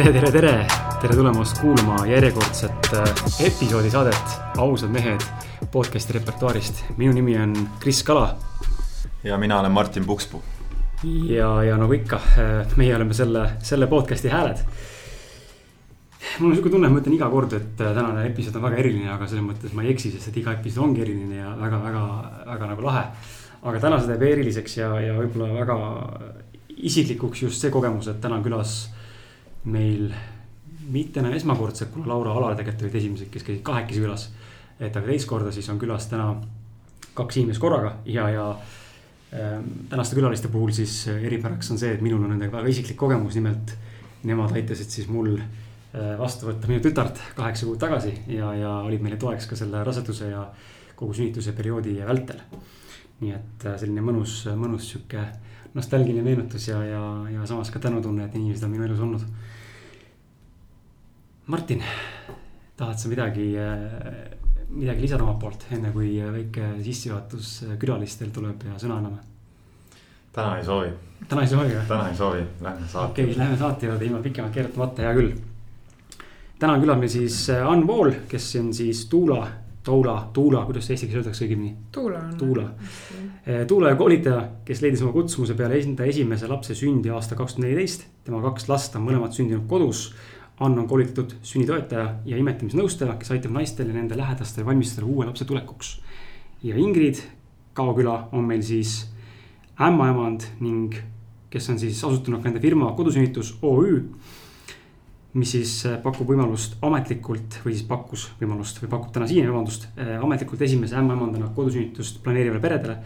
tere, tere, tere, tere tulemast kuulama järjekordset äh, episoodi saadet Ausad mehed podcast'i repertuaarist. minu nimi on Kris Kala. ja mina olen Martin Pukspuu. ja, ja nagu ikka, äh, meie oleme selle, selle podcast'i hääled. mul on sihuke tunne, ma ütlen iga kord, et äh, tänane episood on väga eriline, aga selles mõttes ma ei eksi, sest et iga episood ongi eriline ja väga, väga, väga nagu lahe. aga täna see teeb eriliseks ja, ja võib-olla väga isiklikuks just see kogemus, et täna on külas meil mitte enam esmakordselt, kuna Laura Alar tegelikult olid esimesed, kes käisid kahekesi külas. et aga teist korda siis on külas täna kaks inimest korraga ja, ja ähm, tänaste külaliste puhul siis eripäraks on see, et minul on nendega väga isiklik kogemus, nimelt. Nemad aitasid siis mul äh, vastu võtta minu tütart kaheksa kuud tagasi ja, ja olid meile toeks ka selle raseduse ja kogu sünnituse perioodi vältel. nii et äh, selline mõnus, mõnus sihuke nostalgiline meenutus ja, ja, ja samas ka tänutunne, et inimesed on minu elus olnud Martin, tahad sa midagi, midagi lisada omalt poolt, enne kui väike sissejuhatus külalistel tuleb ja sõna anname? täna ei soovi. täna ei soovi või? täna ei soovi, lähme saate. okei okay,, lähme saate juurde ilma pikemalt keerutamata, hea küll. täna on meil siis Ann Vool, kes on siis Tuula, Toula, Tuula, kuidas eesti keeles öeldakse õigemini? Tuula on. Tuula. Tuula koolitaja, kes leidis oma kutsumuse peale enda esimese lapse sündi aasta kaks tuhat neliteist. tema kaks last on mõlemad sündinud kodus Ann on koolitatud sünnitoetaja ja imetamisnõustaja, kes aitab naistel ja nende lähedastel valmistada uue lapse tulekuks. ja Ingrid Kaoküla on meil siis ämmaemand ning kes on siis asutanud ka enda firma Kodusünnitus OÜ. Mis siis pakub võimalust ametlikult või siis pakkus võimalust või pakub täna siiani, vabandust, ametlikult esimese ämmaemandana kodusünnitust planeerivale peredele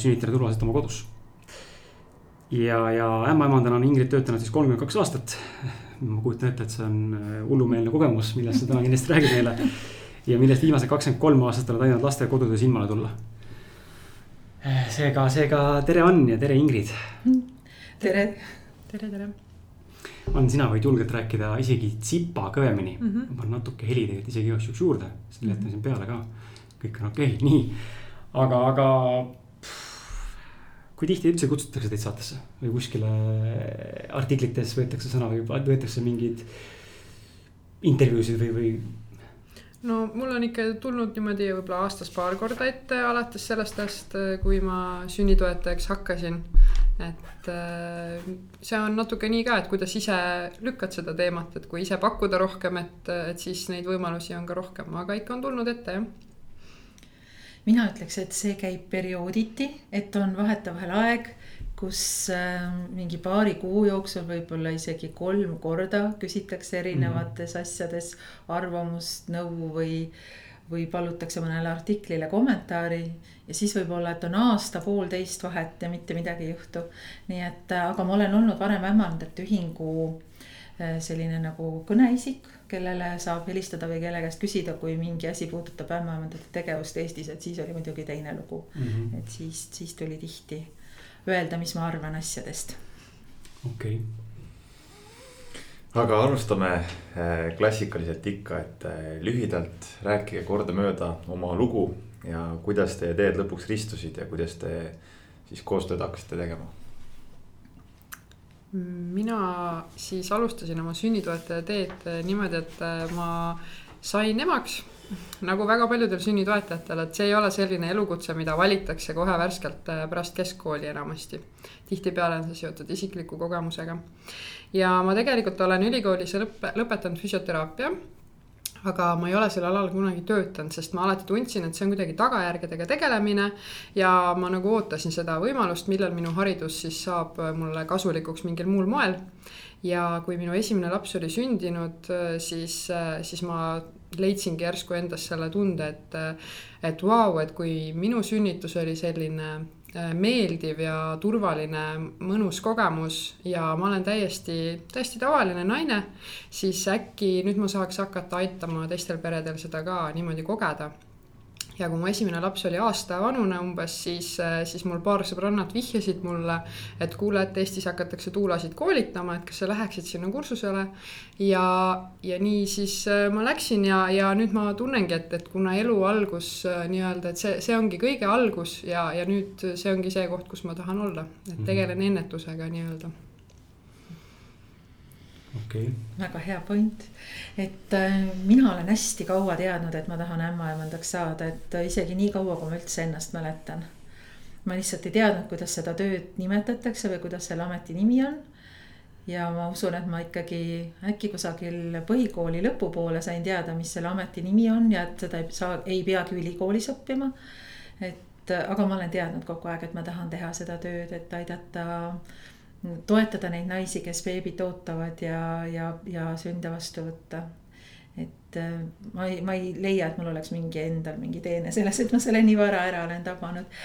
sünnitada turvaliselt oma kodus ja, ja ämmaemandana on Ingrid töötanud siis kolmkümmend kaks aastat ma kujutan ette, et see on äh, hullumeelne kogemus, millest sa täna kindlasti räägid meile. ja millest viimased kakskümmend kolm aastat oled aidanud lastekodudes ilmale tulla. Äh, seega, seega tere Ann ja tere Ingrid. tere, tere, tere. Ann, sina võid julgelt rääkida isegi tsipa kõvemini mm. Mhm. ma panen natuke heli tegelikult isegi igaks juhuks juurde, selle jätan siin peale ka. kõik on okei okay,, nii. aga, aga kui tihti üldse kutsutakse teid saatesse või kuskile artiklites võetakse sõna või võetakse mingeid intervjuusid või, või? no mul on ikka tulnud niimoodi võib-olla aastas paar korda ette, alates sellest ajast, kui ma sünnitoetajaks hakkasin. Et äh, see on natuke nii ka, et kuidas ise lükkad seda teemat, et kui ise pakkuda rohkem, et, et siis neid võimalusi on ka rohkem, aga ikka on tulnud ette jah mina ütleks, et see käib periooditi, et on vahetevahel aeg, kus äh, mingi paari kuu jooksul võib-olla isegi kolm korda küsitakse erinevates mm -hmm. asjades arvamust, nõu või, või palutakse mõnele artiklile kommentaari. ja siis võib-olla, et on aasta-poolteist vahet ja mitte midagi ei juhtu. nii et, äh, aga ma olen olnud varem ämmandajate ühingu äh, selline nagu kõneisik kellele saab helistada või kelle käest küsida, kui mingi asi puudutab ämmaemandate tegevust Eestis, et siis oli muidugi teine lugu mm. -hmm. et siis, siis tuli tihti öelda, mis ma arvan asjadest. okei okay. Aga alustame äh, klassikaliselt ikka, et äh, lühidalt rääkige kordamööda oma lugu ja kuidas teie teed lõpuks ristusid ja kuidas te siis koostööd hakkasite tegema mina siis alustasin oma sünnitoetaja teed niimoodi, et äh, ma sain emaks nagu väga paljudel sünnitoetajatel, et see ei ole selline elukutse, mida valitakse kohe värskelt äh, pärast keskkooli enamasti. tihtipeale on see seotud isikliku kogemusega. Ja ma tegelikult olen ülikoolis lõppe, lõpetanud füsioteraapia aga ma ei ole sel alal kunagi töötanud, sest ma alati tundsin, et see on kuidagi tagajärgedega tegelemine. ja ma nagu ootasin seda võimalust, millal minu haridus siis saab mulle kasulikuks mingil muul moel. ja kui minu esimene laps oli sündinud, siis, siis ma leidsingi järsku endas selle tunde, et, et vau wow,, et kui minu sünnitus oli selline Äh, meeldiv ja turvaline, mõnus kogemus ja ma olen täiesti, täiesti tavaline naine, siis äkki nüüd ma saaks hakata aitama teistel peredel seda ka niimoodi kogeda ja kui mu esimene laps oli aasta vanune umbes, siis, äh, siis mul paar sõbrannat vihjasid mulle, et kuule, et Eestis hakatakse tuulasid koolitama, et kas sa läheksid sinna kursusele. ja, ja nii siis äh, ma läksin ja, ja nüüd ma tunnengi, et, et kuna elu algus äh, nii-öelda, et see, see ongi kõige algus ja, ja nüüd see ongi see koht, kus ma tahan olla, et tegelen ennetusega nii-öelda. Okay.. väga hea point, et äh, mina olen hästi kaua teadnud, et ma tahan ämmaemandaks saada, et äh, isegi nii kaua, kui ma üldse ennast mäletan. ma lihtsalt ei teadnud, kuidas seda tööd nimetatakse või kuidas selle ameti nimi on ja ma usun, et ma ikkagi äkki kusagil põhikooli lõpupoole sain teada, mis selle ameti nimi on ja et seda ei saa, ei peagi ülikoolis õppima. et aga ma olen teadnud kogu aeg, et ma tahan teha seda tööd, et aidata, toetada neid naisi, kes beebit ootavad ja, ja, ja sünde vastu võtta et äh, ma ei, ma ei leia, et mul oleks mingi endal mingi teene selles, et ma selle nii vara ära olen tabanud.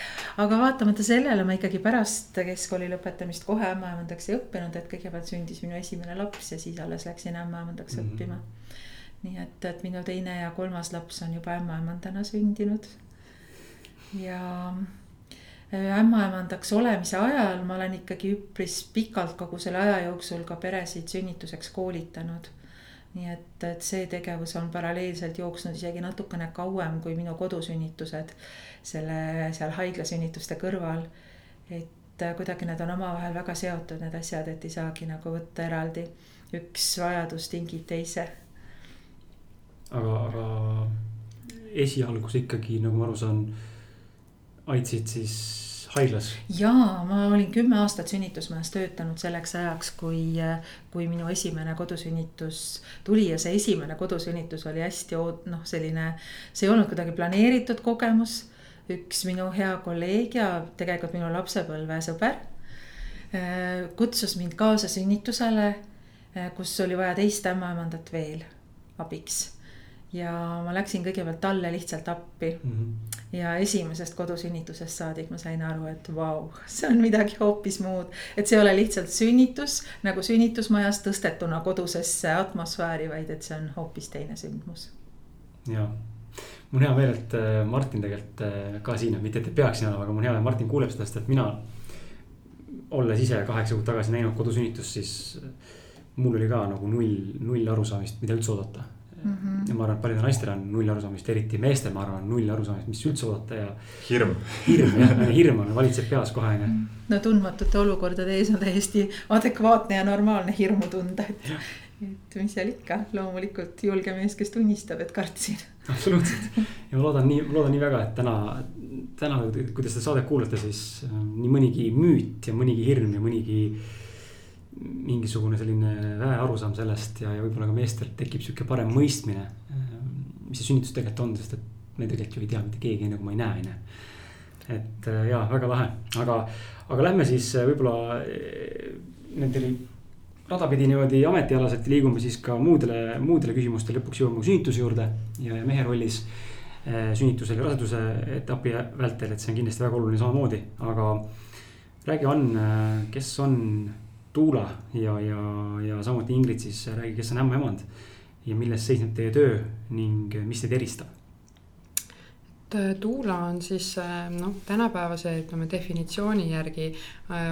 aga vaatamata sellele ma ikkagi pärast keskkooli lõpetamist kohe ämmaemandaks ei õppinud, et kõigepealt sündis minu esimene laps ja siis alles läksin ämmaemandaks mm -hmm. õppima. nii et, et minu teine ja kolmas laps on juba ämmaemandana sündinud. ja ämmaemandaks olemise ajal ma olen ikkagi üpris pikalt kogu selle aja jooksul ka peresid sünnituseks koolitanud nii et, et see tegevus on paralleelselt jooksnud isegi natukene kauem kui minu kodusünnitused selle seal haiglasünnituste kõrval. et äh, kuidagi need on omavahel väga seotud, need asjad, et ei saagi nagu võtta eraldi, üks vajadus tingib teise. aga, aga esialgus ikkagi, nagu ma aru saan, aitasid siis haiglas? jaa, ma olin kümme aastat sünnitusmajas töötanud selleks ajaks, kui, kui minu esimene kodusünnitus tuli ja see esimene kodusünnitus oli hästi noh, selline, see ei olnud kuidagi planeeritud kogemus. üks minu hea kolleeg ja tegelikult minu lapsepõlvesõber äh, kutsus mind kaasa sünnitusele, äh, kus oli vaja teist ämmaemandat veel abiks ja ma läksin kõigepealt talle lihtsalt appi mm. -hmm. Ja esimesest kodusünnitusest saadik ma sain aru, et vau, see on midagi hoopis muud. et see ei ole lihtsalt sünnitus nagu sünnitusmajas tõstetuna kodusesse atmosfääri, vaid et see on hoopis teine sündmus. ja, mul on hea meel, et äh, Martin tegelikult äh, ka siin on, mitte et ei peaks siin olema, aga mul on hea meel, Martin kuuleb seda, sest et mina. olles ise kaheksa kuud tagasi näinud kodusünnitust, siis mul oli ka nagu null, null arusaamist, mida üldse oodata mm. -hmm. ja ma arvan, et paljudel naistel on null arusaamist, eriti meestel, ma arvan, null arusaamist, mis üldse oodata ja. hirm. hirm jah, hirm on, valitseb peas kohe on ju. no tundmatute olukordade ees on täiesti adekvaatne ja normaalne hirmu tunda, et. et mis seal ikka, loomulikult julge mees, kes tunnistab, et kartsin. absoluutselt ja ma loodan nii, ma loodan nii väga, et täna, täna, kui te seda saadet kuulate, siis äh, nii mõnigi müüt ja mõnigi hirm ja mõnigi mingisugune selline väearusaam sellest ja, ja võib-olla ka meestel tekib sihuke parem mõistmine. mis see sünnitus tegelikult on, sest et me tegelikult ju ei tea mitte keegi, enne kui ma ei näe, on ju. et äh, jaa, väga lahe, aga, aga lähme siis äh, võib-olla äh, nendel radapidi niimoodi ametialaselt liigume siis ka muudele, muudele küsimustele, lõpuks jõuame sünnituse juurde ja, ja mehe rollis sünnitusel ja raseduse etapi vältel, et see on kindlasti väga oluline samamoodi, aga räägi, Ann, kes on Tuula ja, ja, ja samuti Ingrid siis räägi, kes on ämmaemand ja milles seisneb teie töö ning mis teid eristab? Äh, Tuula on siis äh, noh, tänapäevase ütleme definitsiooni järgi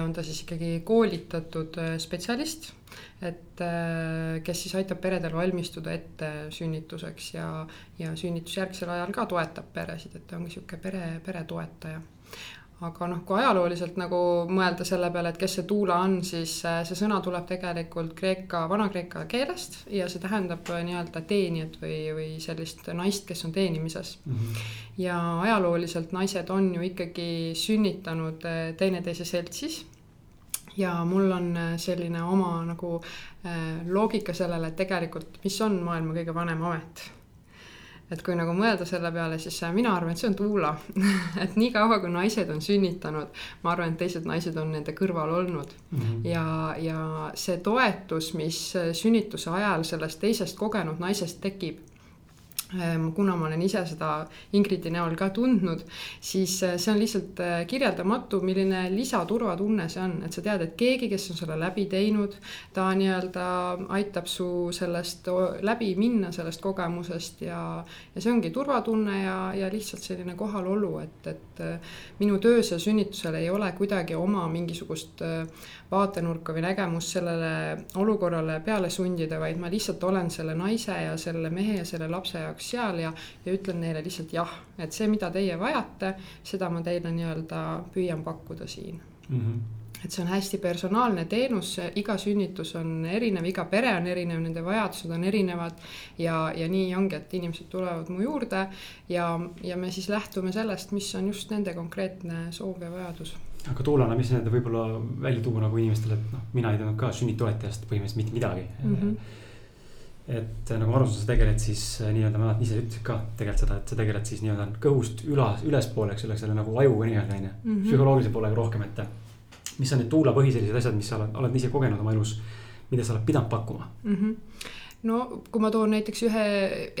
on ta siis ikkagi koolitatud spetsialist. et kes siis aitab peredel valmistuda ette sünnituseks ja, ja sünnitusjärgsel ajal ka toetab peresid, et ta ongi sihuke pere, peretoetaja aga noh, kui ajalooliselt nagu mõelda selle peale, et kes see tuula on, siis äh, see sõna tuleb tegelikult kreeka, vana-kreeka keelest ja see tähendab äh, nii-öelda teenijat või, või sellist naist, kes on teenimises mm. -hmm. ja ajalooliselt naised on ju ikkagi sünnitanud äh, teineteise seltsis ja mul on selline oma nagu loogika sellele, et tegelikult, mis on maailma kõige vanem amet et kui nagu mõelda selle peale, siis mina arvan, et see on tuula et niikaua, kui naised on sünnitanud, ma arvan, et teised naised on nende kõrval olnud mm. -hmm. ja, ja see toetus, mis sünnituse ajal sellest teisest kogenud naisest tekib kuna ma olen ise seda Ingridi näol ka tundnud, siis eh, see on lihtsalt eh, kirjeldamatu, milline lisaturvatunne see on, et sa tead, et keegi, kes on selle läbi teinud, ta nii-öelda aitab su sellest läbi minna, sellest kogemusest ja, ja see ongi turvatunne ja, ja lihtsalt selline kohalolu, et, et eh, minu töös ja sünnitusel ei ole kuidagi oma mingisugust vaatenurka või nägemust sellele olukorrale peale sundida, vaid ma lihtsalt olen selle naise ja selle mehe ja selle lapse jaoks seal ja, ja ütlen neile lihtsalt jah, et see, mida teie vajate, seda ma teile nii-öelda püüan pakkuda siin. Mm. -hmm et see on hästi personaalne teenus, iga sünnitus on erinev, iga pere on erinev, nende vajadused on erinevad ja, ja nii ongi, et inimesed tulevad mu juurde ja, ja me siis lähtume sellest, mis on just nende konkreetne soov ja vajadus aga Tuulana, mis need võib-olla välja tuua nagu inimestele, et noh, mina ei teadnud ka sünnitoetajast põhimõtteliselt mitte midagi mm. -hmm et nagu ma aru saan, sa tegeled siis äh, nii-öelda, ma mäletan ise ütlesid ka tegelikult seda, et sa tegeled siis nii-öelda kõhust ülas, ülespoole, eks ole, selle nagu ajuga nii-öelda on ju. Mhm. psühholoogilise poolega rohkem, et mis on need tuula põhisellised asjad, mis sa oled, oled ise kogenud oma elus, mida sa oled pidanud pakkuma mm? -hmm no kui ma toon näiteks ühe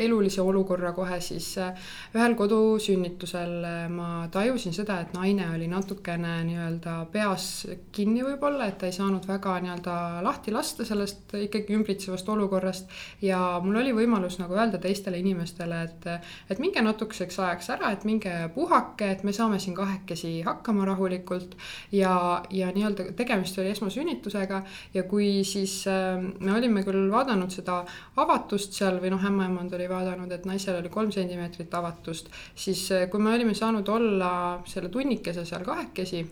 elulise olukorra kohe, siis äh, ühel kodusünnitusel äh, ma tajusin seda, et naine oli natukene nii-öelda peas kinni võib-olla, et ta ei saanud väga nii-öelda lahti lasta sellest ikkagi ümbritsevast olukorrast. ja mul oli võimalus nagu öelda teistele inimestele, et, et minge natukeseks ajaks ära, et minge puhake, et me saame siin kahekesi hakkama rahulikult. ja, ja nii-öelda tegemist oli esmasünnitusega ja kui siis äh, me olime küll vaadanud seda avatust seal või noh, ämmaemand oli vaadanud, et naisel oli kolm sentimeetrit avatust, siis eh, kui me olime saanud olla selle tunnikese seal kahekesi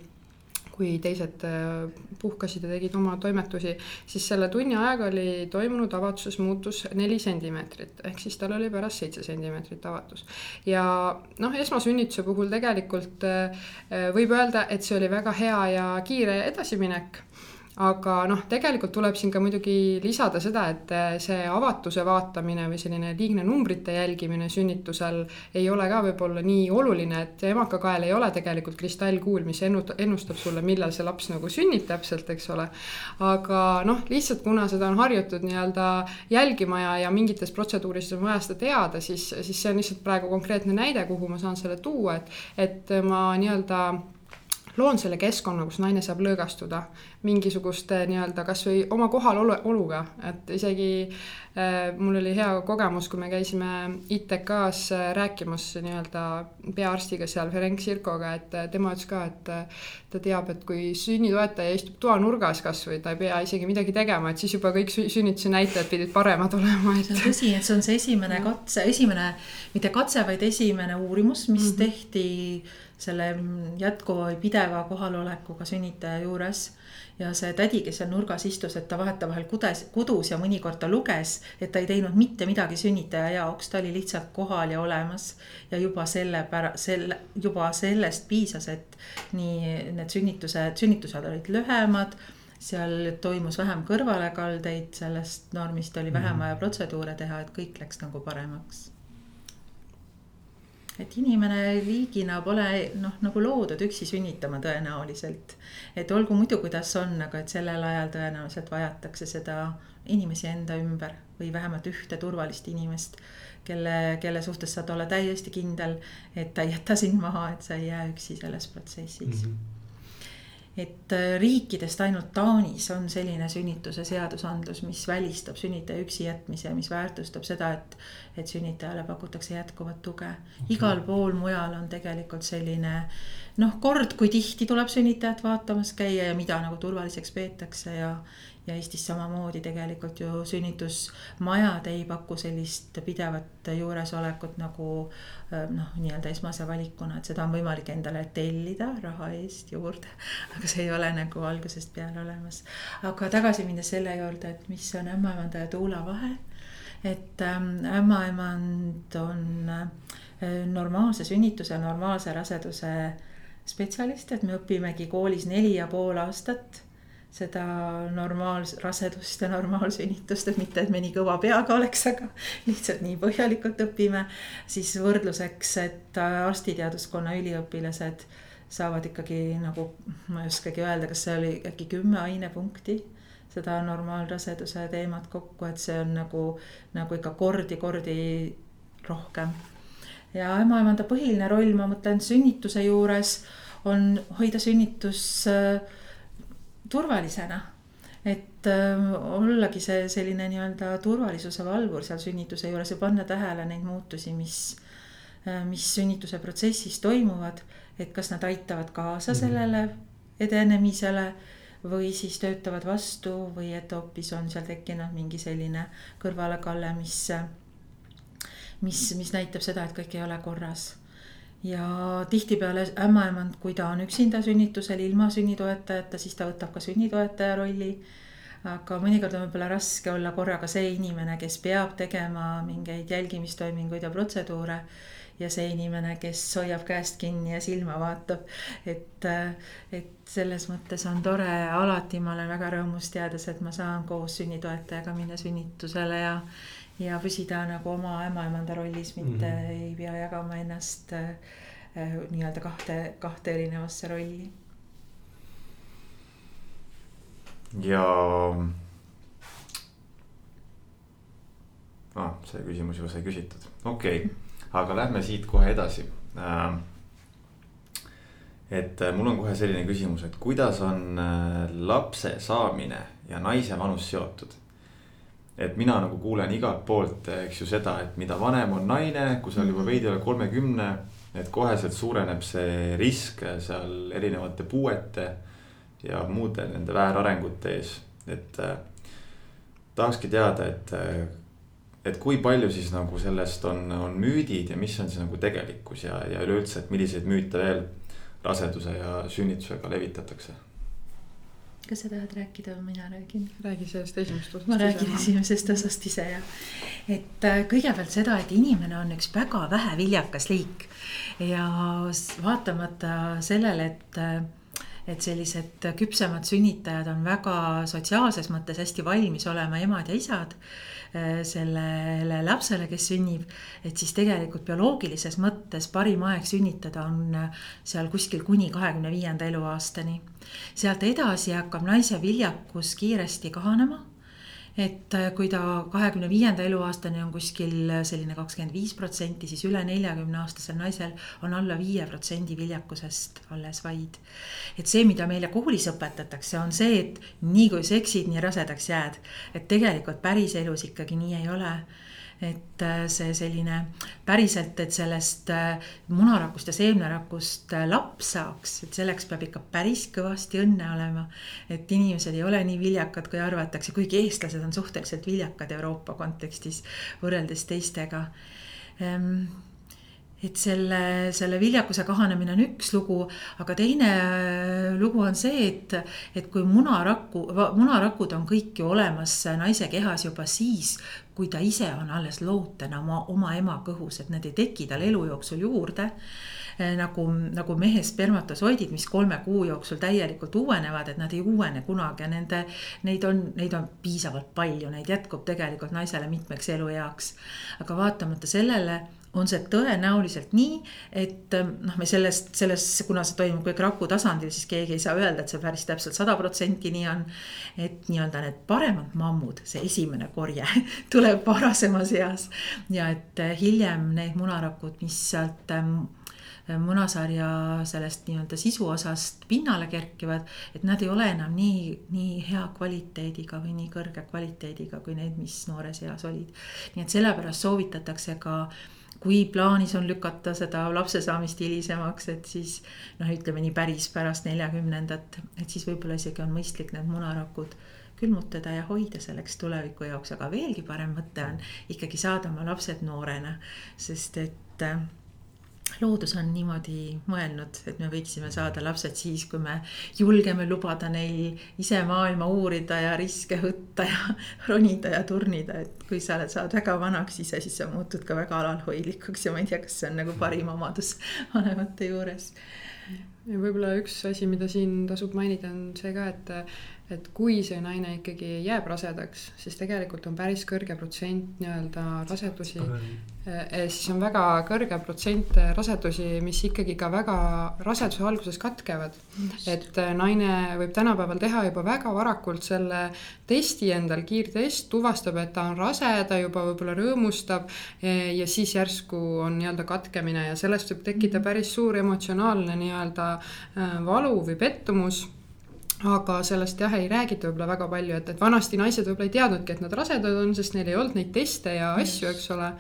kui teised eh, puhkasid ja tegid oma toimetusi, siis selle tunni ajaga oli toimunud avatuses muutus neli sentimeetrit, ehk siis tal oli pärast seitse sentimeetrit avatus. ja noh, esmasünnituse puhul tegelikult eh, võib öelda, et see oli väga hea ja kiire edasiminek aga noh, tegelikult tuleb siin ka muidugi lisada seda, et eh, see avatuse vaatamine või selline liigne numbrite jälgimine sünnitusel ei ole ka võib-olla nii oluline, et emakakael ei ole tegelikult kristallkuul, mis ennustab sulle, millal see laps nagu sünnib täpselt, eks ole. aga noh, lihtsalt kuna seda on harjutud nii-öelda jälgima ja, ja mingites protseduurides on vaja seda teada, siis, siis see on lihtsalt praegu konkreetne näide, kuhu ma saan selle tuua, et, et ma nii-öelda loon selle keskkonna, kus naine saab lõõgastuda mingisuguste nii-öelda kasvõi oma kohaloluga, et isegi äh, mul oli hea kogemus, kui me käisime ITK-s äh, rääkimas nii-öelda peaarstiga seal, Ferenc Sirkoga, et äh, tema ütles ka, et äh, ta teab, et kui sünnitoetaja istub toanurgas kasvõi, ta ei pea isegi midagi tegema, et siis juba kõik sünnituse näitajad pidid paremad olema et.... see on tõsi, et see on see esimene katse, esimene, mitte katse, vaid esimene uurimus, mis mm -hmm. tehti selle jätkuva või pideva kohalolekuga sünnitaja juures ja see tädi, kes seal nurgas istus, et ta vahetevahel kudes, kudus ja mõnikord ta luges, et ta ei teinud mitte midagi sünnitaja jaoks, ta oli lihtsalt kohal ja olemas. ja juba selle pära-, selle, juba sellest piisas, et nii need sünnitused, sünnitused olid lühemad seal toimus vähem kõrvalekaldeid, sellest normist oli vähem mhm. vaja protseduure teha, et kõik läks nagu paremaks et inimene liigina pole noh, nagu loodud üksi sünnitama tõenäoliselt. et olgu muidu, kuidas on, aga et sellel ajal tõenäoliselt vajatakse seda inimesi enda ümber või vähemalt ühte turvalist inimest, kelle, kelle suhtes saad olla täiesti kindel, et ta ei jäta sind maha, et sa ei jää üksi selles protsessis mm. -hmm et äh, riikidest ainult Taanis on selline sünnituse seadusandlus, mis välistab sünnitaja üksi jätmise ja mis väärtustab seda, et, et sünnitajale pakutakse jätkuvat tuge. Okay.. igal pool mujal on tegelikult selline noh, kord, kui tihti tuleb sünnitajat vaatamas käia ja mida nagu turvaliseks peetakse ja, ja Eestis samamoodi tegelikult ju sünnitusmajad ei paku sellist pidevat juuresolekut nagu noh, nii-öelda esmase valikuna, et seda on võimalik endale tellida raha eest juurde. aga see ei ole nagu algusest peale olemas. aga tagasi minnes selle juurde, et mis on ämmaemanda ja tuula vahe. et ähm, ämmaemand on normaalse sünnituse, normaalse raseduse spetsialist, et me õpimegi koolis neli ja pool aastat seda normaalrasedust ja normaalsünnitust, et mitte, et me nii kõva peaga oleks, aga lihtsalt nii põhjalikult õpime. siis võrdluseks, et arstiteaduskonna üliõpilased saavad ikkagi nagu, ma ei oskagi öelda, kas see oli äkki kümme ainepunkti seda normaalraseduse teemat kokku, et see on nagu, nagu ikka kordi-kordi rohkem. ja ämmaemanda põhiline roll, ma mõtlen sünnituse juures on hoida sünnitus äh, turvalisena. et äh, ollagi see selline nii-öelda turvalisuse valvur seal sünnituse juures ja panna tähele neid muutusi, mis äh,, mis sünnituse protsessis toimuvad. et kas nad aitavad kaasa mhm. sellele edenemisele või siis töötavad vastu või et hoopis on seal tekkinud mingi selline kõrvalekalle, mis, mis, mis näitab seda, et kõik ei ole korras ja tihtipeale ämmaemand, kui ta on üksinda sünnitusel ilma sünnitoetajata, siis ta võtab ka sünnitoetaja rolli aga mõnikord on võib-olla raske olla korraga see inimene, kes peab tegema mingeid jälgimistoiminguid ja protseduure ja see inimene, kes hoiab käest kinni ja silma vaatab. et, et selles mõttes on tore, alati ma olen väga rõõmus teades, et ma saan koos sünnitoetajaga minna sünnitusele ja ja püsida nagu oma ämmaemanda rollis, mitte mm -hmm. ei pea jagama ennast äh, nii-öelda kahte, kahte erinevasse rolli ja ah,. see küsimus juba sai küsitud, okei okay., aga lähme siit kohe edasi äh,. et äh, mul on kohe selline küsimus, et kuidas on äh, lapse saamine ja naise vanus seotud? Et mina nagu kuulen igalt poolt, eks ju seda, et mida vanem on naine, kui sa oled juba mhm. veidi üle kolmekümne, et koheselt suureneb see risk seal erinevate puuete ja muude nende väärarengute ees, et äh, tahakski teada, et äh, et kui palju siis nagu sellest on, on müüdid ja mis on siis nagu tegelikkus ja, ja üleüldse, et milliseid müüte veel raseduse ja sünnitusega levitatakse? Kas sa tahad rääkida või mina räägin? räägi sellest esimesest osast. ma räägin esimesest osast ise jah. et äh, kõigepealt seda, et inimene on üks väga väheviljakas liik ja vaatamata sellele, et äh, et sellised küpsemad sünnitajad on väga sotsiaalses mõttes hästi valmis olema emad ja isad sellele lapsele, kes sünnib. et siis tegelikult bioloogilises mõttes parim aeg sünnitada on äh, seal kuskil kuni kahekümne viienda eluaastani. sealt edasi hakkab naise viljakus kiiresti kahanema et äh, kui ta kahekümne viienda eluaastani on kuskil selline kakskümmend viis protsenti, siis üle neljakümne aastasel naisel on alla viie protsendi viljakusest alles vaid. et see, mida meile koolis õpetatakse, on see, et nii kui seksid, nii rasedaks jääd. et tegelikult päriselus ikkagi nii ei ole et äh, see selline päriselt, et sellest äh, munarakust ja seemnerakust äh, laps saaks, et selleks peab ikka päris kõvasti õnne olema. et inimesed ei ole nii viljakad, kui arvatakse, kuigi eestlased on suhteliselt viljakad Euroopa kontekstis võrreldes teistega ehm, et selle, selle viljakuse kahanemine on üks lugu, aga teine lugu on see, et, et kui munaraku, munarakud on kõik ju olemas naise kehas juba siis, kui ta ise on alles lootena oma, oma ema kõhus, et need ei teki tal elu jooksul juurde eh, nagu, nagu mehe spermatosoidid, mis kolme kuu jooksul täielikult uuenevad, et nad ei uuene kunagi ja nende, neid on, neid on piisavalt palju, neid jätkub tegelikult naisele mitmeks elueaks. aga vaatamata sellele on see tõenäoliselt nii, et ähm, noh, me sellest, selles, kuna see toimub kõik raku tasandil, siis keegi ei saa öelda, et see päris täpselt sada protsenti nii on. et nii-öelda need paremad mammud, see esimene korje tuleb varasemas eas ja et äh, hiljem need munarakud, mis sealt ähm, munasarja sellest nii-öelda sisuosast pinnale kerkivad, et nad ei ole enam nii, nii hea kvaliteediga või nii kõrge kvaliteediga kui need, mis noores eas olid. nii et sellepärast soovitatakse ka äh, kui plaanis on lükata seda lapse saamist hilisemaks, et siis noh, ütleme nii päris pärast neljakümnendat, et siis võib-olla isegi on mõistlik need munarakud külmutada ja hoida selleks tuleviku jaoks, aga veelgi parem mõte on ikkagi saada oma lapsed noorena, sest et loodus on niimoodi mõelnud, et me võiksime saada lapsed siis, kui me julgeme lubada neil ise maailma uurida ja riske võtta ja ronida ja turnida, et kui sa oled, saad väga vanaks ise, siis sa muutud ka väga alalhoidlikuks ja ma ei tea, kas see on nagu parim omadus vanemate juures. ja võib-olla üks asi, mida siin tasub mainida, on see ka, et et kui see naine ikkagi jääb rasedaks, siis tegelikult on päris kõrge protsent nii-öelda rasedusi. Eh, siis on väga kõrge protsent rasedusi, mis ikkagi ka väga raseduse alguses katkevad. et eh, naine võib tänapäeval teha juba väga varakult selle testi endal, kiirtest, tuvastab, et ta on rase, ta juba võib-olla rõõmustab. Eh, ja siis järsku on nii-öelda katkemine ja sellest võib tekkida mhm. päris suur emotsionaalne nii-öelda valu või pettumus aga sellest jah, ei räägita võib-olla väga palju, et, et vanasti naised võib-olla ei teadnudki, et nad rasedad on, sest neil ei olnud neid teste ja asju, eks ole.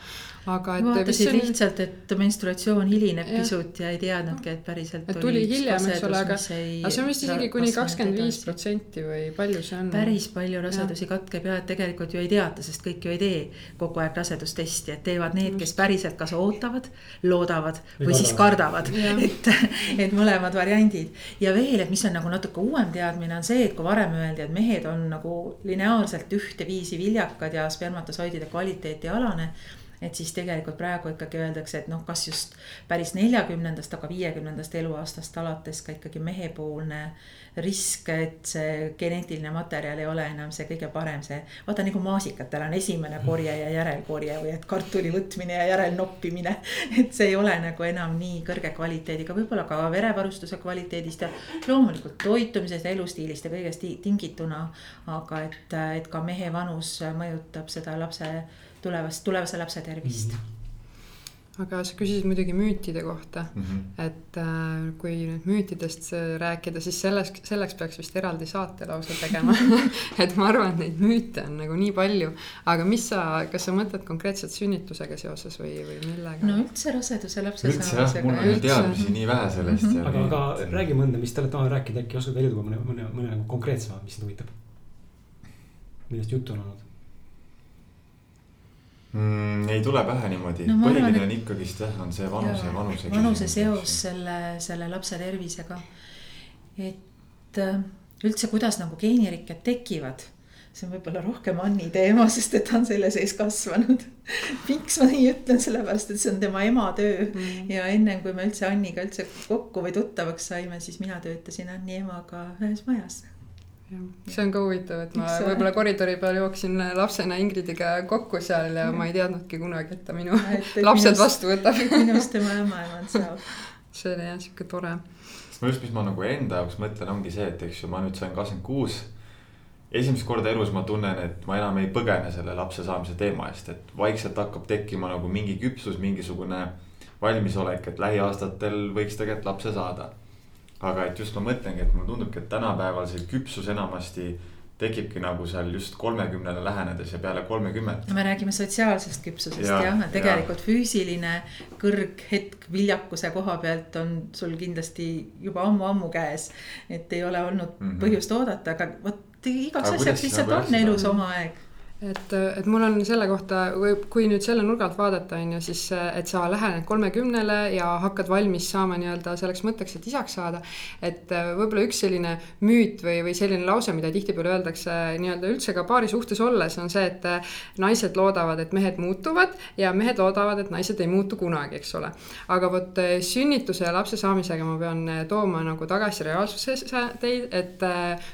Aga et. vaatasid on... lihtsalt, et menstruatsioon hilineb ja. pisut ja ei teadnudki, et päriselt. et tuli hiljem, eks ole, aga, aga see on vist isegi kuni kakskümmend viis protsenti või palju see on? päris palju rasedusi katkeb ja et tegelikult ju ei teata, sest kõik ju ei tee kogu aeg rasedustesti, et teevad need, kes päriselt kas ootavad, loodavad või, või siis kardavad, et, et mõlemad variandid. ja veel, et mis on nagu natuke uuem teadmine, on see, et kui varem öeldi, et mehed on nagu lineaarselt ühteviisi viljakad ja spermatosoidide kvaliteet ei alane et siis tegelikult praegu ikkagi öeldakse, et noh, kas just päris neljakümnendast, aga viiekümnendast eluaastast alates ka ikkagi mehepoolne risk, et see geneetiline materjal ei ole enam see kõige parem, see. vaata nagu maasikatel on esimene korje ja järelkorje või et kartuli võtmine ja järelnoppimine. et see ei ole nagu enam nii kõrge kvaliteediga, võib-olla ka verevarustuse kvaliteedist ja loomulikult toitumisest elustiilist ja kõigest tingituna. aga et, et ka mehe vanus mõjutab seda lapse tulevast, tulevase lapse tervist mm. -hmm aga sa küsisid muidugi müütide kohta mm, -hmm. et äh, kui nüüd müütidest rääkida, siis selleks, selleks peaks vist eraldi saate lausa tegema et ma arvan, et neid müüte on nagu nii palju, aga mis sa, kas sa mõtled konkreetselt sünnitusega seoses või, või millega? no üldse raseduse lapse üldse jah, mul on teadmisi nii vähe sellest mm. -hmm. aga, aga räägi mõnda, mis te olete rääkinud, äkki oskad välja tuua mõne, mõne, mõne nagu konkreetsema, mis sind huvitab? millest juttu on olnud? Mm,? ei tule pähe niimoodi no,, põhiline arvan, on ikkagist jah, on see vanuse ja vanuse. vanuse seos selle, selle lapse tervisega. et äh, üldse, kuidas nagu geenirikked tekivad see on võib-olla rohkem Anni teema, sest et ta on selle sees kasvanud. miks ma nii ütlen, sellepärast et see on tema ema töö mm. ja ennem kui me üldse Anniga üldse kokku või tuttavaks saime, siis mina töötasin Anni emaga ühes majas see on ka huvitav, et ma võib-olla koridori peal jooksin lapsena Ingridiga kokku seal ja ma ei teadnudki kunagi, et ta minu et, lapsed minust, vastu võtab. minust tema ämmaemand saab. see oli jah sihuke tore. ma just, mis ma nagu enda jaoks mõtlen, ongi see, et eks ju ma nüüd sain kakskümmend kuus. esimest korda elus ma tunnen, et ma enam ei põgene selle lapse saamise teema eest, et vaikselt hakkab tekkima nagu mingi küpsus, mingisugune valmisolek, et lähiaastatel võiks tegelikult lapse saada aga et just ma mõtlengi, et mulle tundubki, et tänapäeval see küpsus enamasti tekibki nagu seal just kolmekümnele lähenedes ja peale kolmekümmet. me räägime sotsiaalsest küpsusest ja, jah, et tegelikult ja. füüsiline kõrghetk viljakuse koha pealt on sul kindlasti juba ammu-ammu käes. et ei ole olnud mm -hmm. põhjust oodata, aga vot igaks asjaks lihtsalt nagu on elus oma aeg et, et mul on selle kohta, kui nüüd selle nurga alt vaadata, on ju, siis et sa lähened kolmekümnele ja hakkad valmis saama nii-öelda selleks mõtteks, et isaks saada. et võib-olla üks selline müüt või, või selline lause, mida tihtipeale öeldakse nii-öelda üldse ka paari suhtes olles, on see, et naised loodavad, et mehed muutuvad ja mehed loodavad, et naised ei muutu kunagi, eks ole. aga vot sünnituse ja lapse saamisega ma pean tooma nagu tagasi reaalsusesse teid, et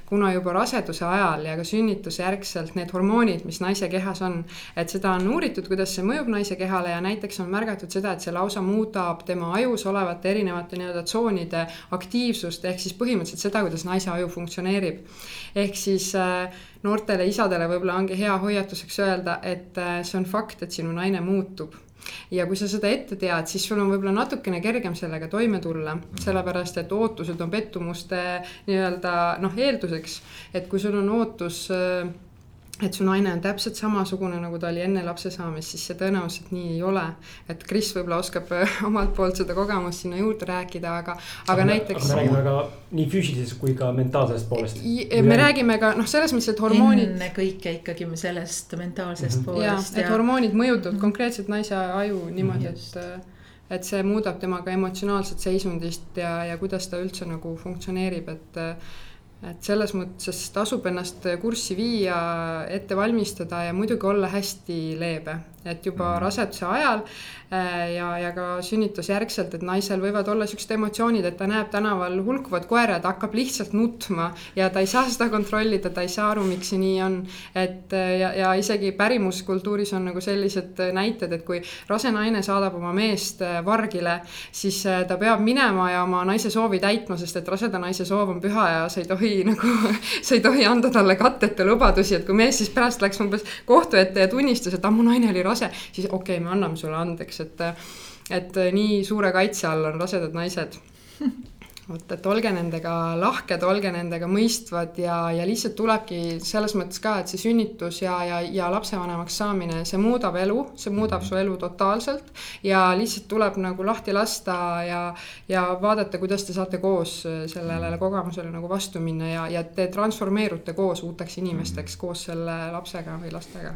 kuna juba raseduse ajal ja ka sünnituse järgselt need hormoonid, mis mis naise kehas on. et seda on uuritud, kuidas see mõjub naise kehale ja näiteks on märgatud seda, et see lausa muudab tema ajus olevate erinevate nii-öelda tsoonide aktiivsust, ehk siis põhimõtteliselt seda, kuidas naise aju funktsioneerib. ehk siis äh, noortele isadele võib-olla ongi hea hoiatuseks öelda, et äh, see on fakt, et sinu naine muutub ja kui sa seda ette tead, siis sul on võib-olla natukene kergem sellega toime tulla, sellepärast et ootused on pettumuste nii-öelda noh, eelduseks. et kui sul on ootus äh, et su naine on täpselt samasugune, nagu ta oli enne lapse saamist, siis see tõenäoliselt nii ei ole. et Kris võib-olla oskab omalt poolt seda kogemust sinna juurde rääkida, aga, aga me, näiteks. me räägime ka nii füüsilisest kui ka mentaalsest poolest. me räägime ka noh, selles mõttes, et hormoonid. ennekõike ikkagi sellest mentaalsest mm -hmm. poolest. ja, et hormoonid mõjutavad mm -hmm. konkreetselt naise aju niimoodi mm, -hmm. et et see muudab temaga emotsionaalset seisundist ja, ja kuidas ta üldse nagu funktsioneerib, et et selles mõttes tasub ennast kurssi viia, ette valmistada ja muidugi olla hästi leebe, et juba mhm. raseduse ajal äh, ja, ja ka sünnitusjärgselt, et naisel võivad olla siuksed emotsioonid, et ta näeb tänaval hulkuvat koera ja ta hakkab lihtsalt nutma ja ta ei saa seda kontrollida, ta ei saa aru, miks see nii on. et äh, ja, ja isegi pärimuskultuuris on nagu sellised näited, et kui rase naine saadab oma meest äh, vargile, siis ta peab minema ja oma naise soovi täitma, sest et raseda naise soov on püha ja sa ei tohi nagu, sa ei tohi anda talle katteta lubadusi, et kui mees siis pärast läks umbes kohtu ette ja tunnistas, et ah, mu naine oli rase rase, siis okei okay,, me anname sulle andeks, et, et nii suure kaitse all on rasedad naised vot, et olge nendega lahked, olge nendega mõistvad ja, ja lihtsalt tulebki selles mõttes ka, et see sünnitus ja, ja, ja lapsevanemaks saamine, see muudab elu, see muudab su elu totaalselt. ja lihtsalt tuleb nagu lahti lasta ja, ja vaadata, kuidas te saate koos sellele kogemusele nagu vastu minna ja, ja te transformeerute koos uuteks inimesteks koos selle lapsega või lastega.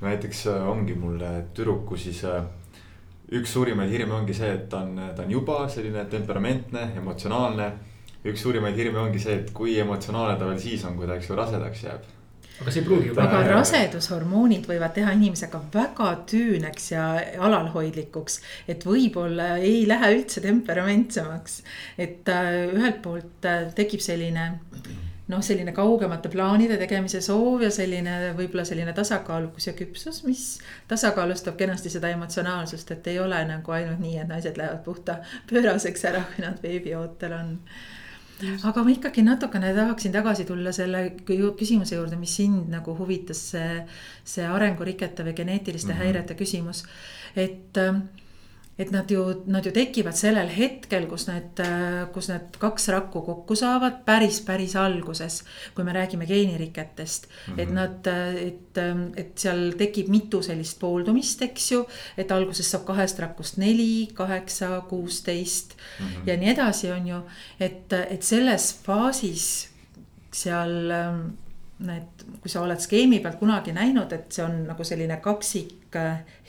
Näiteks äh, ongi mul tüdruku siis äh, üks suurimaid hirme ongi see, et ta on, ta on juba selline temperamentne, emotsionaalne. üks suurimaid hirme ongi see, et kui emotsionaalne ta veel siis on, kui ta, eks ju, rasedaks jääb. aga see ei pruugi aga rasedushormoonid võivad teha inimese ka väga tüüneks ja alalhoidlikuks. et võib-olla ei lähe üldse temperamentsemaks, et äh, ühelt poolt tekib selline noh, selline kaugemate plaanide tegemise soov ja selline võib-olla selline tasakaalukus ja küpsus, mis tasakaalustab kenasti seda emotsionaalsust, et ei ole nagu ainult nii, et naised lähevad puhta pööraseks ära, kui nad beebiootel on. aga ma ikkagi natukene tahaksin tagasi tulla selle küsimuse juurde, mis sind nagu huvitas, see, see arengurikete või geneetiliste mm -hmm. häirete küsimus, et et nad ju, nad ju tekivad sellel hetkel, kus need, kus need kaks rakku kokku saavad päris, päris alguses. kui me räägime geeniriketest mm, -hmm. et nad, et, et seal tekib mitu sellist pooldumist, eks ju. et alguses saab kahest rakust neli, kaheksa, kuusteist mm -hmm. ja nii edasi, on ju. et, et selles faasis seal need, kui sa oled skeemi pealt kunagi näinud, et see on nagu selline kaksik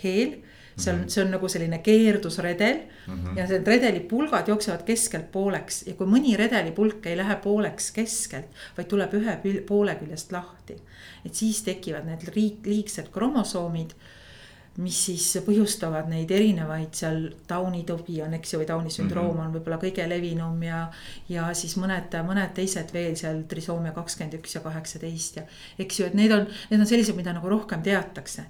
heel see on, see on nagu selline keerdusredel mm. -hmm. ja need redelipulgad jooksevad keskelt pooleks ja kui mõni redelipulk ei lähe pooleks keskelt, vaid tuleb ühe poole küljest lahti. et siis tekivad need liig-, liigsed kromosoomid mis siis põhjustavad neid erinevaid seal Downi tõbi on, eks ju, või Downi sündroom mm -hmm. on võib-olla kõige levinum ja. ja siis mõned, mõned teised veel seal trisoomia kakskümmend üks ja kaheksateist ja eks ju, et need on, need on sellised, mida nagu rohkem teatakse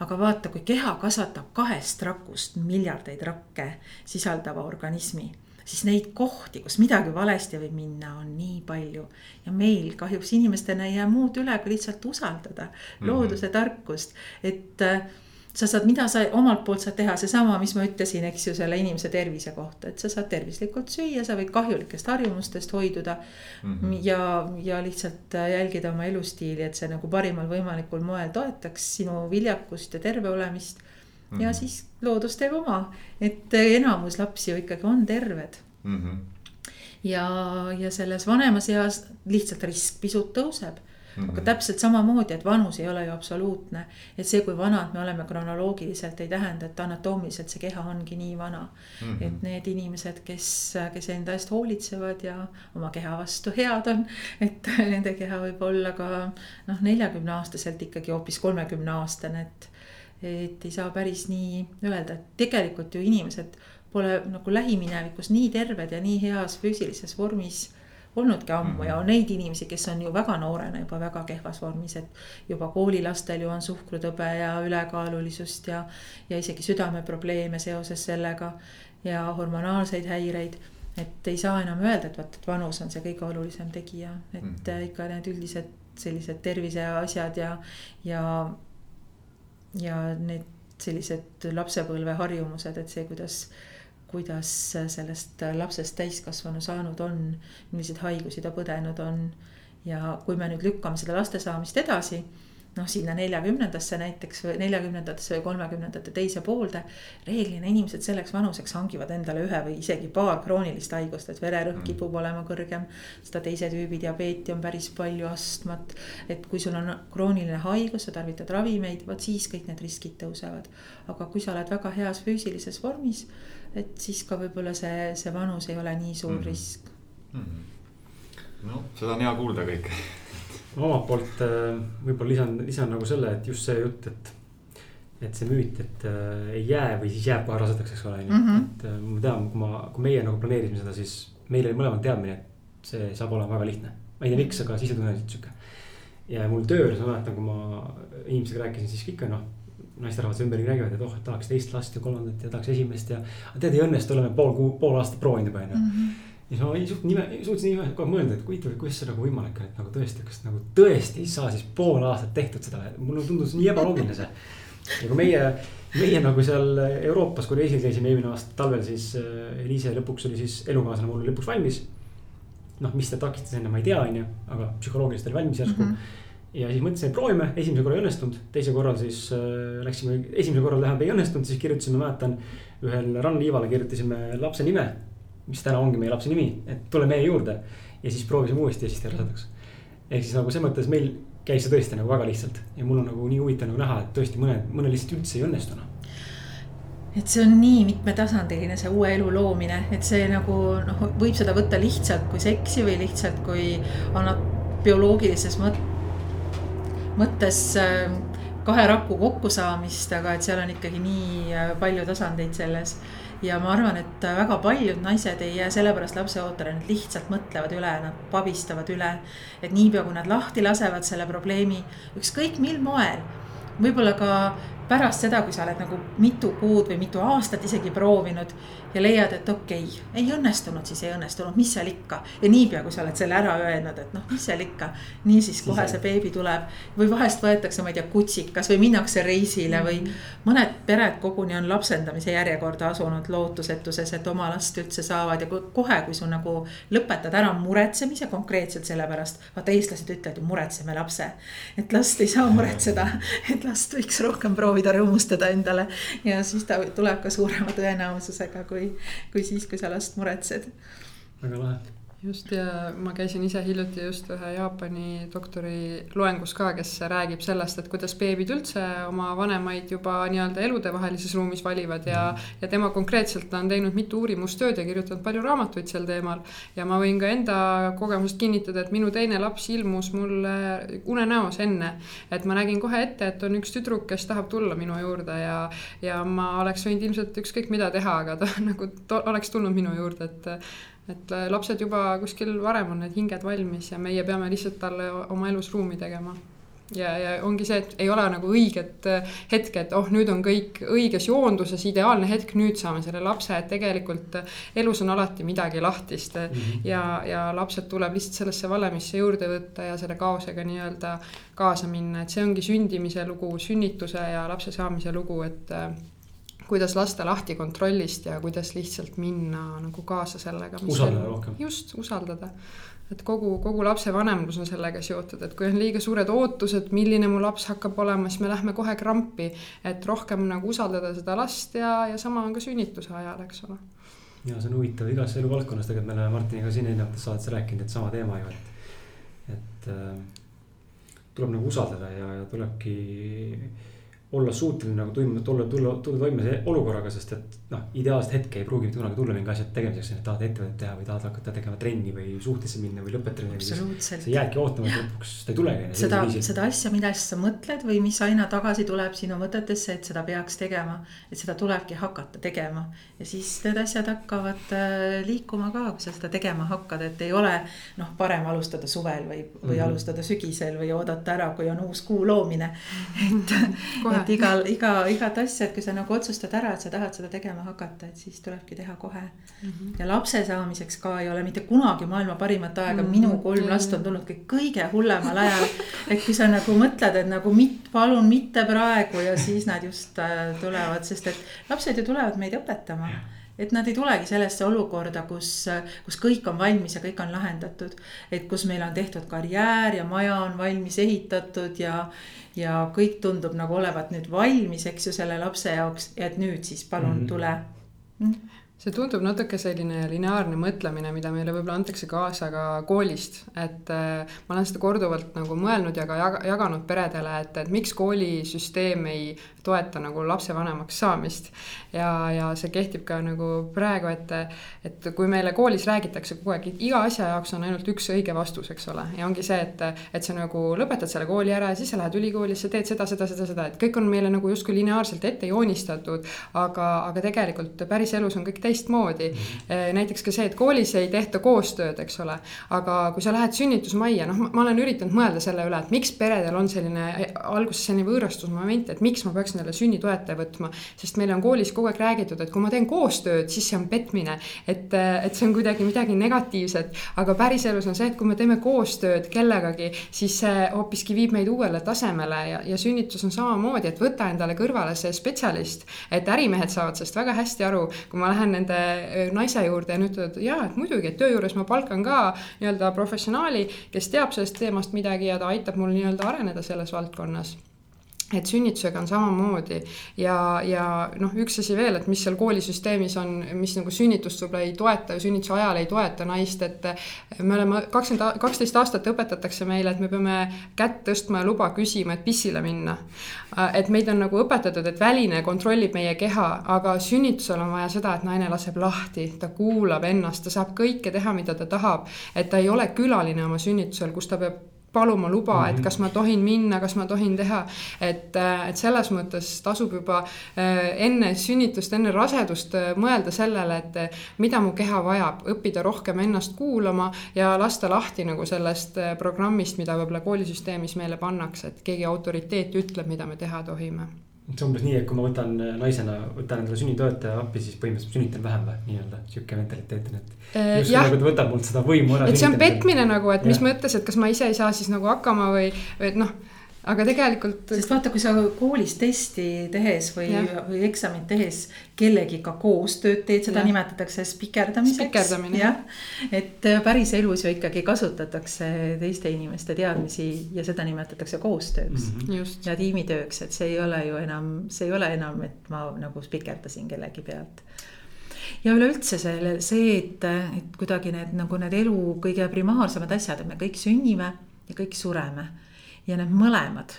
aga vaata, kui keha kasvatab kahest rakust miljardeid rakke sisaldava organismi siis neid kohti, kus midagi valesti võib minna, on nii palju. ja meil kahjuks inimestena ei jää muud üle, kui lihtsalt usaldada looduse mm -hmm. tarkust, et äh, sa saad, mida sa omalt poolt saad teha, seesama, mis ma ütlesin, eks ju, selle inimese tervise kohta, et sa saad tervislikult süüa, sa võid kahjulikest harjumustest hoiduda mm. -hmm. ja, ja lihtsalt äh, jälgida oma elustiili, et see nagu parimal võimalikul moel toetaks sinu viljakust ja terve olemist mm. -hmm. ja siis loodus teeb oma, et enamus lapsi ju ikkagi on terved mm. -hmm. ja, ja selles vanemas eas lihtsalt risk pisut tõuseb -hmm. aga täpselt samamoodi, et vanus ei ole ju absoluutne. et see, kui vanad me oleme kronoloogiliselt, ei tähenda, et anatoomiliselt see keha ongi nii vana mm. -hmm. et need inimesed, kes, kes enda eest hoolitsevad ja oma keha vastu head on, et nende keha võib olla ka noh, neljakümne aastaselt ikkagi hoopis kolmekümne aastane, et. et ei saa päris nii öelda, et tegelikult ju inimesed pole nagu lähiminevikus nii terved ja nii heas füüsilises vormis olnudki ammu mm -hmm. ja on neid inimesi, kes on ju väga noorena juba väga kehvas vormis, et. juba koolilastel ju on suhkrutõbe ja ülekaalulisust ja, ja isegi südameprobleeme seoses sellega ja hormonaalseid häireid et ei saa enam öelda, et vot, et vanus on see kõige olulisem tegija, et mm -hmm. ikka need üldised sellised terviseasjad ja, ja. ja need sellised lapsepõlve harjumused, et see, kuidas kuidas sellest lapsest täiskasvanu saanud on, milliseid haigusi ta põdenud on. ja kui me nüüd lükkame seda laste saamist edasi noh, sinna neljakümnendasse näiteks või neljakümnendatesse või kolmekümnendate teise poolde. reeglina inimesed selleks vanuseks hangivad endale ühe või isegi paar kroonilist haigust, et vererõhk mm. kipub olema kõrgem. seda teise tüübi diabeeti on päris palju, astmat. et kui sul on krooniline haigus, sa tarvitad ravimeid, vot siis kõik need riskid tõusevad. aga kui sa oled väga heas füüsilises vormis, et siis ka võib-olla see, see vanus ei ole nii suur mm -hmm. risk mm. -hmm. no seda on hea kuulda kõike omalt poolt äh, võib-olla lisan, lisan nagu selle, et just see jutt, et. et see müüt, et äh, ei jää või siis jääb kohe rasedaks, eks ole, on ju, mhm. et äh, ma tean, kui ma, kui meie nagu planeerisime seda, siis meil oli mõlemal teadmine, et see saab olema väga lihtne. ma ei tea, miks, aga sisetunne oli sihuke. ja mul töös ma mäletan, kui ma inimesega rääkisin, siis ikka noh naisterahvas ümberringi räägivad, et oh, et tahaks teist last ja kolmandat ja tahaks esimest ja. tead, ei õnnestu, oleme pool kuu, pool aastat proovinud juba onju -hmm ja siis ma ei suutnud nime, suutsin nime kohe mõelda, et huvitav, kuidas see nagu võimalik on, et nagu tõesti, kas nagu tõesti ei saa siis pool aastat tehtud seda, mulle tundus nii ebaloogiline see. ja kui meie, meie nagu seal Euroopas, kui reisil käisime eelmine aasta talvel, siis äh, Eliise lõpuks oli siis elukaaslane mul lõpuks valmis. noh, mis ta takistas enne, ma ei tea, on ju, aga psühholoogiliselt oli valmis järsku mm. -hmm ja siis mõtlesime, proovime, esimesel korral ei õnnestunud, teisel korral siis äh, läksime, esimesel korral tähendab ei õnnestunud, siis kirjutasime, mäletan. ühel rannliivale kirjutasime lapse nime, mis täna ongi meie lapse nimi, et tule meie juurde. ja siis proovisime uuesti ja siis ta rasedaks. ehk siis nagu selles mõttes meil käis see tõesti nagu väga lihtsalt ja mul on nagu nii huvitav nagu näha, et tõesti mõned, mõnel lihtsalt üldse ei õnnestu noh et see on nii mitmetasandiline, see uue elu loomine, et see nagu noh, võib seda võtta lihtsalt kui seksi või lihtsalt kui annab bioloogilises mõt-, mõttes äh, kahe raku kokkusaamist, aga et seal on ikkagi nii äh, palju tasandeid selles ja ma arvan, et väga paljud naised ei jää sellepärast lapseootele, nad lihtsalt mõtlevad üle, nad pabistavad üle. et niipea, kui nad lahti lasevad selle probleemi, ükskõik mil moel, võib-olla ka pärast seda, kui sa oled nagu mitu kuud või mitu aastat isegi proovinud ja leiad, et okei okay,, ei õnnestunud, siis ei õnnestunud, mis seal ikka. ja niipea, kui sa oled selle ära öelnud, et noh, mis seal ikka, niisiis kohe see beebi tuleb. või vahest võetakse, ma ei tea, kutsikas või minnakse reisile või -hmm. mõned pered koguni on lapsendamise järjekorda asunud lootusetuses, et oma last üldse saavad ja kohe, kui sul nagu lõpetad ära muretsemise konkreetselt selle pärast. vaata, eestlased ütlevad ju muretseme lapse, et last ei saa muretseda, et last võiks rohkem proovida rõõmustada endale ja siis ta tuleb ka suurema tõenäosusega, kui kui, kui siis, kui sa last muretsed. väga lahe just ja ma käisin ise hiljuti just ühe Jaapani doktori loengus ka, kes räägib sellest, et kuidas beebid üldse oma vanemaid juba nii-öelda eludevahelises ruumis valivad ja mm. ja tema konkreetselt on teinud mitu uurimustööd ja kirjutanud palju raamatuid sel teemal. ja ma võin ka enda kogemusest kinnitada, et minu teine laps ilmus mulle unenäos enne, et ma nägin kohe ette, et on üks tüdruk, kes tahab tulla minu juurde ja ja ma oleks võinud ilmselt ükskõik mida teha, aga ta nagu to, oleks tulnud minu juurde, et et äh, lapsed juba kuskil varem on need hinged valmis ja meie peame lihtsalt talle oma elus ruumi tegema. ja, ja ongi see, et ei ole nagu õiget äh, hetke, et oh, nüüd on kõik õiges joonduses, ideaalne hetk, nüüd saame selle lapse, et tegelikult äh, elus on alati midagi lahtist mm. -hmm. ja, ja lapsed tuleb lihtsalt sellesse valemisse juurde võtta ja selle kaosega nii-öelda kaasa minna, et see ongi sündimise lugu, sünnituse ja lapse saamise lugu, et kuidas lasta lahti kontrollist ja kuidas lihtsalt minna nagu kaasa sellega. usaldada rohkem. just, usaldada. et kogu, kogu lapsevanemlus on sellega seotud, et kui on liiga suured ootused, milline mu laps hakkab olema, siis me lähme kohe krampi. et rohkem nagu usaldada seda last ja, ja sama on ka sünnituse ajal, eks ole. ja see on huvitav igas eluvaldkonnas, tegelikult me oleme Martiniga siin erinevates saadetes rääkinud, et sama teema ju, et, et äh, tuleb nagu usaldada ja, ja tulebki olla suuteline nagu tulla, tulla, tulla, tulla toime olukorraga, sest et noh, ideaalset hetke ei pruugi mitte kunagi tulla mingi asja tegemiseks, et tahad ettevõtet teha või tahad hakata tegema trenni või suhtesse minna või lõpetada. absoluutselt. sa jäädki ootama, et lõpuks ta ei tulegi. seda, seda asja, millest sa mõtled või mis aina tagasi tuleb sinu mõtetesse, et seda peaks tegema. et seda tulebki hakata tegema ja siis need asjad hakkavad äh, liikuma ka, kui sa seda tegema hakkad, et ei ole noh, parem alustada suvel või, või mm -hmm. alustada sügisel või oodata ära, kui on uus kuu loomine. et, et igal, iga, igat asja, et kui sa nagu otsustad ära, et sa tahad seda tegema hakata, et siis tulebki teha kohe mm. -hmm. ja lapse saamiseks ka ei ole mitte kunagi maailma parimat aega mm, -hmm. minu kolm last on tulnud kõik kõige hullemal ajal. et kui sa nagu mõtled, et nagu mit, palun mitte praegu ja siis nad just äh, tulevad, sest et lapsed ju tulevad meid õpetama tegema et nad ei tulegi sellesse olukorda, kus, kus kõik on valmis ja kõik on lahendatud. et kus meil on tehtud karjäär ja maja on valmis ehitatud ja, ja kõik tundub nagu olevat nüüd valmis, eks ju, selle lapse jaoks, et nüüd siis palun mm -hmm. tule mm see tundub natuke selline lineaarne mõtlemine, mida meile võib-olla antakse kaasa ka koolist, et äh, ma olen seda korduvalt nagu mõelnud ja ka jaganud peredele, et, et miks koolisüsteem ei toeta nagu lapsevanemaks saamist. ja, ja see kehtib ka nagu praegu, et, et kui meile koolis räägitakse kogu aeg, iga asja jaoks on ainult üks õige vastus, eks ole, ja ongi see, et, et sa nagu lõpetad selle kooli ära ja siis sa lähed ülikooli, sa teed seda, seda, seda, seda, et kõik on meile nagu justkui lineaarselt ette joonistatud. aga, aga tegelikult päris elus on kõik teistmoodi. näiteks ka see, et koolis ei tehta koostööd, eks ole, aga kui sa lähed sünnitusmajja, noh, ma olen üritanud mõelda selle üle, et miks peredel on selline alguses selline võõrastusmoment, et miks ma peaksin jälle sünnitoetaja võtma. sest meile on koolis kogu aeg räägitud, et kui ma teen koostööd, siis see on petmine. et, et see on kuidagi midagi negatiivset, aga päriselus on see, et kui me teeme koostööd kellegagi, siis see hoopiski viib meid uuele tasemele ja, ja sünnitus on samamoodi, et võta endale kõrvale see spetsialist. et ärimehed saavad sellest väga hästi aru, kui ma lähen nende naise juurde ja nad ütlevad, jaa, et muidugi, et töö juures ma palkan ka nii-öelda professionaali, kes teab sellest teemast midagi ja ta aitab mul nii-öelda areneda selles valdkonnas et sünnitusega on samamoodi ja, ja noh, üks asi veel, et mis seal koolisüsteemis on, mis nagu sünnitust võib-olla ei toeta ja sünnituse ajal ei toeta naist, et me oleme kakskümmend, kaksteist aastat õpetatakse meile, et me peame kätt tõstma ja luba küsima, et pissile minna. et meid on nagu õpetatud, et väline kontrollib meie keha, aga sünnitusel on vaja seda, et naine laseb lahti, ta kuulab ennast, ta saab kõike teha, mida ta tahab. et ta ei ole külaline oma sünnitusel, kus ta peab paluma luba et mhm. kas ma tohin minna, kas ma tohin teha. et, äh, et selles mõttes tasub juba äh, enne sünnitust, enne rasedust äh, mõelda sellele, et mida mu keha vajab, õppida rohkem ennast kuulama ja lasta lahti nagu sellest programmist, mida võib-olla koolisüsteemis meile pannakse, et keegi autoriteet ütleb, mida me teha tohime see on umbes nii, et kui ma võtan naisena, võtan endale sünnitoetaja appi, siis põhimõtteliselt sünnitan vähem või nii-öelda sihuke mentaliteet on, et. just nagu ta võtab mult seda võimu ära. et see on petmine nagu, et mis mõttes, et kas ma ise ei saa siis nagu hakkama või, või et noh aga tegelikult. sest vaata, kui sa koolis testi tehes või, või eksamit tehes kellegiga koostööd teed, seda ja. nimetatakse spikerdamiseks. jah, et äh, päris elus ju ikkagi kasutatakse teiste inimeste teadmisi ja seda nimetatakse koostööks mm. -hmm. ja tiimitööks, et see ei ole ju enam, see ei ole enam, et ma nagu spikerdasin kellegi pealt ja üleüldse selle, see, et, et kuidagi need nagu need elu kõige primaarsemad asjad, et me kõik sünnime ja kõik sureme ja need mõlemad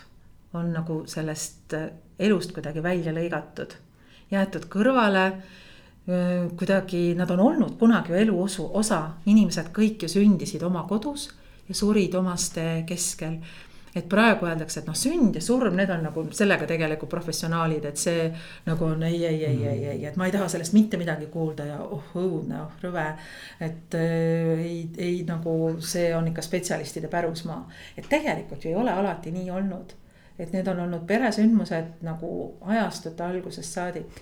on nagu sellest äh, elust kuidagi välja lõigatud, jäetud kõrvale. Äh, kuidagi nad on olnud kunagi ju elu osu, osa, inimesed kõik ju sündisid oma kodus ja surid omaste keskel et praegu öeldakse, et noh, sünd ja surm, need on nagu sellega tegelikult professionaalid, et see nagu on ei, ei, ei, ei, ei, et ma ei taha sellest mitte midagi kuulda ja oh õudne, oh rõve. et äh, ei, ei nagu see on ikka spetsialistide pärusmaa, et tegelikult ju ei ole alati nii olnud. et need on olnud peresündmused nagu ajastute algusest saadik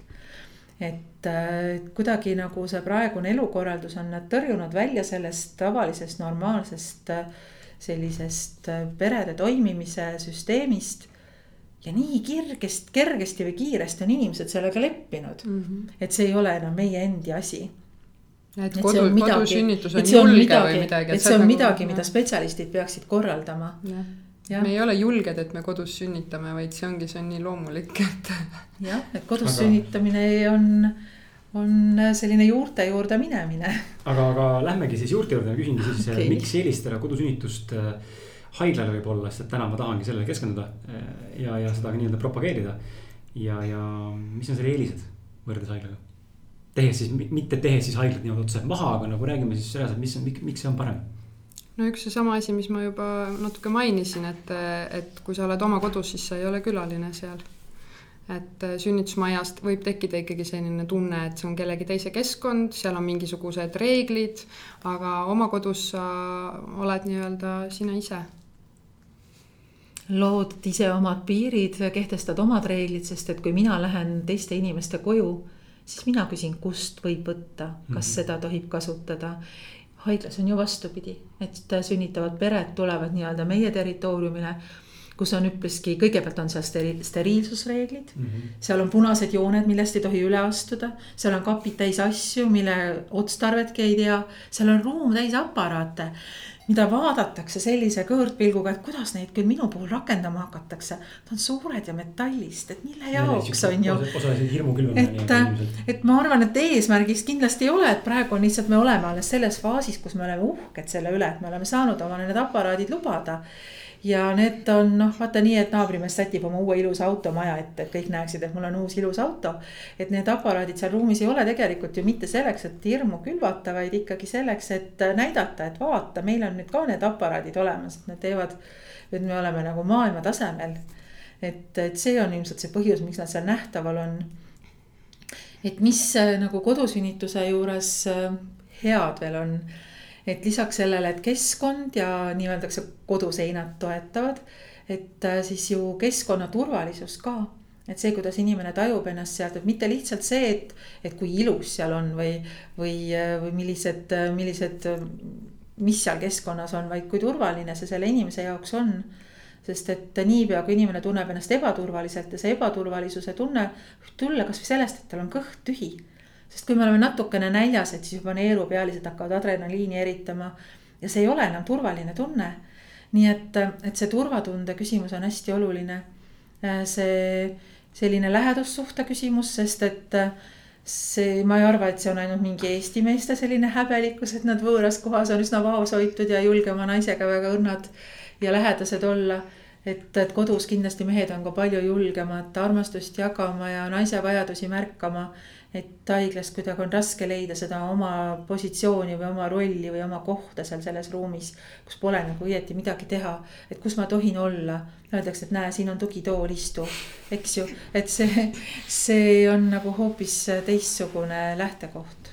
et äh, kuidagi nagu see praegune elukorraldus on nad tõrjunud välja sellest tavalisest normaalsest äh, sellisest äh, perede toimimise süsteemist. ja nii kirgest, kergesti või kiiresti on inimesed sellega leppinud mm, -hmm. et see ei ole enam meie endi asi et kodu, kodusünnitus on julge midagi, või midagi. et see on midagi, mida spetsialistid peaksid korraldama. Ja. me ei ole julged, et me kodus sünnitame, vaid see ongi, see on nii loomulik, et. jah, et kodus Aga... sünnitamine on on selline juurte juurde minemine. aga, aga lähmegi siis juurte juurde ja küsingi siis okay., miks eelistada kodusünnitust äh, haiglale võib-olla, sest et täna ma tahangi sellele keskenduda äh, ja, ja seda ka nii-öelda propageerida. ja, ja mis on selle eelised võrreldes haiglaga? tehes siis, mitte tehes siis haiglat niimoodi otse maha, aga nagu räägime siis reaalselt, mis on, miks see on parem no üks seesama asi, mis ma juba natuke mainisin, et, et kui sa oled oma kodus, siis sa ei ole külaline seal et äh, sünnitusmajast võib tekkida ikkagi selline tunne, et see on kellegi teise keskkond, seal on mingisugused reeglid, aga oma kodus sa oled nii-öelda sina ise. lood ise omad piirid, kehtestad omad reeglid, sest et kui mina lähen teiste inimeste koju, siis mina küsin, kust võib võtta, kas mm -hmm. seda tohib kasutada haiglas on ju vastupidi, et sünnitavad pered tulevad nii-öelda meie territooriumile kus on üpriski, kõigepealt on seal steri-, steriilsusreeglid mm. -hmm. seal on punased jooned, millest ei tohi üle astuda, seal on kapid täis asju, mille otstarvetki ei tea, seal on ruum täis aparaate mida vaadatakse sellise kõõrdpilguga, et kuidas neid küll minu puhul rakendama hakatakse. Nad on suured ja metallist, et mille jaoks on ju. et, et ma arvan, et eesmärgiks kindlasti ei ole, et praegu on lihtsalt, me oleme alles selles faasis, kus me oleme uhked selle üle, et me oleme saanud omale need aparaadid lubada ja need on noh, vaata nii, et naabrimees sätib oma uue ilusa automaja ette, et kõik näeksid, et mul on uus ilus auto. et need aparaadid seal ruumis ei ole tegelikult ju mitte selleks, et hirmu külvata, vaid ikkagi selleks, et näidata, et vaata, meil on nüüd ka need aparaadid olemas, et nad teevad. et me oleme nagu maailma tasemel. et, et see on ilmselt see põhjus, miks nad seal nähtaval on et mis äh, nagu kodusünnituse juures äh, head veel on, et lisaks sellele, et keskkond ja nii-öelda see koduseinad toetavad, et äh, siis ju keskkonna turvalisus ka et see, kuidas inimene tajub ennast sealt, et mitte lihtsalt see, et, et kui ilus seal on või, või, või millised, millised, mis seal keskkonnas on, vaid kui turvaline see selle inimese jaoks on. sest et niipea, kui inimene tunneb ennast ebaturvaliselt ja see ebaturvalisuse tunne võib tulla kasvõi sellest, et tal on kõht tühi. Sest kui me oleme natukene näljas, et siis juba neerupealised hakkavad adrenaliini eritama ja see ei ole enam turvaline tunne. nii et, et see turvatunde küsimus on hästi oluline. see selline lähedussuhte küsimus, sest et äh, see, ma ei arva, et see on ainult mingi Eesti meeste selline häbelikkus, et nad võõras kohas on üsna vaoshoitud ja julge oma naisega väga õrnad ja lähedased olla. et, et kodus kindlasti mehed on ka palju julgemad armastust jagama ja naise vajadusi märkama et haiglas kuidagi on raske leida seda oma positsiooni või oma rolli või oma kohta seal selles ruumis, kus pole nagu õieti midagi teha. et kus ma tohin olla, öeldakse, et näe, siin on tugitool, istu, eks ju, et see, see on nagu hoopis teistsugune lähtekoht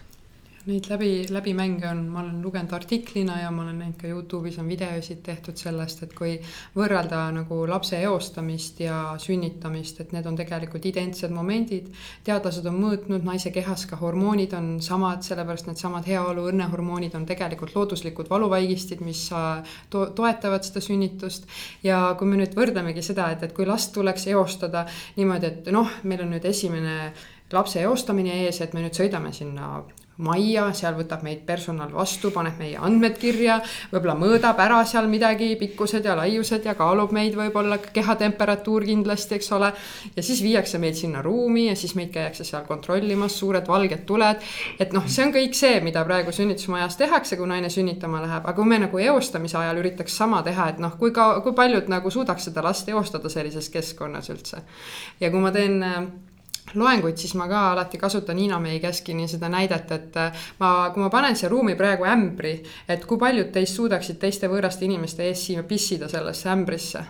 Neid läbi, läbimänge on, ma olen lugenud artiklina ja ma olen näinud ka Youtube'is on videosid tehtud sellest, et kui võrrelda nagu lapse eostamist ja sünnitamist, et need on tegelikult identsed momendid. teadlased on mõõtnud naise kehas ka hormoonid on samad, sellepärast needsamad heaolu õnnehormoonid on tegelikult looduslikud valuvaigistid, mis to toetavad seda sünnitust. ja kui me nüüd võrdlemegi seda, et, et kui last tuleks eostada niimoodi, et noh, meil on nüüd esimene lapse eostamine ees, et me nüüd sõidame sinna majja, seal võtab meid personal vastu, paneb meie andmed kirja, võib-olla mõõdab ära seal midagi, pikkused ja laiused ja kaalub meid võib-olla kehatemperatuur kindlasti, eks ole. ja siis viiakse meid sinna ruumi ja siis meid käiakse seal kontrollimas, suured valged tuled. et noh, see on kõik see, mida praegu sünnitusmajas tehakse, kui naine sünnitama läheb, aga kui me nagu eostamise ajal üritaks sama teha, et noh, kui ka, kui paljud nagu suudaks seda last eostada sellises keskkonnas üldse. ja kui ma teen loenguid, siis ma ka alati kasutan Hiina Mei Käskini seda näidet, et äh, ma, kui ma panen siia ruumi praegu ämbri, et kui paljud teist suudaksid teiste võõraste inimeste ees siia pissida sellesse ämbrisse.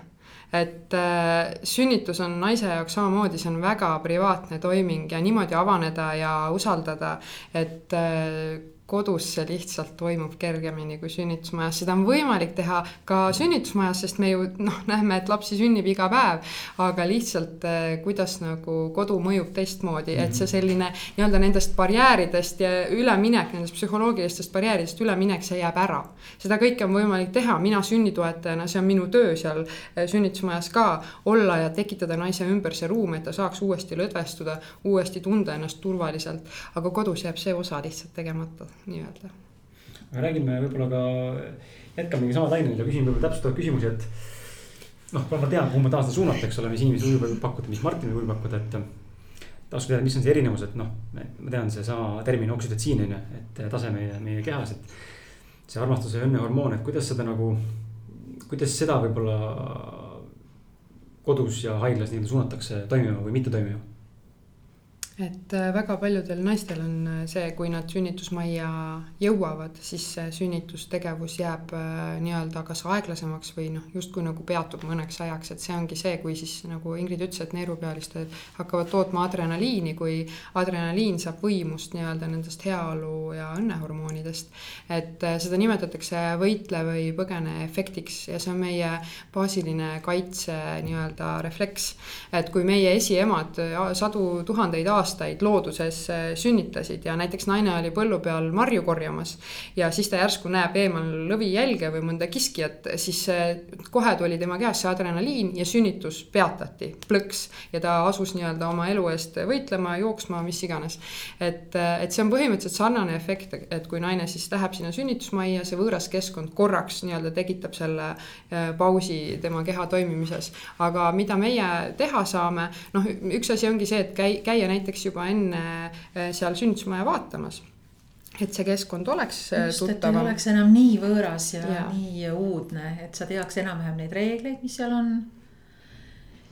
Et äh, sünnitus on naise jaoks samamoodi, see on väga privaatne toiming ja niimoodi avaneda ja usaldada, et äh, kodus see lihtsalt toimub kergemini kui sünnitusmajas, seda on võimalik teha ka sünnitusmajas, sest me ju noh, näeme, et lapsi sünnib iga päev. aga lihtsalt eh, kuidas nagu kodu mõjub teistmoodi, et see mhm. selline nii-öelda nendest barjääridest ja üleminek, nendest psühholoogilistest barjääridest üleminek, see jääb ära. seda kõike on võimalik teha, mina sünnitoetajana, see on minu töö seal eh, sünnitusmajas ka, olla ja tekitada naise ümber see ruum, et ta saaks uuesti lõdvestuda, uuesti tunda ennast turvaliselt. aga kodus jääb see osa lihtsalt tegemata nii-öelda. aga räägime võib-olla ka, jätkamegi sama lainel ja küsin võib-olla täpsustavaid küsimusi, et noh, ma tean, kuhu ma tahan seda suunata, eks ole, mis inimesed võib pakkuda, mis Martinil võib pakkuda, et tahaks teada, mis on see erinevus, et noh, ma tean, seesama termin oksüdotsiin on ju, et tase meie, meie kehas, et. see armastuse ja õnne hormoon, et kuidas seda nagu, kuidas seda võib-olla kodus ja haiglas nii-öelda suunatakse toimima või mitte toimima et äh, väga paljudel naistel on äh, see, kui nad sünnitusmajja jõuavad, siis see sünnitustegevus jääb äh, nii-öelda kas aeglasemaks või noh, justkui nagu peatub mõneks ajaks, et see ongi see, kui siis nagu Ingrid ütles, et neerupealised hakkavad tootma adrenaliini, kui adrenaliin saab võimust nii-öelda nendest heaolu ja õnnehormoonidest. et seda nimetatakse võitle või põgene efektiks ja see on meie baasiline kaitse nii-öelda refleks. et kui meie esiemad sadu tuhandeid aastaid aastaid looduses äh, sünnitasid ja näiteks naine oli põllu peal marju korjamas. ja siis ta järsku näeb eemal lõvijälge või mõnda kiskjat, siis äh, kohe tuli tema käest see adrenaliin ja sünnitus peatati, plõks. ja ta asus nii-öelda oma elu eest võitlema, jooksma, mis iganes. et, äh, et see on põhimõtteliselt sarnane efekt, et kui naine siis läheb sinna sünnitusmajja, see võõras keskkond korraks nii-öelda tekitab selle pausi tema keha toimimises. aga mida meie teha saame, noh, üks asi ongi see, et käi-, käia näiteks näiteks juba enne äh, seal sünnitusmaja vaatamas et see keskkond oleks äh, Just, tuttavam. oleks enam nii võõras ja, ja nii uudne, et sa teaks enam-vähem neid reegleid, mis seal on.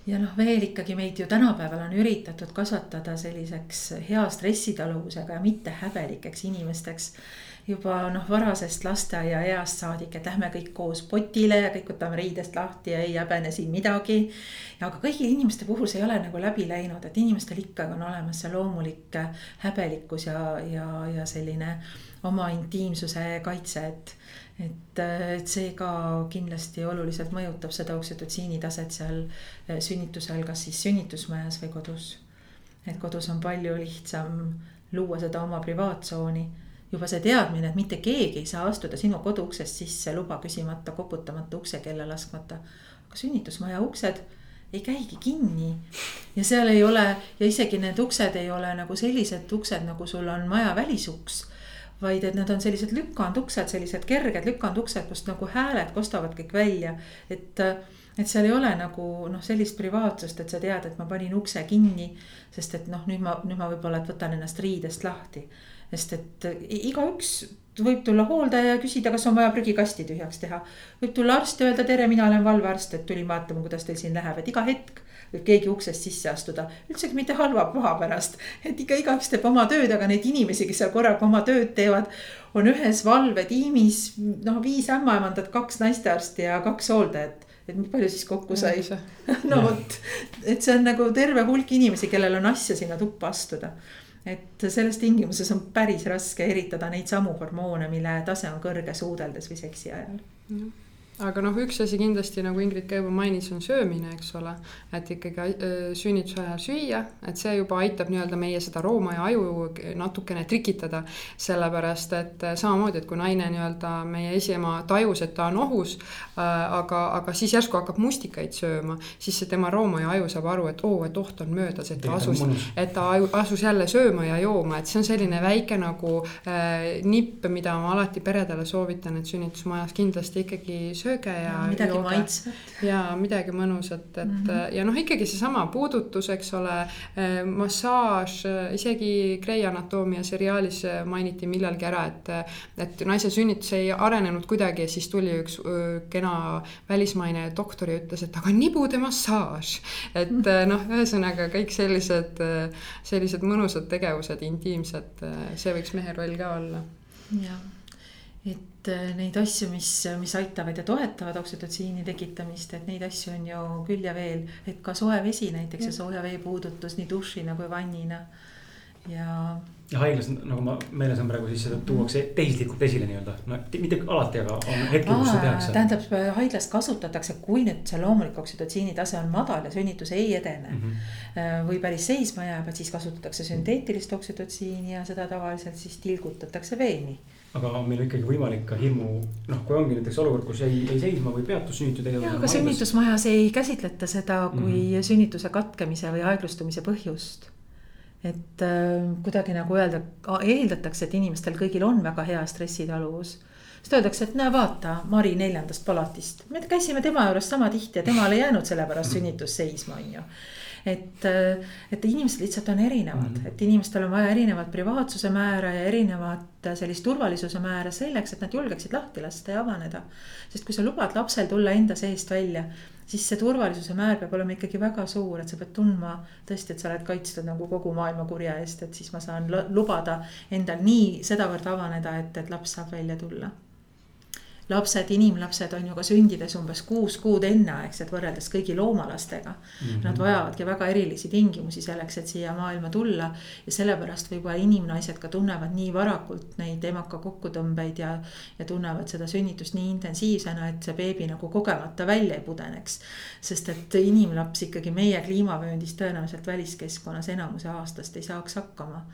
ja noh, veel ikkagi meid ju tänapäeval on üritatud kasvatada selliseks hea stressitaluvusega ja mitte häbelikeks inimesteks. Juba noh, varasest lasteaiaeast saadik, et lähme kõik koos potile ja kõik võtame riidest lahti ja ei häbene siin midagi. aga kõigi inimeste puhul see ei ole nagu läbi läinud, et inimestel ikkagi on olemas see loomulik häbelikkus ja, ja, ja selline oma intiimsuse kaitse, et et, et see ka kindlasti oluliselt mõjutab seda oksütotsiini taset seal sünnitusel, kas siis sünnitusmajas või kodus. et kodus on palju lihtsam luua seda oma privaattsooni juba see teadmine, et mitte keegi ei saa astuda sinu koduuksest sisse luba küsimata, koputamata uksekella laskmata. aga sünnitusmaja uksed ei käigi kinni ja seal ei ole ja isegi need uksed ei ole nagu sellised uksed, nagu sul on maja välisuks. vaid et need on sellised lükanduksed, sellised kerged lükanduksed, kust nagu hääled kostavad kõik välja, et et seal ei ole nagu noh, sellist privaatsust, et sa tead, et ma panin ukse kinni. sest et noh, nüüd ma, nüüd ma võib-olla, et võtan ennast riidest lahti sest et igaüks võib tulla hooldaja ja küsida, kas on vaja prügikasti tühjaks teha. võib tulla arst ja öelda tere, mina olen valvearst, et tulin vaatama, kuidas teil siin läheb, et iga hetk võib keegi uksest sisse astuda. üldsegi mitte halva paha pärast, et ikka igaüks teeb oma tööd, aga neid inimesi, kes seal korraga oma tööd teevad. on ühes valvetiimis noh, viis ämmaemandat, kaks naistearsti ja kaks hooldajat et palju siis kokku sai. no vot, et see on nagu terve hulk inimesi, kellel on asja sinna tuppa astuda et selles tingimuses on päris raske eritada neid samu hormoone, mille tase on kõrge suudeldes või seksi ajal aga noh, üks asi kindlasti nagu Ingrid ka juba mainis, on söömine, eks ole. et ikkagi äh, sünnituse ajal süüa, et see juba aitab nii-öelda meie seda rooma ja aju natukene trikitada. sellepärast, et äh, samamoodi, et kui naine nii-öelda meie esiema tajus, et ta on ohus äh,. aga, aga siis järsku hakkab mustikaid sööma, siis see tema rooma ja aju saab aru, et oo oh,, et oht on möödas, et ta asus, et ta asus jälle sööma ja jooma, et see on selline väike nagu äh, nipp, mida ma alati peredele soovitan, et sünnitusmajas kindlasti ikkagi sööma sööge ja, ja midagi jooge. maitsvat. ja midagi mõnusat, et mm -hmm. ja noh, ikkagi seesama puudutus, eks ole, eh, massaaž, eh, isegi Grey Anatomia seriaalis mainiti millalgi ära, et, et naise sünnitus ei arenenud kuidagi ja siis tuli üks kena välismaine doktor ja ütles, et aga nibude massaaž. et noh, ühesõnaga kõik sellised, sellised mõnusad tegevused, intiimsed, see võiks mehe roll ka olla. jah et äh, neid asju, mis, mis aitavad ja toetavad oksüdotsiini tekitamist, et neid asju on ju küll ja veel, et ka soe vesi näiteks ja, ja sooja vee puudutus nii dušina kui vannina ja. ja haiglas, nagu ma meeles on praegu, siis seda tuuakse tehislikult esile nii-öelda, no mitte alati, aga on hetki, kus seda tehakse. tähendab, haiglas kasutatakse, kui nüüd see loomulik oksüdotsiini tase on madal ja sünnitus ei edene mm. -hmm. või päris seisma jääb, et siis kasutatakse sünteetilist oksüdotsiini ja seda tavaliselt siis tilgutatakse veeni aga on meil ikkagi võimalik ka hirmu, noh, kui ongi näiteks olukord, kus jäi, jäi seisma või peatus sünnituse tegevus. aga sünnitusmajas ei käsitleta seda kui mm -hmm. sünnituse katkemise või aeglustumise põhjust. et äh, kuidagi nagu öelda, eeldatakse, et inimestel kõigil on väga hea stressitaluvus siis öeldakse, et näe, vaata Mari neljandast palatist, me käisime tema juures sama tihti ja temal ei jäänud sellepärast sünnitus seisma, on ju et, et inimesed lihtsalt on erinevad mm, -hmm. et inimestel on vaja erinevat privaatsuse määra ja erinevat sellist turvalisuse määra selleks, et nad julgeksid lahti lasta ja avaneda. sest kui sa lubad lapsel tulla enda seest välja, siis see turvalisuse määr peab olema ikkagi väga suur, et sa pead tundma tõesti, et sa oled kaitstud nagu kogu maailma kurja eest, et siis ma saan lubada endal nii sedavõrd avaneda, et, et laps saab välja tulla lapsed, inimlapsed on ju ka sündides umbes kuus kuud enneaegselt võrreldes kõigi loomalastega mm. -hmm. Nad vajavadki väga erilisi tingimusi selleks, et siia maailma tulla. ja sellepärast võib-olla inimnaised ka tunnevad nii varakult neid emaka kokkutõmbeid ja, ja tunnevad seda sünnitust nii intensiivsena, et see beebi nagu kogemata välja ei pudeneks. sest et inimlaps ikkagi meie kliimavööndis tõenäoliselt väliskeskkonnas enamuse aastast ei saaks hakkama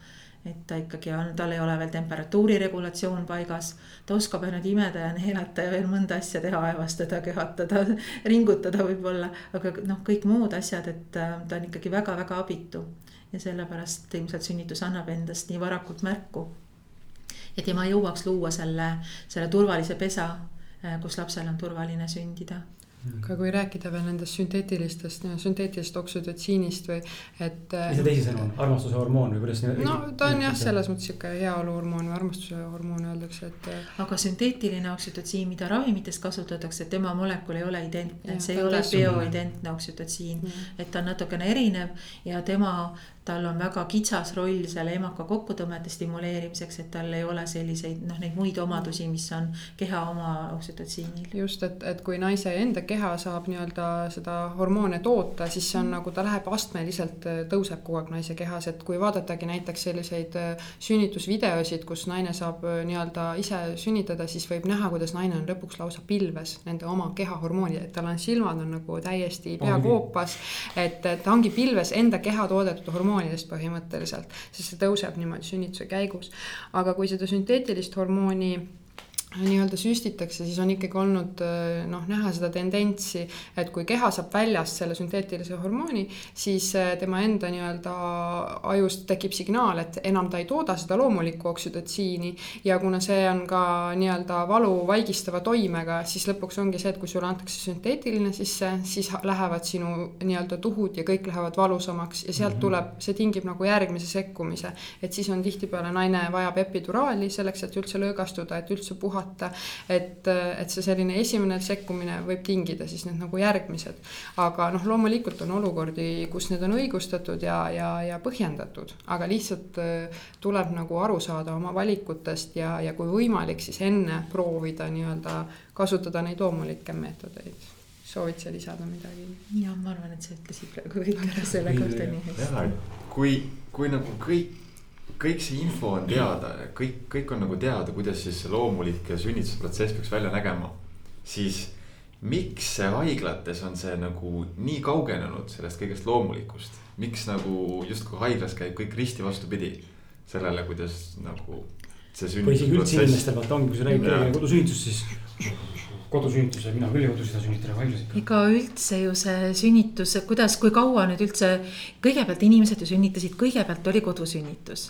et ta ikkagi on, tal ei ole veel temperatuuri regulatsioon paigas. ta oskab ainult imeda ja neelata ja veel mõnda asja teha, aevastada, köhatada, ringutada võib-olla. aga noh, kõik muud asjad, et äh, ta on ikkagi väga-väga abitu. ja sellepärast ilmselt sünnitus annab endast nii varakult märku. et ema jõuaks luua selle, selle turvalise pesa, äh, kus lapsel on turvaline sündida aga kui rääkida veel nendest sünteetilistest, sünteetilisest oksüdotsiinist või et. mis see teisisõnu on, armastuse hormoon või kuidas? no ta on jah, selles mõttes sihuke heaoluhormoon või armastuse hormoon öeldakse, et. aga sünteetiline oksüdotsiin, mida ravimites kasutatakse, tema molekul ei ole identne, see ei ole bioidentne oksüdotsiin, et ta on natukene erinev ja tema tal on väga kitsas roll selle emaka kokkutõmmete stimuleerimiseks, et tal ei ole selliseid noh, neid muid omadusi, mis on keha oma oksütotsiinil. just, et, et kui naise enda keha saab nii-öelda seda hormoone toota, siis see on nagu ta läheb astmeliselt, tõuseb kogu aeg naise kehas, et kui vaadatagi näiteks selliseid äh, sünnitusvideosid, kus naine saab äh, nii-öelda ise sünnitada, siis võib näha, kuidas naine on lõpuks lausa pilves nende oma kehahormooni, et tal on silmad on nagu täiesti peakoopas, et ta ongi pilves enda keha toodetud hormooni hormoonidest põhimõtteliselt, sest see tõuseb niimoodi sünnituse käigus. aga kui seda sünteetilist hormooni nii-öelda süstitakse, siis on ikkagi olnud äh, noh, näha seda tendentsi, et kui keha saab väljast selle sünteetilise hormooni, siis äh, tema enda nii-öelda ajust tekib signaal, et enam ta ei tooda seda loomulikku oksüdotsiini ja kuna see on ka nii-öelda valu vaigistava toimega, siis lõpuks ongi see, et kui sulle antakse sünteetiline sisse, siis lähevad sinu nii-öelda tuhud ja kõik lähevad valusamaks ja sealt mm -hmm. tuleb, see tingib nagu järgmise sekkumise, et siis on tihtipeale naine vajab epiduraali selleks, et üldse lõõgastuda, et üldse puhata vaata. et, et see selline esimene sekkumine võib tingida siis need nagu järgmised. aga noh, loomulikult on olukordi, kus need on õigustatud ja, ja, ja põhjendatud, aga lihtsalt äh, tuleb nagu aru saada oma valikutest ja, ja kui võimalik, siis enne proovida nii-öelda kasutada neid loomulikke meetodeid soovid sa lisada midagi? ja ma arvan, et sa ütlesid praegu kõik ära selle kohta nii hästi. kui, kui nagu kõik kõik see info on teada, kõik, kõik on nagu teada, kuidas siis see loomulik sünnitusprotsess peaks välja nägema. siis miks see haiglates on see nagu nii kaugenenud sellest kõigest loomulikust, miks nagu justkui haiglas käib kõik risti vastupidi sellele, kuidas nagu see sünnitusprotsess. või isegi üldse inimeste pealt ongi, kui sa räägid kellelegi kodusünnitusest, siis kodusünnituse, mina küll ei kodu seda sünnitada haiglas ikka. ega üldse ju see sünnitus, kuidas, kui kaua nüüd üldse, kõigepealt inimesed ju sünnitasid, kõigepealt oli kodusünnitus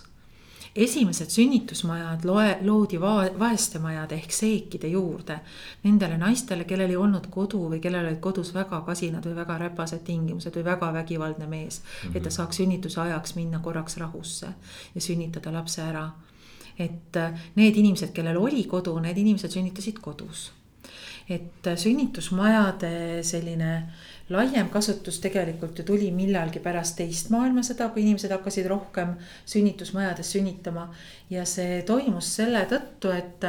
esimesed sünnitusmajad loe, loodi va-, vaestemajade ehk seekide juurde. Nendele naistele, kellel ei olnud kodu või kellel olid kodus väga kasinad või väga räpased tingimused või väga vägivaldne mees mm. -hmm. et ta mhm. saaks sünnituse ajaks minna korraks rahusse ja sünnitada lapse ära. et äh, need inimesed, kellel oli kodu, need inimesed sünnitasid kodus. et äh, sünnitusmajade selline laiem kasutus tegelikult ju tuli millalgi pärast teist maailmasõda, kui inimesed hakkasid rohkem sünnitusmajades sünnitama. ja see toimus selle tõttu, et,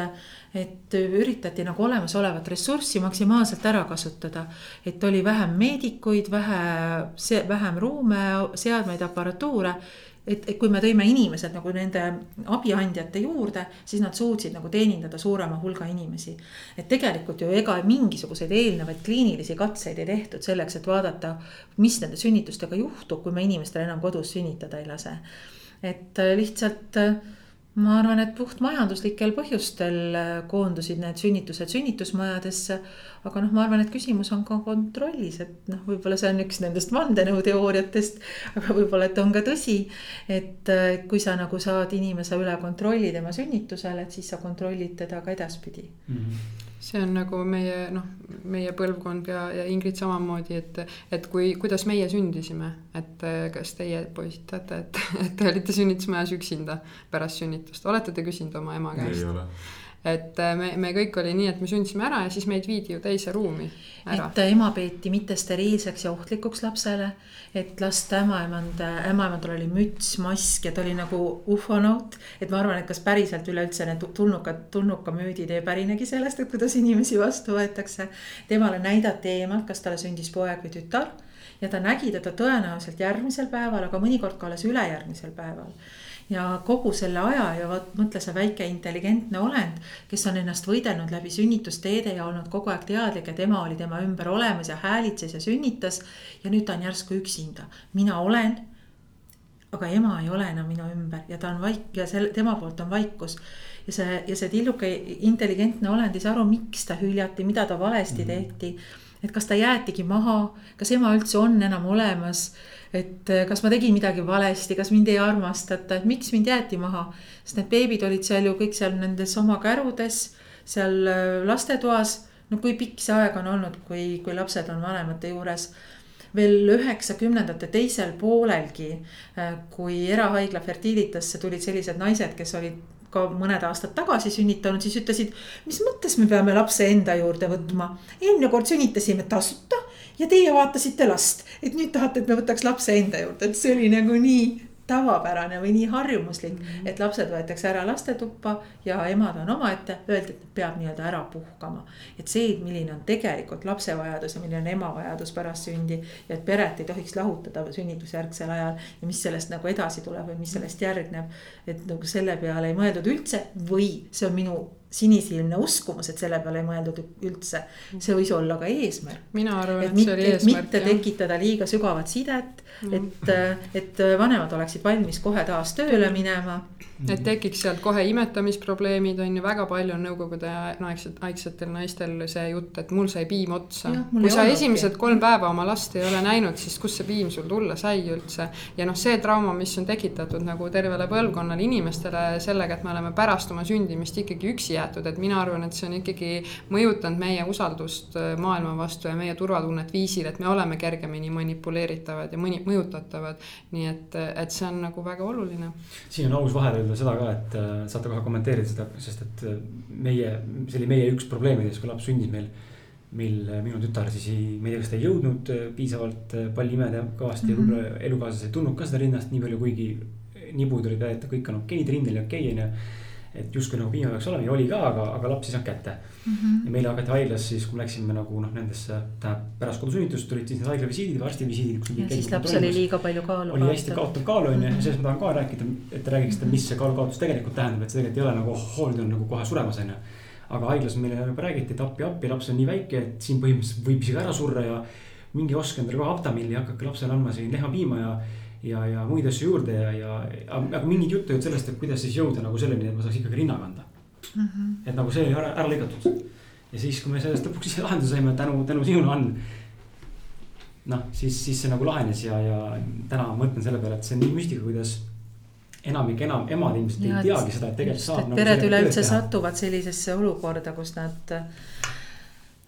et üritati nagu olemasolevat ressurssi maksimaalselt ära kasutada. et oli vähem meedikuid, vähe, vähem ruume, seadmeid, aparatuure et, et kui me tõime inimesed nagu nende abiandjate juurde, siis nad suutsid nagu teenindada suurema hulga inimesi. et tegelikult ju ega mingisuguseid eelnevaid kliinilisi katseid ei tehtud selleks, et vaadata, mis nende sünnitustega juhtub, kui me inimestel enam kodus sünnitada ei lase. et lihtsalt ma arvan, et puht majanduslikel põhjustel koondusid need sünnitused sünnitusmajadesse aga noh, ma arvan, et küsimus on ka kontrollis, et noh, võib-olla see on üks nendest vandenõuteooriatest. aga võib-olla, et on ka tõsi, et äh, kui sa nagu saad inimese üle kontrolli tema sünnitusel, et siis sa kontrollid teda ka edaspidi mm. -hmm see on nagu meie noh, meie põlvkond ja, ja Ingrid samamoodi, et, et kui, kuidas meie sündisime, et äh, kas teie poisid teate, et, et te olite sünnitusmajas üksinda pärast sünnitust, olete te küsinud oma ema käest? ei ole et äh, me, me kõik oli nii, et me sündsime ära ja siis meid viidi ju teise ruumi ära. et ema peeti mitte steriilseks ja ohtlikuks lapsele, et last ämmaemand, ämmaemandal oli müts, mask ja ta oli nagu ufonaut. et ma arvan, et kas päriselt üleüldse need tulnukad, tulnukamüüdid ei pärinegi sellest, et kuidas inimesi vastu võetakse. temale näidati eemalt, kas talle sündis poeg või tütar ja ta nägi teda tõenäoliselt järgmisel päeval, aga mõnikord ka alles ülejärgmisel päeval ja kogu selle aja ja vot mõtle see väike intelligentne olend, kes on ennast võidelnud läbi sünnitusteede ja olnud kogu aeg teadlik, et ema oli tema ümber olemas ja häälitses ja sünnitas. ja nüüd ta on järsku üksinda, mina olen. aga ema ei ole enam minu ümber ja ta on vaik- ja selle, tema poolt on vaikus ja see, ja see tilluke intelligentne olend ei saa aru, miks ta hüljati, mida ta valesti mm -hmm. tehti. et kas ta jäetigi maha, kas ema üldse on enam olemas et eh, kas ma tegin midagi valesti, kas mind ei armastata, et miks mind jäeti maha. sest need beebid olid seal ju kõik seal nendes oma kärudes, seal eh, lastetoas. no kui pikk see aeg on olnud, kui, kui lapsed on vanemate juures veel üheksakümnendate teisel poolelgi, eh, kui erahaigla Fertilitasse tulid sellised naised, kes olid ka mõned aastad tagasi sünnitanud, siis ütlesid, mis mõttes me peame lapse enda juurde võtma. eelmine kord sünnitasime tasuta ja teie vaatasite last, et nüüd tahate, et me võtaks lapse enda juurde, et see oli nagu nii tavapärane või nii harjumuslik mm, -hmm. et lapsed võetakse ära lastetuppa ja emad on omaette, öeldi, et peab nii-öelda ära puhkama. et see, milline on tegelikult lapse vajadus ja milline on ema vajadus pärast sündi ja et peret ei tohiks lahutada sünnitusjärgsel ajal ja mis sellest nagu edasi tuleb või mis sellest järgneb. et nagu selle peale ei mõeldud üldse või see on minu sinisilmne uskumus, et selle peale ei mõeldud üldse. see võis olla ka eesmärk. mina arvan, et, et see oli eesmärk. mitte jah. tekitada liiga sügavat sidet mm., et, et vanemad oleksid valmis kohe taas tööle minema et tekiks sealt kohe imetamisprobleemid on ju väga palju on nõukogude aegset, aegsetel naistel see jutt, et mul sai piim otsa. kui sa esimesed kolm päeva oma last ei ole näinud, siis kust see piim sul tulla sai üldse. ja noh, see trauma, mis on tekitatud nagu tervele põlvkonnale inimestele sellega, et me oleme pärast oma sündimist ikkagi üksi jäetud, et mina arvan, et see on ikkagi mõjutanud meie usaldust äh, maailma vastu ja meie turvatunnet viisil, et me oleme kergemini manipuleeritavad ja mõni, mõjutatavad. nii et, et see on nagu väga oluline. siin on aus vahele öelda seda ka, et äh, saate kohe kommenteerida seda, sest et äh, meie, see oli meie üks probleemidest, kui laps sündis meil. mil minu tütar siis ei, ma ei tea, kas ta ei jõudnud piisavalt palli imeda kõvasti mm -hmm. ja võib-olla mhm. elukaaslased ei tundnud ka seda rinnast nii palju, kuigi nibud olid, et kõik on okeid, rindel on okei, onju et justkui nagu piima peaks olema ja oli ka, aga, aga laps ei saanud kätte mm. -hmm. ja meile hakati haiglas siis, kui me läksime nagu noh, nendesse, tähendab pärast kodusünnitust tulid siis need haiglavisiidid arstivisiidid. ja siis lapsel oli liiga palju kaalu. oli hästi kaotanud kaalu on ju, ja sellest ma tahan ka rääkida, et te räägiksite, mis see kaalukaotus tegelikult tähendab, et see tegelikult ei ole nagu oh, nüüd on nagu kohe suremas on ju. aga haiglas meile juba räägiti, et appi, appi, laps on nii väike, et siin põhimõtteliselt võib isegi ära surra ja minge ostke endale kohe Aptamili ja hakake lapsele andma siin lehmapiima ja ja, ja muid asju juurde ja, ja aga mingit juttu ei olnud sellest, et kuidas siis jõuda nagu selleni, et ma saaks ikkagi rinna kanda mm. -hmm. et nagu see oli ära, ära lõigatud. ja siis, kui me sellest lõpuks ise lahenduse saime tänu, tänu sinule on. noh, siis, siis see nagu lahenes ja, ja täna ma mõtlen selle peale, et see on nii müstika, kuidas enamik enam emad ilmselt ei teagi seda, et tegelikult saab. Nagu pered üleüldse satuvad sellisesse olukorda, kus nad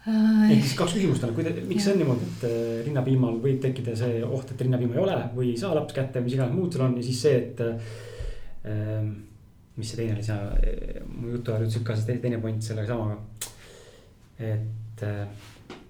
ehk siis kaks küsimust on, kuida-, miks see on niimoodi, et äh, rinnapiimal võib tekkida see oht, et rinnapiima ei ole või ei saa laps kätte, mis iganes muud seal on ja siis see, et äh,. mis see teine oli, sa, äh, mu jutu ajal ütlesid ka see teine point selle samaga. et äh,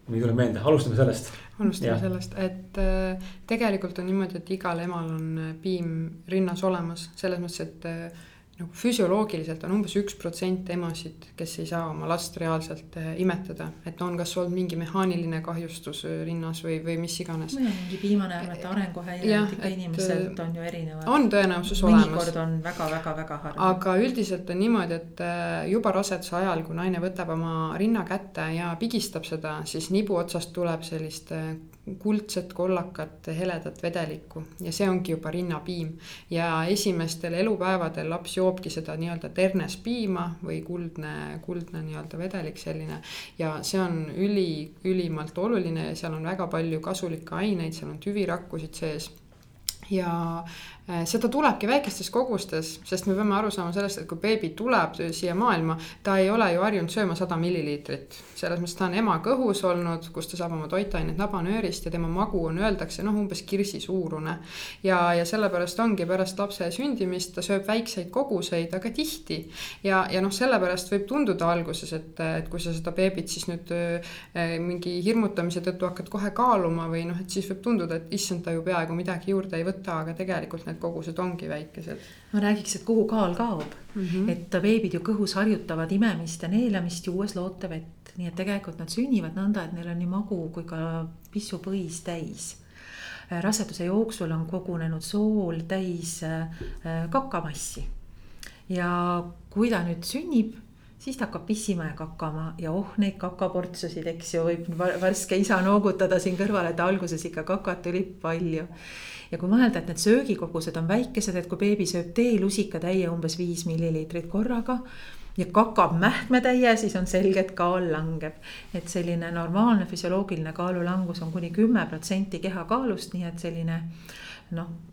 mul ei tule meelde, alustame sellest. alustame ja. sellest, et äh, tegelikult on niimoodi, et igal emal on piim rinnas olemas, selles mõttes, et äh, nagu füsioloogiliselt on umbes üks protsent emasid, kes ei saa oma last reaalselt äh, imetada, et on kas olnud mingi mehaaniline kahjustus äh, rinnas või, või mis iganes. mingi piimanäärmete arenguhäired ikka inimeselt on ju erinevad. on tõenäosus olemas. mõnikord on väga-väga-väga harv. aga üldiselt on niimoodi, et juba raseduse ajal, kui naine võtab oma rinna kätte ja pigistab seda, siis nibu otsast tuleb sellist kuldset, kollakat, heledat vedelikku ja see ongi juba rinnapiim. ja esimestel elupäevadel laps joobki seda nii-öelda ternespiima või kuldne, kuldne nii-öelda vedelik selline. ja see on üli, ülimalt oluline ja seal on väga palju kasulikke aineid, seal on tüvirakkusid sees ja seda tulebki väikestes kogustes, sest me peame aru saama sellest, et kui beebi tuleb siia maailma, ta ei ole ju harjunud sööma sada milliliitrit. selles mõttes ta on ema kõhus olnud, kus ta saab oma toitained nabanöörist ja tema magu on, öeldakse noh, umbes kirsi suurune. ja, ja sellepärast ongi pärast lapse sündimist ta sööb väikseid koguseid, aga tihti. ja, ja noh, sellepärast võib tunduda alguses, et, et kui sa seda beebit siis nüüd äh, mingi hirmutamise tõttu hakkad kohe kaaluma või noh, et siis võib tunduda, et issand, ta ju peaaegu midagi juurde ei võta võta, aga tegelikult need kogused ongi väikesed. ma räägiks, et kuhu kaal kaob mm, -hmm. et beebid ju kõhus harjutavad imemist ja neelamist, juues lootevett, nii et tegelikult nad sünnivad nõnda, et neil on nii magu kui ka pissupõis täis raseduse jooksul on kogunenud sool täis äh, kakamassi. ja kui ta nüüd sünnib, siis ta hakkab pissima ja kakama ja oh, neid kakaportsusid, eks ju, võib värske isa noogutada siin kõrval, et alguses ikka kakat oli palju ja kui mõelda, et need söögikogused on väikesed, et kui beebi sööb teelusikatäie umbes viis milliliitrit korraga ja kakab mähkmetäie, siis on selge, et kaal langeb. et selline normaalne füsioloogiline kaalulangus on kuni kümme protsenti kehakaalust, nii et selline noh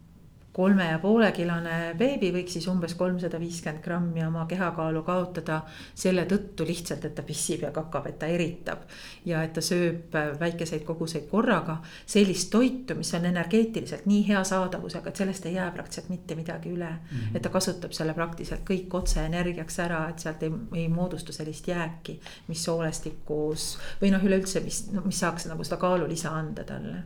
kolme ja poole kilone beebi võiks siis umbes kolmsada viiskümmend grammi oma kehakaalu kaotada selle tõttu lihtsalt, et ta pissib ja kakab, et ta eritab. ja et ta sööb väikeseid koguseid korraga, sellist toitu, mis on energeetiliselt nii hea saadavusega, et sellest ei jää praktiliselt mitte midagi üle mm. -hmm. et ta kasutab selle praktiliselt kõik otse energiaks ära, et sealt ei, ei moodustu sellist jääki, mis soolestikus või noh, üleüldse, mis, no mis saaks nagu seda kaalulisa anda talle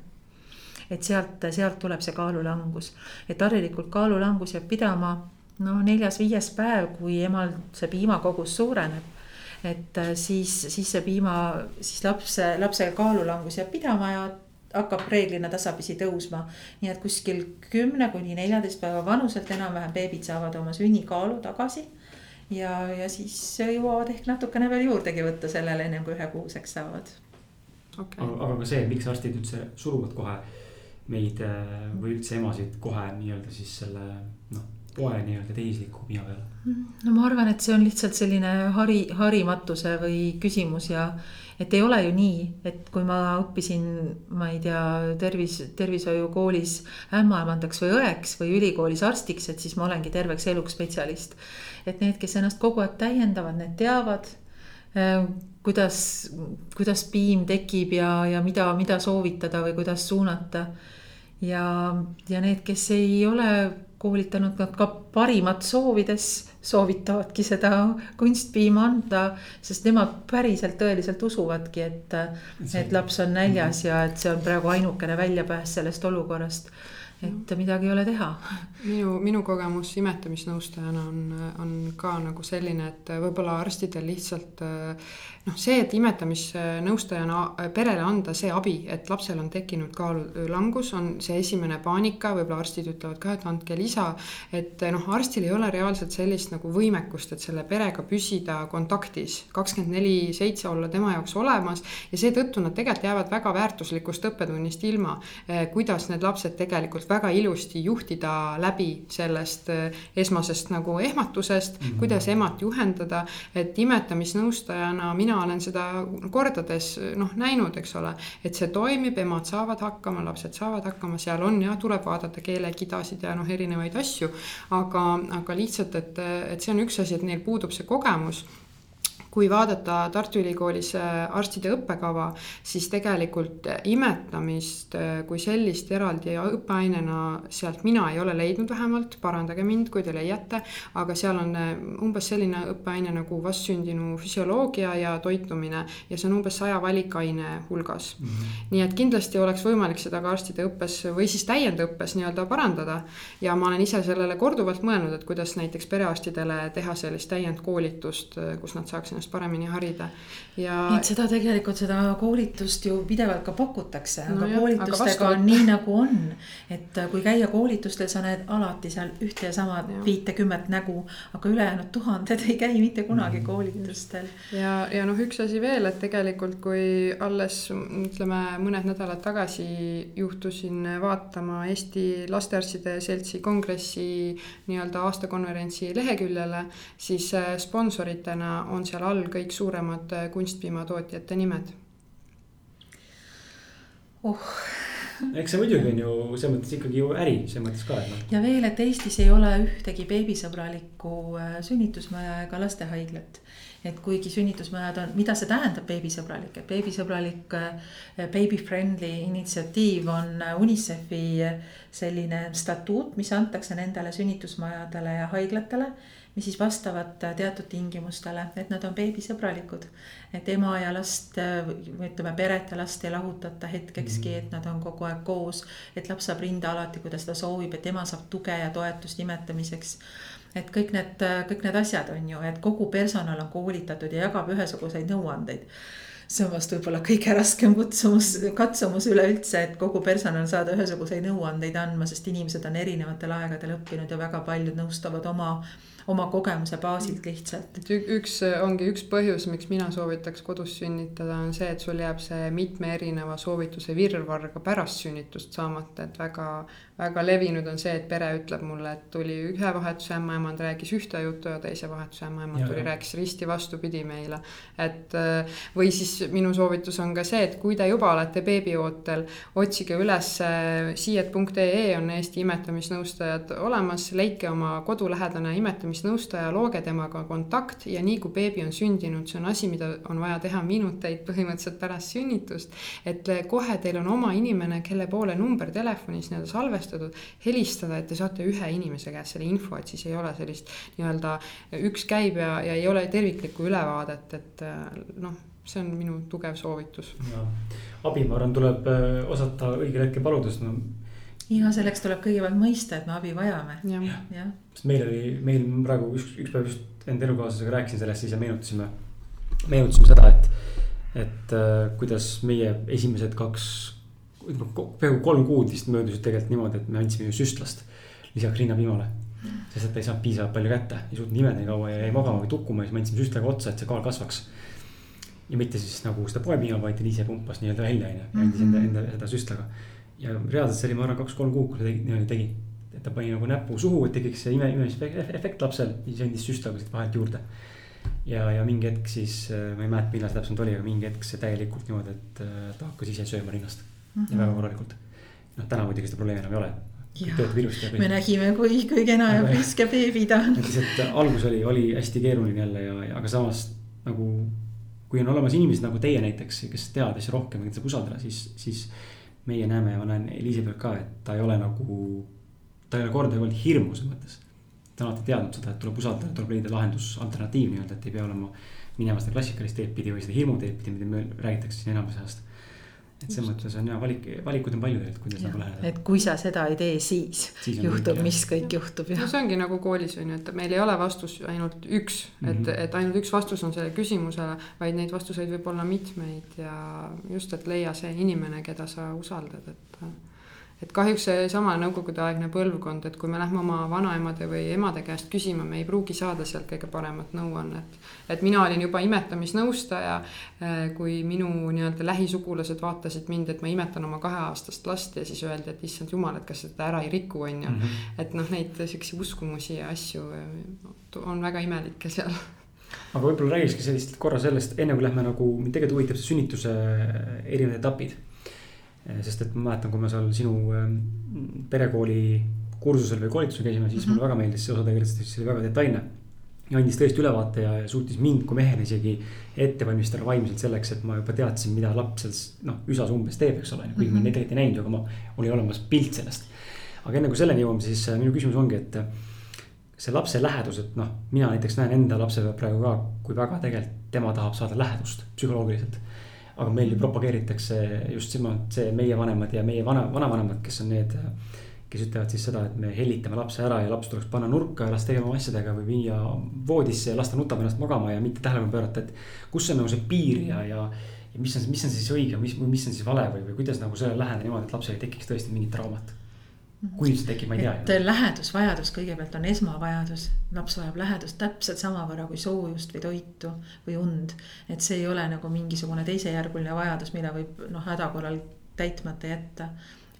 et sealt, sealt tuleb see kaalulangus. et harilikult kaalulangus jääb pidama noh, neljas-viies päev, kui emal see piimakogus suureneb et äh, siis, siis see piima, siis lapse, lapse kaalulangus jääb pidama ja hakkab reeglina tasapisi tõusma. nii et kuskil kümne kuni neljateist päeva vanuselt enam-vähem beebid saavad oma sünnikaalu tagasi. ja, ja siis jõuavad ehk natukene veel juurdegi võtta sellele ennem kui ühekuuseks saavad okay.. aga, aga ka see, miks arstid üldse suruvad kohe meid äh, või üldse emasid kohe nii-öelda siis selle noh poe nii-öelda tehisliku piima peale? no ma arvan, et see on lihtsalt selline hari, harimatuse või küsimus ja et ei ole ju nii, et kui ma õppisin, ma ei tea, tervis, tervishoiukoolis ämmaemandaks või õeks või ülikoolis arstiks, et siis ma olengi terveks eluks spetsialist. et need, kes ennast kogu aeg täiendavad, need teavad äh, kuidas, kuidas piim tekib ja, ja mida, mida soovitada või kuidas suunata. Ja, ja need, kes ei ole koolitanud nad ka parimat soovides soovitavadki seda kunstpiima anda, sest nemad päriselt tõeliselt usuvadki, et, et laps on näljas ja et see on praegu ainukene väljapääs sellest olukorrast et midagi ei ole teha. minu, minu kogemus imetamisnõustajana on, on ka nagu selline, et võib-olla arstidel lihtsalt noh, see, et imetamisnõustajana perele anda see abi, et lapsel on tekkinud kaalulangus, on see esimene paanika, võib-olla arstid ütlevad ka, et andke lisa. et noh, arstil ei ole reaalselt sellist nagu võimekust, et selle perega püsida kontaktis, kakskümmend neli seitse olla tema jaoks olemas ja seetõttu nad tegelikult jäävad väga väärtuslikust õppetunnist ilma, kuidas need lapsed tegelikult väga ilusti juhtida läbi sellest eh, esmasest nagu ehmatusest mm, -hmm. kuidas emat juhendada. et imetamisnõustajana mina olen seda kordades noh näinud, eks ole, et see toimib, emad saavad hakkama, lapsed saavad hakkama, seal on ja tuleb vaadata keelekidasid ja noh, erinevaid asju. aga, aga lihtsalt, et, et see on üks asi, et neil puudub see kogemus kui vaadata Tartu Ülikoolis äh, arstide õppekava, siis tegelikult imetamist äh, kui sellist eraldi õppeainena sealt mina ei ole leidnud vähemalt, parandage mind, kui te leiate, aga seal on äh, umbes selline õppeaine nagu vastsündinu füsioloogia ja toitumine ja see on umbes saja valikaine hulgas mm. -hmm. nii et kindlasti oleks võimalik seda ka arstide õppes või siis täiendõppes nii-öelda parandada ja ma olen ise sellele korduvalt mõelnud, et kuidas näiteks perearstidele teha sellist täiendkoolitust, kus nad saaks ennast paremini harida ja. et seda tegelikult seda koolitust ju pidevalt ka pakutakse no, aga jah, koolitustega aga on nii nagu on. et äh, kui käia koolitustel, sa näed alati seal ühte ja sama viitekümmet nägu, aga ülejäänud tuhanded ei käi mitte kunagi mm. koolitustel. ja, ja noh, üks asi veel, et tegelikult kui alles ütleme mõned nädalad tagasi juhtusin vaatama Eesti Lastearstide Seltsi kongressi nii-öelda aastakonverentsi leheküljele, siis äh, sponsoritena on seal all kõik suuremad äh, kunstpiimatootjate nimed oh eks see muidugi on ju selles mõttes ikkagi ju äri, selles mõttes ka, et noh. ja veel, et Eestis ei ole ühtegi beebisõbralikku äh, sünnitusmaja ega lastehaiglat. et kuigi sünnitusmajad on, mida see tähendab beebisõbralik, et beebisõbralik äh, baby friendly initsiatiiv on UNICEF-i selline statuut, mis antakse nendele sünnitusmajadele ja haiglatele mis siis vastavad teatud tingimustele, et nad on beebisõbralikud. et ema ja last, või ütleme, peret ja last ei lahutata hetkekski, mhm. et nad on kogu aeg koos. et laps saab rinda alati, kui ta seda soovib, et ema saab tuge ja toetust imetamiseks et kõik need, kõik need asjad on ju, et kogu personal on koolitatud ja jagab ühesuguseid nõuandeid see on vast võib-olla kõige raskem kutsumus, katsumus üleüldse, et kogu personal saada ühesuguseid nõuandeid andma, sest inimesed on erinevatel aegadel õppinud ja väga paljud nõustavad oma oma kogemuse baasilt lihtsalt. et üks ongi üks põhjus, miks mina soovitaks kodus sünnitada, on see, et sul jääb see mitme erineva soovituse virvarr ka pärast sünnitust saamata, et väga väga levinud on see, et pere ütleb mulle, et tuli ühe vahetuse ämmaemand rääkis ühte juttu ja teise vahetuse ämmaemand tuli, rääkis risti vastupidi meile. et äh, või siis minu soovitus on ka see, et kui te juba olete beebiootel, otsige üles äh, siiet.ee on Eesti imetamisnõustajad olemas, leidke oma kodulähedane imetamisnõustaja, looge temaga kontakt ja nii kui beebi on sündinud, see on asi, mida on vaja teha minuteid põhimõtteliselt pärast sünnitust. et kohe teil on oma inimene, kelle poole number telefonis nii-öelda salvestatud helistada, et te saate ühe inimese käest selle info, et siis ei ole sellist nii-öelda üks käib ja, ja ei ole terviklikku ülevaadet, et noh see on minu tugev soovitus. abi, ma arvan, tuleb äh, osata õigel hetkel paluda, sest no. ja selleks tuleb kõigepealt mõista, et me abi vajame. jah, sest meil oli, meil praegu üks, üks päev just enda elukaaslasega rääkisin sellest siis ja meenutasime, meenutasime seda, et, et äh, kuidas meie esimesed kaks, peaaegu kolm kuud vist möödusid tegelikult niimoodi, et me andsime ju süstlast lisaks rinnapiimale sest et ta ei saanud piisavalt palju kätte, ei suutnud imeda nii kaua ja jäi magama või tukkuma ja siis me andsime süstlaga otsa, et see kaal kasvaks ja mitte siis nagu seda poepiima, vaid ta ise pumpas nii-öelda välja, onju, ja andis enda, enda seda süstlaga. ja reaalselt see oli, ma arvan, kaks-kolm kuud, kui ta tegi, niimoodi tegi. Et ta pani nagu näpu suhu, et tekiks see ime, imemisefekt lapsel ja siis andis süstlaga siit vahelt juurde. ja, ja mingi hetk siis, äh, ma ei mäleta, millal see täpsemalt oli, aga mingi hetk see täielikult niimoodi, et äh, ta hakkas ise sööma rinnast mm. -hmm. ja väga korralikult. noh, täna muidugi seda probleemi enam ei ole töötab ilusti. me nägime, kui, kui kena ja priske beebi ta on. lihtsalt algus oli, oli hästi keeruline jälle ja, ja aga samas nagu kui on olemas inimesed nagu teie näiteks, kes teavad asja rohkem ja keda saab usaldada, siis, siis meie näeme ja ma näen pealt ka, et ta ei ole nagu, ta ei ole kordagi olnud hirmus mõttes. ta on alati teadnud seda, et tuleb usaldada, tuleb leida lahendus, alternatiiv nii-öelda, et ei pea olema minema seda klassikalist teed pidi või seda hirmu teed pidi, mida räägitakse siin enamuse ajast et selles mõttes on ja valik, valikuid on palju tegelikult, kuidas ja, nagu läheneda. et kui sa seda ei tee, siis, siis juhtub, mis kõik juhtub. no see ongi nagu koolis on ju, et meil ei ole vastus ainult üks mm, -hmm. et, mhm. et ainult üks vastus on sellele küsimusele, vaid neid vastuseid võib olla mitmeid ja just, et leia see inimene, keda sa usaldad, et et kahjuks seesama nõukogudeaegne põlvkond, et kui me lähme oma vanaemade või emade käest küsima, me ei pruugi saada sealt kõige paremat nõuannet. et mina olin juba imetamisnõustaja, eh, kui minu nii-öelda lähisugulased vaatasid mind, et ma imetan oma kaheaastast last ja siis öeldi, et issand jumal, et kas seda ära ei riku, on ju. Mhm. et noh, neid siukseid uskumusi ja asju eh, on väga imelikke seal aga võib-olla räägikski sellist korra sellest, enne kui lähme nagu, mind tegelikult huvitab see sünnituse erinevad etapid sest et ma mäletan, kui me seal sinu ehm, perekooli kursusel või koolitusel käisime, siis mm -hmm. mulle väga meeldis see osa tegelikult, sest see oli väga detailne. ja andis tõesti ülevaate ja suutis mind kui mehele isegi ette valmistada vaimselt selleks, et ma juba teadsin, mida laps seal noh, üsas umbes teeb, eks ole, kuigi ma neid tegelikult ei näinud, aga ma, oli olemas pilt sellest. aga enne kui selleni jõuame, siis äh, minu küsimus ongi, et see lapse lähedus, et noh, mina näiteks näen enda lapse pealt praegu ka, kui väga tegelikult tema tahab saada lähedust psühholoogiliselt aga meil ju propageeritakse just silmalt see meie vanemad ja meie vana, vanavanemad, kes on need, kes ütlevad siis seda, et me hellitame lapse ära ja laps tuleks panna nurka ja las tegelema asjadega või viia voodisse ja las ta nutab ennast magama ja mitte tähelepanu pöörata, et kus on nagu see piir ja, ja ja mis on, mis on siis õige, mis, mis on siis vale või, või kuidas nagu sellele läheneda niimoodi, et lapsel ei tekiks tõesti mingit traumat kui üldse tekib, ma ei tea. et lähedusvajadus kõigepealt on esmavajadus, laps vajab lähedust täpselt samavõrra kui soojust või toitu või und. et see ei ole nagu mingisugune teisejärguline vajadus, mida võib noh, häda korral täitmata jätta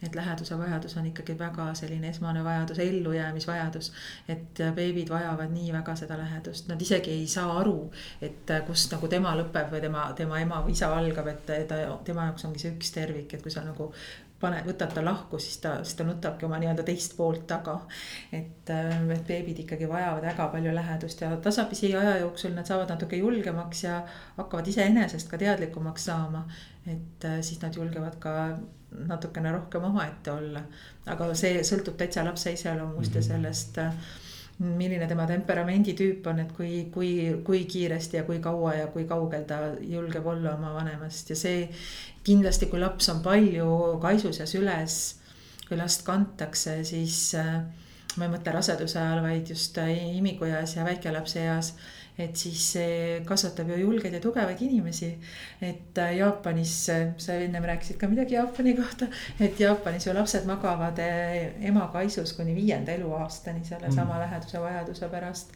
et läheduse vajadus on ikkagi väga selline esmane vajadus, ellujäämisvajadus. et beebid vajavad nii väga seda lähedust, nad isegi ei saa aru, et kust nagu tema lõpeb või tema, tema ema isa algab, et ta, tema jaoks ongi see üks tervik, et kui sa nagu pane, võtad ta lahku, siis ta, siis ta nutabki oma nii-öelda teist poolt taga. et, äh, et beebid ikkagi vajavad väga palju lähedust ja tasapisi aja jooksul nad saavad natuke julgemaks ja hakkavad iseenesest ka teadlikumaks saama. et äh, siis nad julgevad ka natukene rohkem omaette olla. aga see sõltub täitsa lapse iseloomust mm -hmm. ja mhm. sellest äh, milline tema temperamenditüüp on, et kui, kui, kui kiiresti ja kui kaua ja kui kaugel ta julgeb olla oma vanemast ja see. kindlasti, kui laps on palju kaisus ja süles, kui last kantakse, siis äh, ma ei mõtle raseduse ajal, vaid just äh, imikueas ja väikelapse eas et siis see kasvatab ju julgeid ja tugevaid inimesi. et äh, Jaapanis, äh, sa ennem rääkisid ka midagi Jaapani kohta, et Jaapanis ju lapsed magavad äh, ema kaisus kuni viienda eluaastani sellesama mm. läheduse vajaduse pärast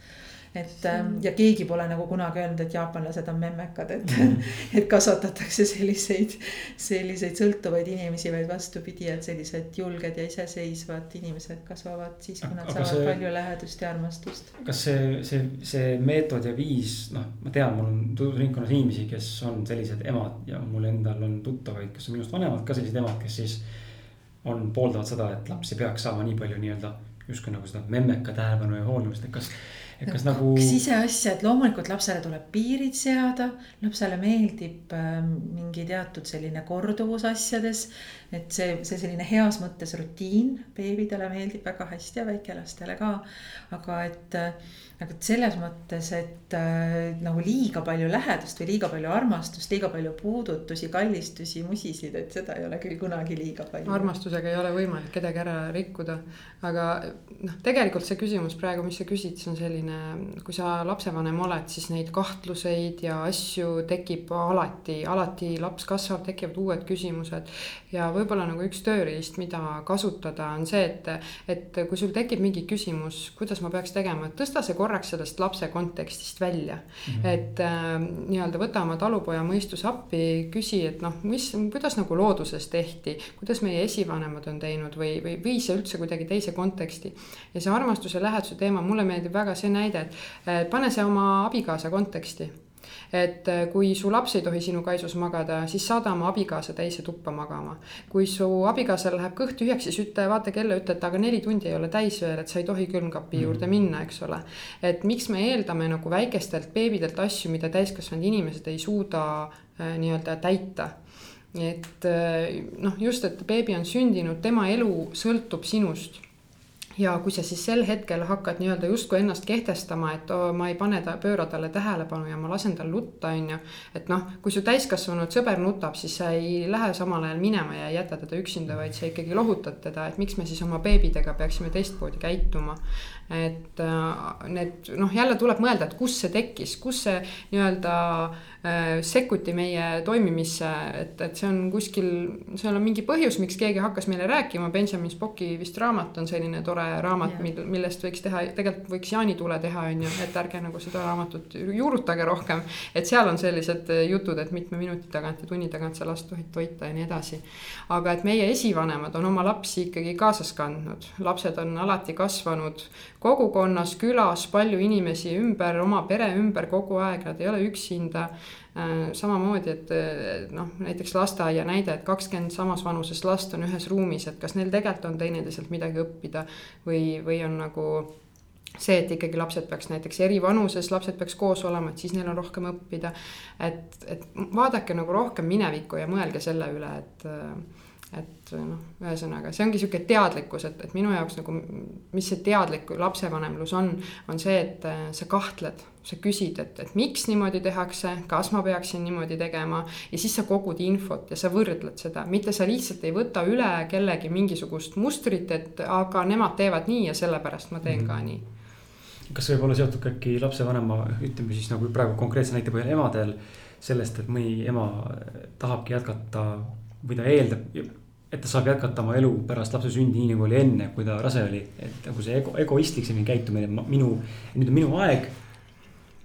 et ähm, ja keegi pole nagu kunagi öelnud, et jaapanlased on memmekad, et mm., et kasvatatakse selliseid, selliseid sõltuvaid inimesi, vaid vastupidi, et sellised julged ja iseseisvad inimesed kasvavad siis, kui nad aga saavad see, palju lähedust ja armastust. kas see, see, see meetod ja viis, noh, ma tean, mul on tutvusringkonnas inimesi, kes on sellised emad ja mul endal on tuttavaid, kes on minust vanemad ka sellised emad, kes siis on, pooldavad seda, et laps ei peaks saama nii palju nii-öelda justkui nagu seda memmeka tähelepanu ja hoolimist, et kas et kas nagu. siseasja, et loomulikult lapsele tuleb piirid seada, lapsele meeldib äh, mingi teatud selline korduvus asjades. et see, see selline heas mõttes rutiin beebidele meeldib väga hästi ja väikelastele ka. aga et et selles mõttes, et äh, nagu liiga palju lähedust või liiga palju armastust, liiga palju puudutusi, kallistusi, musisid, et seda ei ole küll kunagi liiga palju. armastusega ei ole võimalik kedagi ära rikkuda. aga noh, tegelikult see küsimus praegu, mis sa küsid, see on selline, kui sa lapsevanem oled, siis neid kahtluseid ja asju tekib alati, alati laps kasvab, tekivad uued küsimused. ja võib-olla nagu üks tööriist, mida kasutada, on see, et, et kui sul tekib mingi küsimus, kuidas ma peaks tegema, et tõsta see korraks sellest lapse kontekstist välja mm. -hmm. et äh, nii-öelda võta oma talupoja mõistus appi, küsi, et noh, mis, kuidas nagu looduses tehti, kuidas meie esivanemad on teinud või, või vii see üldse kuidagi teise konteksti. ja see armastuse läheduse teema, mulle meeldib väga see näide, et pane see oma abikaasa konteksti et äh, kui su laps ei tohi sinu kaisus magada, siis saada oma abikaasa teise tuppa magama. kui su abikaasal läheb kõht tühjaks, siis ütle, vaata kella, ütle, et aga neli tundi ei ole täis veel, et sa ei tohi külmkapi mm. juurde minna, eks ole. et miks me eeldame nagu väikestelt beebidelt asju, mida täiskasvanud inimesed ei suuda äh, nii-öelda täita et äh, noh, just, et beebi on sündinud, tema elu sõltub sinust ja kui sa siis sel hetkel hakkad nii-öelda justkui ennast kehtestama, et oo, ma ei pane ta, pööra talle tähelepanu ja ma lasen tal nutta, on ju. et noh, kui su täiskasvanud sõber nutab, siis sa ei lähe samal ajal minema ja ei jäta teda üksinda, vaid sa ikkagi lohutad teda, et miks me siis oma beebidega peaksime teistmoodi käituma et äh, need noh, jälle tuleb mõelda, et kust see tekkis, kus see nii-öelda äh, sekkuti meie toimimisse, et, et see on kuskil, seal on mingi põhjus, miks keegi hakkas meile rääkima, Benjamin Spocki vist raamat on selline tore raamat, mil, millest võiks teha, tegelikult võiks jaanitule teha, on ju, et ärge nagu seda raamatut juurutage rohkem. et seal on sellised jutud, et mitme minuti tagant ja tunni tagant sa last tohid toita ja nii edasi. aga et meie esivanemad on oma lapsi ikkagi kaasas kandnud, lapsed on alati kasvanud kogukonnas, külas palju inimesi ümber, oma pere ümber kogu aeg, nad ei ole üksinda. Äh, samamoodi, et noh, näiteks lasteaia näide, et kakskümmend samas vanuses last on ühes ruumis, et kas neil tegelikult on teineteiselt midagi õppida või, või on nagu see, et ikkagi lapsed peaks näiteks eri vanuses, lapsed peaks koos olema, et siis neil on rohkem õppida. et, et vaadake nagu rohkem minevikku ja mõelge selle üle, et et noh, ühesõnaga see ongi sihuke teadlikkus, et, et minu jaoks nagu, mis see teadlik lapsevanemlus on, on see, et äh, sa kahtled, sa küsid, et, et miks niimoodi tehakse, kas ma peaksin niimoodi tegema ja siis sa kogud infot ja sa võrdled seda, mitte sa lihtsalt ei võta üle kellegi mingisugust mustrit, et aga nemad teevad nii ja sellepärast ma teen mm -hmm. ka nii kas see võib olla seotud ka äkki lapsevanema, ütleme siis nagu praegu konkreetse näite põhjal emadel sellest, et mõni ema tahabki jätkata või ta eeldab et ta saab jätkata oma elu pärast lapse sündi nii nagu oli enne, kui ta rase oli. et nagu see ego, egoistlik selline käitumine, minu, nüüd on minu aeg.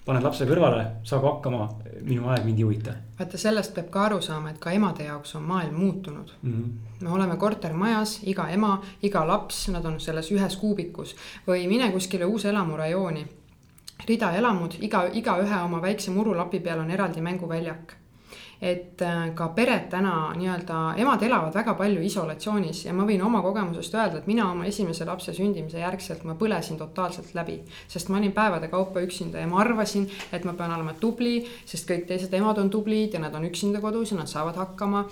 panen lapse kõrvale, saagu hakkama, minu aeg mind ei huvita. vaata, sellest peab ka aru saama, et ka emade jaoks on maailm muutunud mm. -hmm. me oleme kortermajas, iga ema, iga laps, nad on selles ühes kuubikus või mine kuskile uuselamurajooni rida elamud, iga, igaühe oma väikse murulapi peal on eraldi mänguväljak et äh, ka pered täna nii-öelda, emad elavad väga palju isolatsioonis ja ma võin oma kogemusest öelda, et mina oma esimese lapse sündimise järgselt ma põlesin totaalselt läbi. sest ma olin päevade kaupa üksinda ja ma arvasin, et ma pean olema tubli, sest kõik teised emad on tublid ja nad on üksinda kodus ja nad saavad hakkama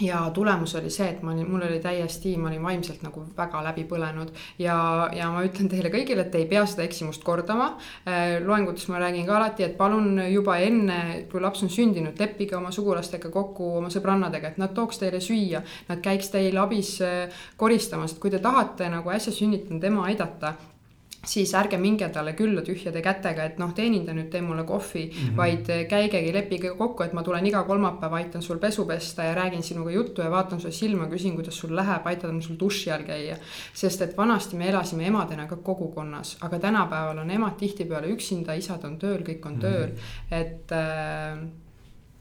ja tulemus oli see, et ma olin, mul oli täiesti, ma olin vaimselt nagu väga läbi põlenud ja, ja ma ütlen teile kõigile, et te ei pea seda eksimust kordama. Äh, loengutes ma räägin ka alati, et palun juba enne, kui laps on sündinud, leppige oma sugulastega kokku, oma sõbrannadega, et nad tooks teile süüa. Nad käiks teil abis äh, koristamas, et kui te tahate nagu äsja sünnitanud ema aidata, siis ärge minge talle külla tühjade kätega, et noh, teeninda nüüd, tee mulle kohvi mm, -hmm. vaid käigegi, leppige kokku, et ma tulen iga kolmapäev, aitan sul pesu pesta ja räägin sinuga juttu ja vaatan sulle silma, küsin, kuidas sul läheb, aitan sul duši all käia. sest et vanasti me elasime emadena ka kogukonnas, aga tänapäeval on emad tihtipeale üksinda, isad on tööl, kõik on mm -hmm. tööl, et äh,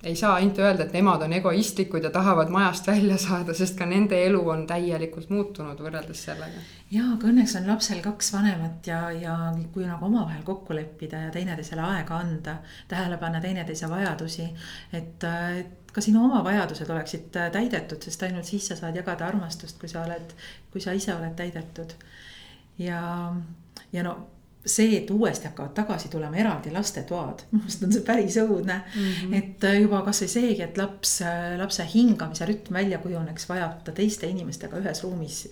ei saa ainult öelda, et nemad on egoistlikud ja tahavad majast välja saada, sest ka nende elu on täielikult muutunud võrreldes sellega. ja, aga õnneks on lapsel kaks vanemat ja, ja kui nagu omavahel kokku leppida ja teineteisele aega anda, tähele panna teineteise vajadusi, et, et ka sinu oma vajadused oleksid täidetud, sest ainult siis sa saad jagada armastust, kui sa oled, kui sa ise oled täidetud. ja, ja no see, et uuesti hakkavad tagasi tulema eraldi lastetoad, minu meelest on see päris õudne mm. -hmm. et äh, juba kasvõi seegi, et laps, äh, lapse hingamise rütm välja kujuneks, vajab ta teiste inimestega ühes ruumis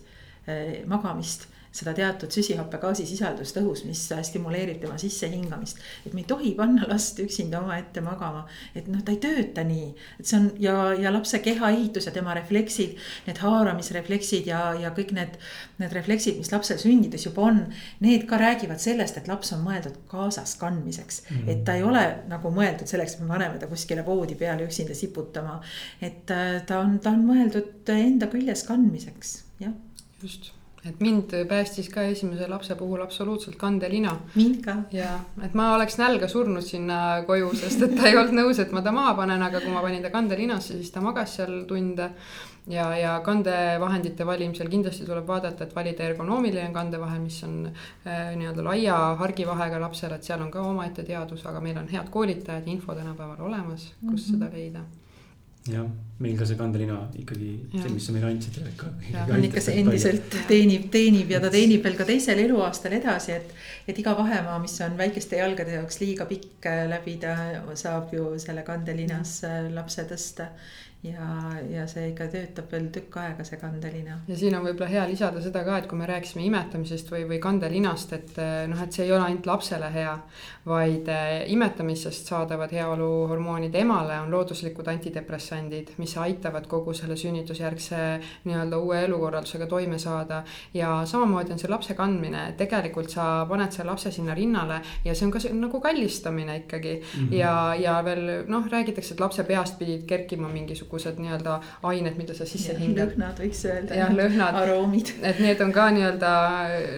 äh, magamist seda teatud süsihappegaasisisaldust õhus, mis stimuleerib tema sissehingamist. et me ei tohi panna last üksinda omaette magama, et noh, ta ei tööta nii, et see on ja, ja lapse kehaehitus ja tema refleksid, need haaramisrefleksid ja, ja kõik need, need refleksid, mis lapsel sündides juba on. Need ka räägivad sellest, et laps on mõeldud kaasas kandmiseks mm, -hmm. et ta ei ole nagu mõeldud selleks, et me paneme ta kuskile voodi peale üksinda siputama. et äh, ta on, ta on mõeldud enda küljes kandmiseks, jah. just et mind päästis ka esimese lapse puhul absoluutselt kandelina. mind ka. ja, et ma oleks nälga surnud sinna koju, sest et ta ei olnud nõus, et ma ta maha panen, aga kui ma panin ta kandelinasse, siis ta magas seal tunde. ja, ja kandevahendite valimisel kindlasti tuleb vaadata, et valida ergonoomiline kandevahe, mis on äh, nii-öelda laia hargivahega lapsele, et seal on ka omaette teadus, aga meil on head koolitajad ja info tänapäeval olemas, kus mm -hmm. seda leida jah, meil ka see kandelina ikkagi, see, mis sa meile andsid. on ikka see endiselt teenib, teenib ja ta teenib veel ka teisel eluaastal edasi, et. et iga vahemaa, mis on väikeste jalgade jaoks liiga pikk läbida, saab ju selle kandelinas lapse tõsta ja, ja see ikka töötab veel tükk aega, see kandelina. ja siin on võib-olla hea lisada seda ka, et kui me rääkisime imetamisest või, või kandelinast, et eh, noh, et see ei ole ainult lapsele hea. vaid eh, imetamisest saadavad heaoluhormoonid emale on looduslikud antidepressandid, mis aitavad kogu selle sünnitusjärgse nii-öelda uue elukorraldusega toime saada. ja samamoodi on see lapse kandmine, et tegelikult sa paned selle lapse sinna rinnale ja see on ka see, nagu kallistamine ikkagi mm. -hmm. ja, ja veel noh, räägitakse, et lapse peast pidid kerkima mingisugused mingisugused nii-öelda ained, mida sa sisse hingad. lõhnad võiks öelda. jah, lõhnad. aroomid. et need on ka nii-öelda.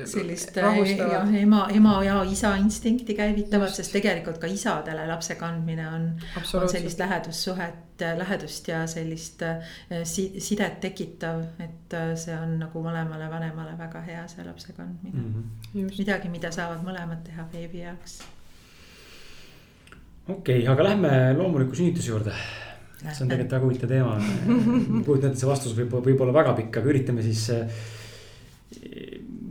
sellist äh, jah, ema, ema ja isa instinkti käivitavad, sest tegelikult ka isadele lapse kandmine on, on sellist lähedussuhet, lähedust ja sellist äh, si sidet tekitav, et äh, see on nagu mõlemale vanemale väga hea, see lapse kandmine mm. -hmm. midagi, mida saavad mõlemad teha beebi jaoks okei okay,, aga lähme loomuliku sünnituse juurde see on tegelikult väga huvitav teema. ma kujutan ette, see vastus võib, võib olla väga pikk, aga üritame siis eh,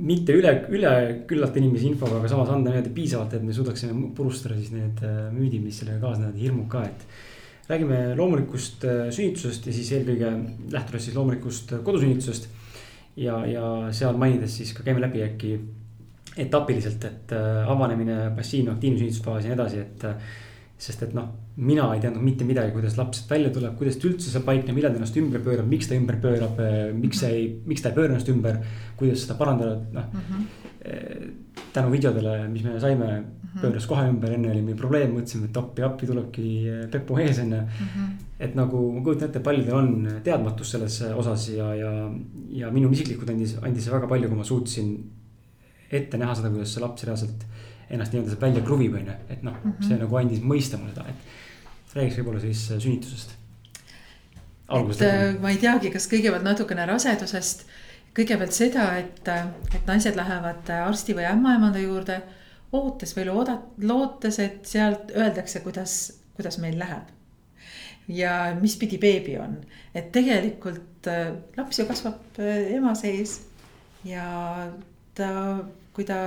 mitte üle, üle küllalt inimesi infoga, aga samas anda niimoodi piisavalt, et me suudaksime purustada siis need eh, müüdid, mis sellega kaasnevad, hirmud ka, et. räägime loomulikust eh, sünnitusest ja siis eelkõige lähtudes siis loomulikust kodusünnitusest. ja, ja seal mainides siis ka käime läbi äkki etapiliselt, et avanemine, passiivne, aktiivne sünnitusfaas ja nii edasi, et sest et noh, mina ei teadnud mitte midagi, kuidas laps välja tuleb, kuidas ta üldse seal paikneb, millal ta ennast ümber pöörab, miks ta ümber pöörab, miks see ei, miks ta ei pööra ennast ümber. kuidas seda parandada, noh mm -hmm. tänu videodele, mis me saime mm, -hmm. pööras kohe ümber, enne oli meil probleem, mõtlesime, et appi, appi tulebki Pepu ees on ju mm. -hmm. et nagu ma kujutan ette, paljudel on teadmatus selles osas ja, ja, ja minul isiklikult andis, andis see väga palju, kui ma suutsin ette näha seda, kuidas see laps reaalselt ennast nii-öelda sealt välja kruvib, on ju, et noh mm -hmm., see nagu andis mõista mulle seda, et räägiks võib-olla siis äh, sünnitusest. et äh, ma ei teagi, kas kõigepealt natukene rasedusest, kõigepealt seda, et, äh, et naised lähevad arsti või ämmaemanda juurde ootes või looda-, lootes, et sealt öeldakse, kuidas, kuidas meil läheb. ja mis pidi beebi on, et tegelikult laps ju kasvab ema sees ja ta, kui ta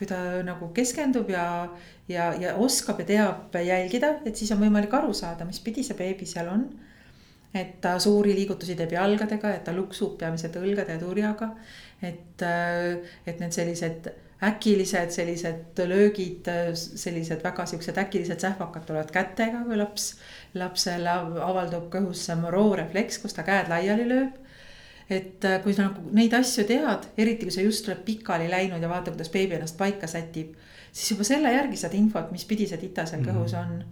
kui ta nagu keskendub ja, ja, ja oskab ja teab jälgida, et siis on võimalik aru saada, mis pidi see beebi seal on. et ta suuri liigutusi teeb jalgadega, et ta luksub peamiselt õlgade ja turjaga. et, et need sellised äkilised sellised löögid, sellised väga siuksed äkilised sähvakad tulevad kätega, kui laps, lapsel avaldub kõhus see Moreau refleks, kus ta käed laiali lööb et äh, kui sa nagu neid asju tead, eriti kui sa just oled pikali läinud ja vaatad, kuidas beebi ennast paika sätib. siis juba selle järgi saad infot, mis pidi see tita seal kõhus mhm. on.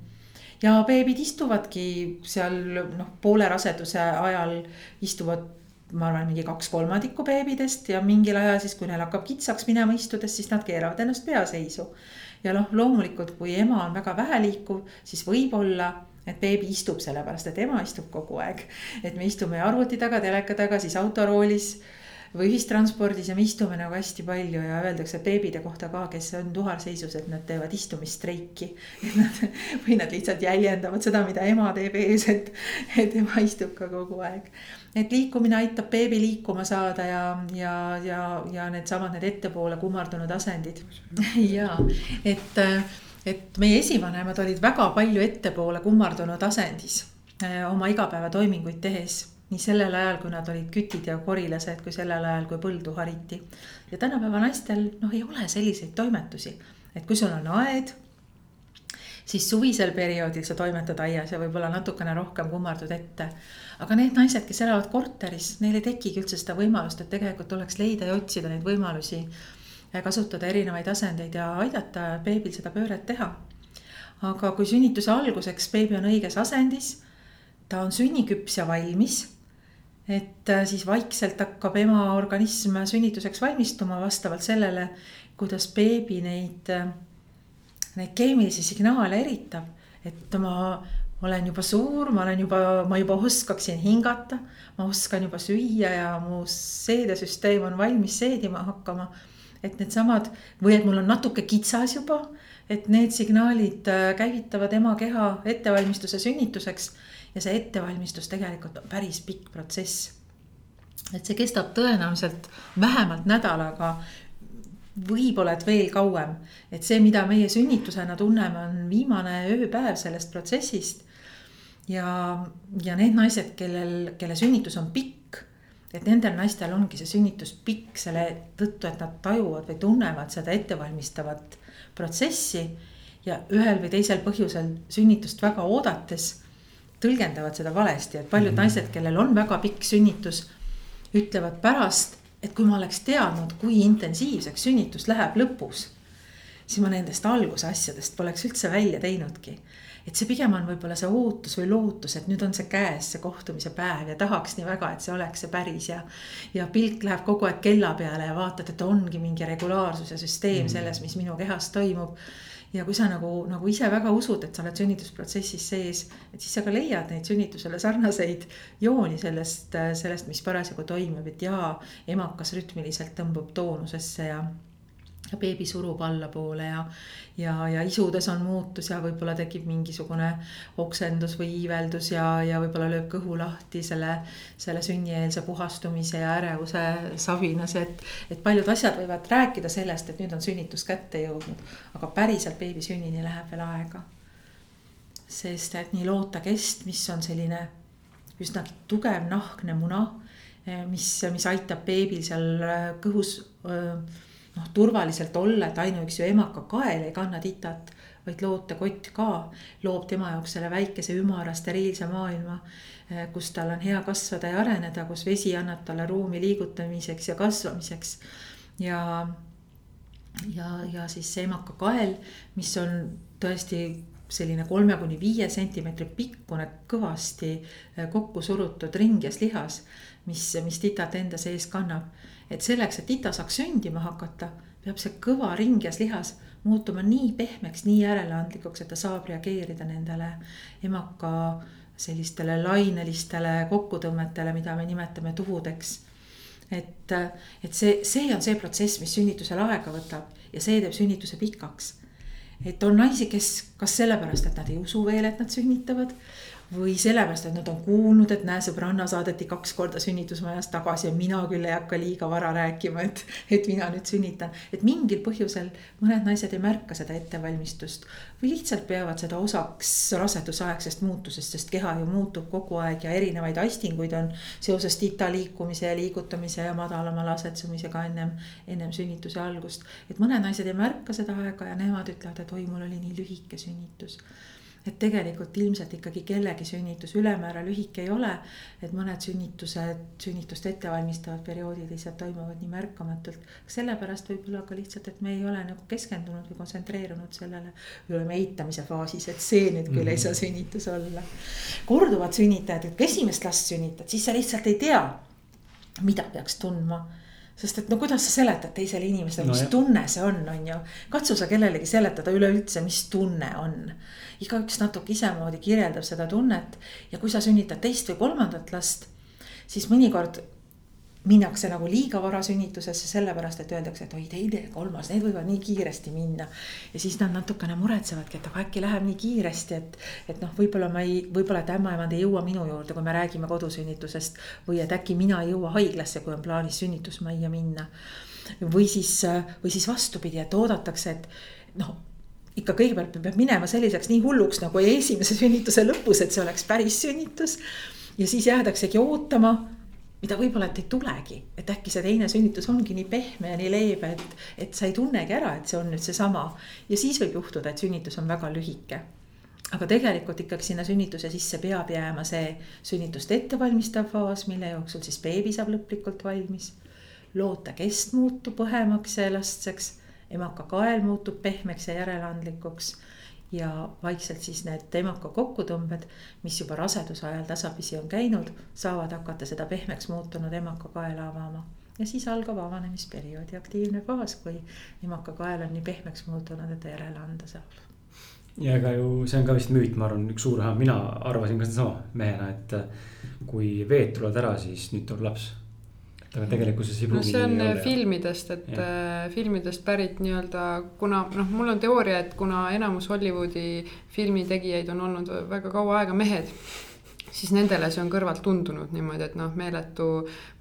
ja beebid istuvadki seal noh, poole raseduse ajal istuvad ma arvan, mingi kaks kolmandikku beebidest ja mingil ajal siis, kui neil hakkab kitsaks minema istudes, siis nad keeravad ennast peaseisu. ja noh, loomulikult, kui ema on väga väheliikuv, siis võib-olla et beebi istub sellepärast, et ema istub kogu aeg. et me istume arvuti taga, teleka taga, siis autoroolis või ühistranspordis ja me istume nagu hästi palju ja öeldakse beebide kohta ka, kes on tuharseisus, et nad teevad istumistreiki. et nad või nad lihtsalt jäljendavad seda, mida ema teeb ees, et, et ema istub ka kogu aeg. et liikumine aitab beebi liikuma saada ja, ja, ja, ja needsamad, need ettepoole kummardunud asendid. ja, et, et meie esivanemad olid väga palju ettepoole kummardunud asendis eh, oma igapäevatoiminguid tehes nii sellel ajal, kui nad olid kütid ja korilased, kui sellel ajal, kui põldu hariti. ja tänapäeva naistel noh, ei ole selliseid toimetusi, et kui sul on aed, siis suvisel perioodil sa toimetad aias ja võib-olla natukene rohkem kummardud ette. aga need naised, kes elavad korteris, neil ei tekigi üldse seda võimalust, et tegelikult tuleks leida ja otsida neid võimalusi. Kasutada erinevaid asendeid ja aidata beebil seda pööret teha. aga kui sünnituse alguseks beebi on õiges asendis ta on sünniküps ja valmis et äh, siis vaikselt hakkab ema organism sünnituseks valmistuma vastavalt sellele, kuidas beebi neid, äh, neid keemilisi signaale eritab. et ma olen juba suur, ma olen juba, ma juba oskaksin hingata, ma oskan juba süüa ja mu seedesüsteem on valmis seedima hakkama. Et needsamad või et mul on natuke kitsas juba, et need signaalid äh, käivitavad ema keha ettevalmistuse sünnituseks ja see ettevalmistus tegelikult on päris pikk protsess. et see kestab tõenäoliselt vähemalt nädalaga, võib-olla et veel kauem. et see, mida meie sünnitusena tunneme, on viimane ööpäev sellest protsessist. ja, ja need naised, kellel, kelle sünnitus on pikk, et nendel naistel ongi see sünnitus pikk selle tõttu, et nad tajuvad või tunnevad seda ettevalmistavat protsessi ja ühel või teisel põhjusel sünnitust väga oodates tõlgendavad seda valesti, et paljud mm -hmm. naised, kellel on väga pikk sünnitus, ütlevad pärast, et kui ma oleks teadnud, kui intensiivseks sünnitus läheb lõpus, siis ma nendest alguse asjadest poleks üldse välja teinudki. Et see pigem on võib-olla see ootus või lootus, et nüüd on see käes, see kohtumise päev ja tahaks nii väga, et see oleks see päris ja. ja pilk läheb kogu aeg kella peale ja vaatad, et ongi mingi regulaarsus ja süsteem mm selles, mis minu kehas toimub ja kui sa nagu, nagu ise väga usud, et sa oled sünnitusprotsessis sees, et siis sa ka leiad neid sünnitusele sarnaseid jooni sellest, sellest, mis parasjagu toimub, et jaa, emakas rütmiliselt tõmbub toonusesse ja beebi surub allapoole ja, ja, ja isudes on muutus ja võib-olla tekib mingisugune oksendus või iiveldus ja, ja võib-olla lööb kõhu lahti selle, selle sünnieelse puhastumise ja ärevuse savinas, et. et paljud asjad võivad rääkida sellest, et nüüd on sünnitus kätte jõudnud, aga päriselt beebi sünnini läheb veel aega. sest et nii lootakest, mis on selline üsnagi tugev nahkne muna, mis, mis aitab beebil seal kõhus öö, noh, turvaliselt olla, et ainuüksi emaka kael ei kanna titat, vaid lootekott ka loob tema jaoks selle väikese ümara steriilse maailma, eh, kus tal on hea kasvada ja areneda, kus vesi annab talle ruumi liigutamiseks ja kasvamiseks. ja, ja, ja siis see emaka kael, mis on tõesti selline kolme kuni viie sentimeetri pikkune, kõvasti eh, kokku surutud ringjas lihas, mis, mis titat enda sees kannab et selleks, et ita saaks sündima hakata, peab see kõva ringjas lihas muutuma nii pehmeks, nii järeleandlikuks, et ta saab reageerida nendele emaka sellistele lainelistele kokkutõmmetele, mida me nimetame tuhudeks. et, et see, see on see protsess, mis sünnitusel aega võtab ja see teeb sünnituse pikaks. et on naisi, kes kas sellepärast, et nad ei usu veel, et nad sünnitavad või sellepärast, et nad on kuulnud, et näe, sõbranna saadeti kaks korda sünnitusmajast tagasi ja mina küll ei hakka liiga vara rääkima, et, et mina nüüd sünnitan. et mingil põhjusel mõned naised ei märka seda ettevalmistust või lihtsalt peavad seda osaks rasedusaegsest muutusest, sest keha ju muutub kogu aeg ja erinevaid aistinguid on seoses tita liikumise ja liigutamise ja madalama lasetsumisega ennem, ennem sünnituse algust. et mõned naised ei märka seda aega ja nemad ütlevad, et oi, mul oli nii lühike sünnitus et tegelikult ilmselt ikkagi kellegi sünnitus ülemäära lühike ei ole. et mõned sünnitused, sünnitust ettevalmistavad perioodid lihtsalt toimuvad nii märkamatult. sellepärast võib-olla ka lihtsalt, et me ei ole nagu keskendunud või kontsentreerunud sellele. või oleme eitamise faasis, et see nüüd küll mm -hmm. ei saa mhm. sünnitus olla. korduvad sünnitajad, et kui esimest last sünnitad, siis sa lihtsalt ei tea, mida peaks tundma sest et no kuidas sa seletad teisele inimesele no, mis jah. tunne see on, on ju. katsu sa kellelegi seletada üleüldse, mis tunne on. Igaüks natuke isemoodi kirjeldab seda tunnet ja kui sa sünnitad teist või kolmandat last, siis mõnikord minnakse nagu liiga vara sünnitusesse, sellepärast et öeldakse, et oi, teine ja kolmas, need võivad nii kiiresti minna. ja siis nad natukene muretsevadki, et aga äkki läheb nii kiiresti, et, et noh, võib-olla ma ei, võib-olla, et ämmaemand ei jõua minu juurde, kui me räägime kodusünnitusest. või et äkki mina ei jõua haiglasse, kui on plaanis sünnitusmajja minna. või siis, või siis vastupidi, et oodatakse, et noh ikka kõigepealt peab minema selliseks nii hulluks nagu esimese sünnituse lõpus, et see oleks päris sünnitus. ja siis jäädaksegi ootama mida võib-olla, et ei tulegi, et äkki see teine sünnitus ongi nii pehme ja nii leebe, et, et sa ei tunnegi ära, et see on nüüd seesama. ja siis võib juhtuda, et sünnitus on väga lühike. aga tegelikult ikkagi sinna sünnituse sisse peab jääma see sünnitust ettevalmistav faas, mille jooksul siis beebi saab lõplikult valmis. loota kest muutub õhemaks ja elastseks, emaka kael muutub pehmeks ja järeleandlikuks ja vaikselt siis need emaka kokkutõmbed, mis juba raseduse ajal tasapisi on käinud, saavad hakata seda pehmeks muutunud emaka kaela avama. ja siis algab avanemisperioodi aktiivne faas, kui emaka kael on nii pehmeks muutunud, et ta järele anda saab. ja ega ju see on ka vist müüt, ma arvan, üks suur, mina arvasin ka sedasama mehena, et kui veed tulevad ära, siis nüüd tuleb laps aga tegelikkuses ei pruugi no,. see on äh, filmidest, et ja. äh, filmidest pärit nii-öelda, kuna noh, mul on teooria, et kuna enamus Hollywoodi filmitegijaid on olnud väga kaua aega mehed siis nendele see on kõrvalt tundunud niimoodi, et noh, meeletu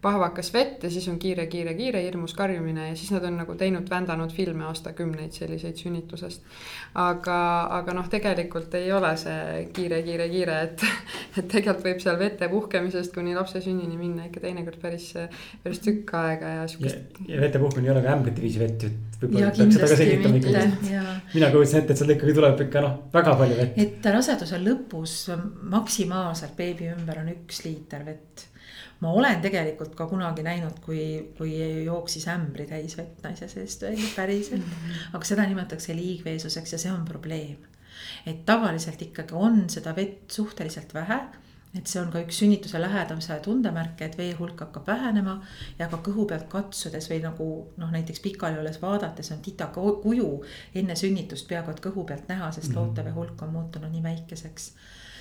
pahvakas vett ja siis on kiire, kiire, kiire, hirmus karjumine ja siis nad on nagu teinud, vändanud filme aastakümneid selliseid sünnitusest. aga, aga noh, tegelikult ei ole see kiire, kiire, kiire, et, et tegelikult võib seal vete puhkemisest kuni lapse sünnini minna ikka teinekord päris, päris tükk aega ja sihukest. ja vete puhkemine ei ole ka ämbrite viisi vett ju, et võib-olla peaks seda ka selgitama ikkagi. mina kujutasin ette, et seal ikkagi tuleb ikka noh, väga palju vett. et raseduse lõpus maksimaalselt beebi ümber on üks liiter vett ma olen tegelikult ka kunagi näinud, kui, kui jooksis ämbri täis vett naise seest välja päriselt. -hmm. aga seda nimetatakse liigveesuseks ja see on probleem. et tavaliselt ikkagi on seda vett suhteliselt vähe et see on ka üks sünnituse lähedamuse tundemärke, et vee hulk hakkab vähenema ja ka kõhu pealt katsudes või nagu noh, näiteks pikali olles vaadates on tita kuju enne sünnitust peaaegu et kõhu pealt näha, sest mm -hmm. lootevee hulk on muutunud nii väikeseks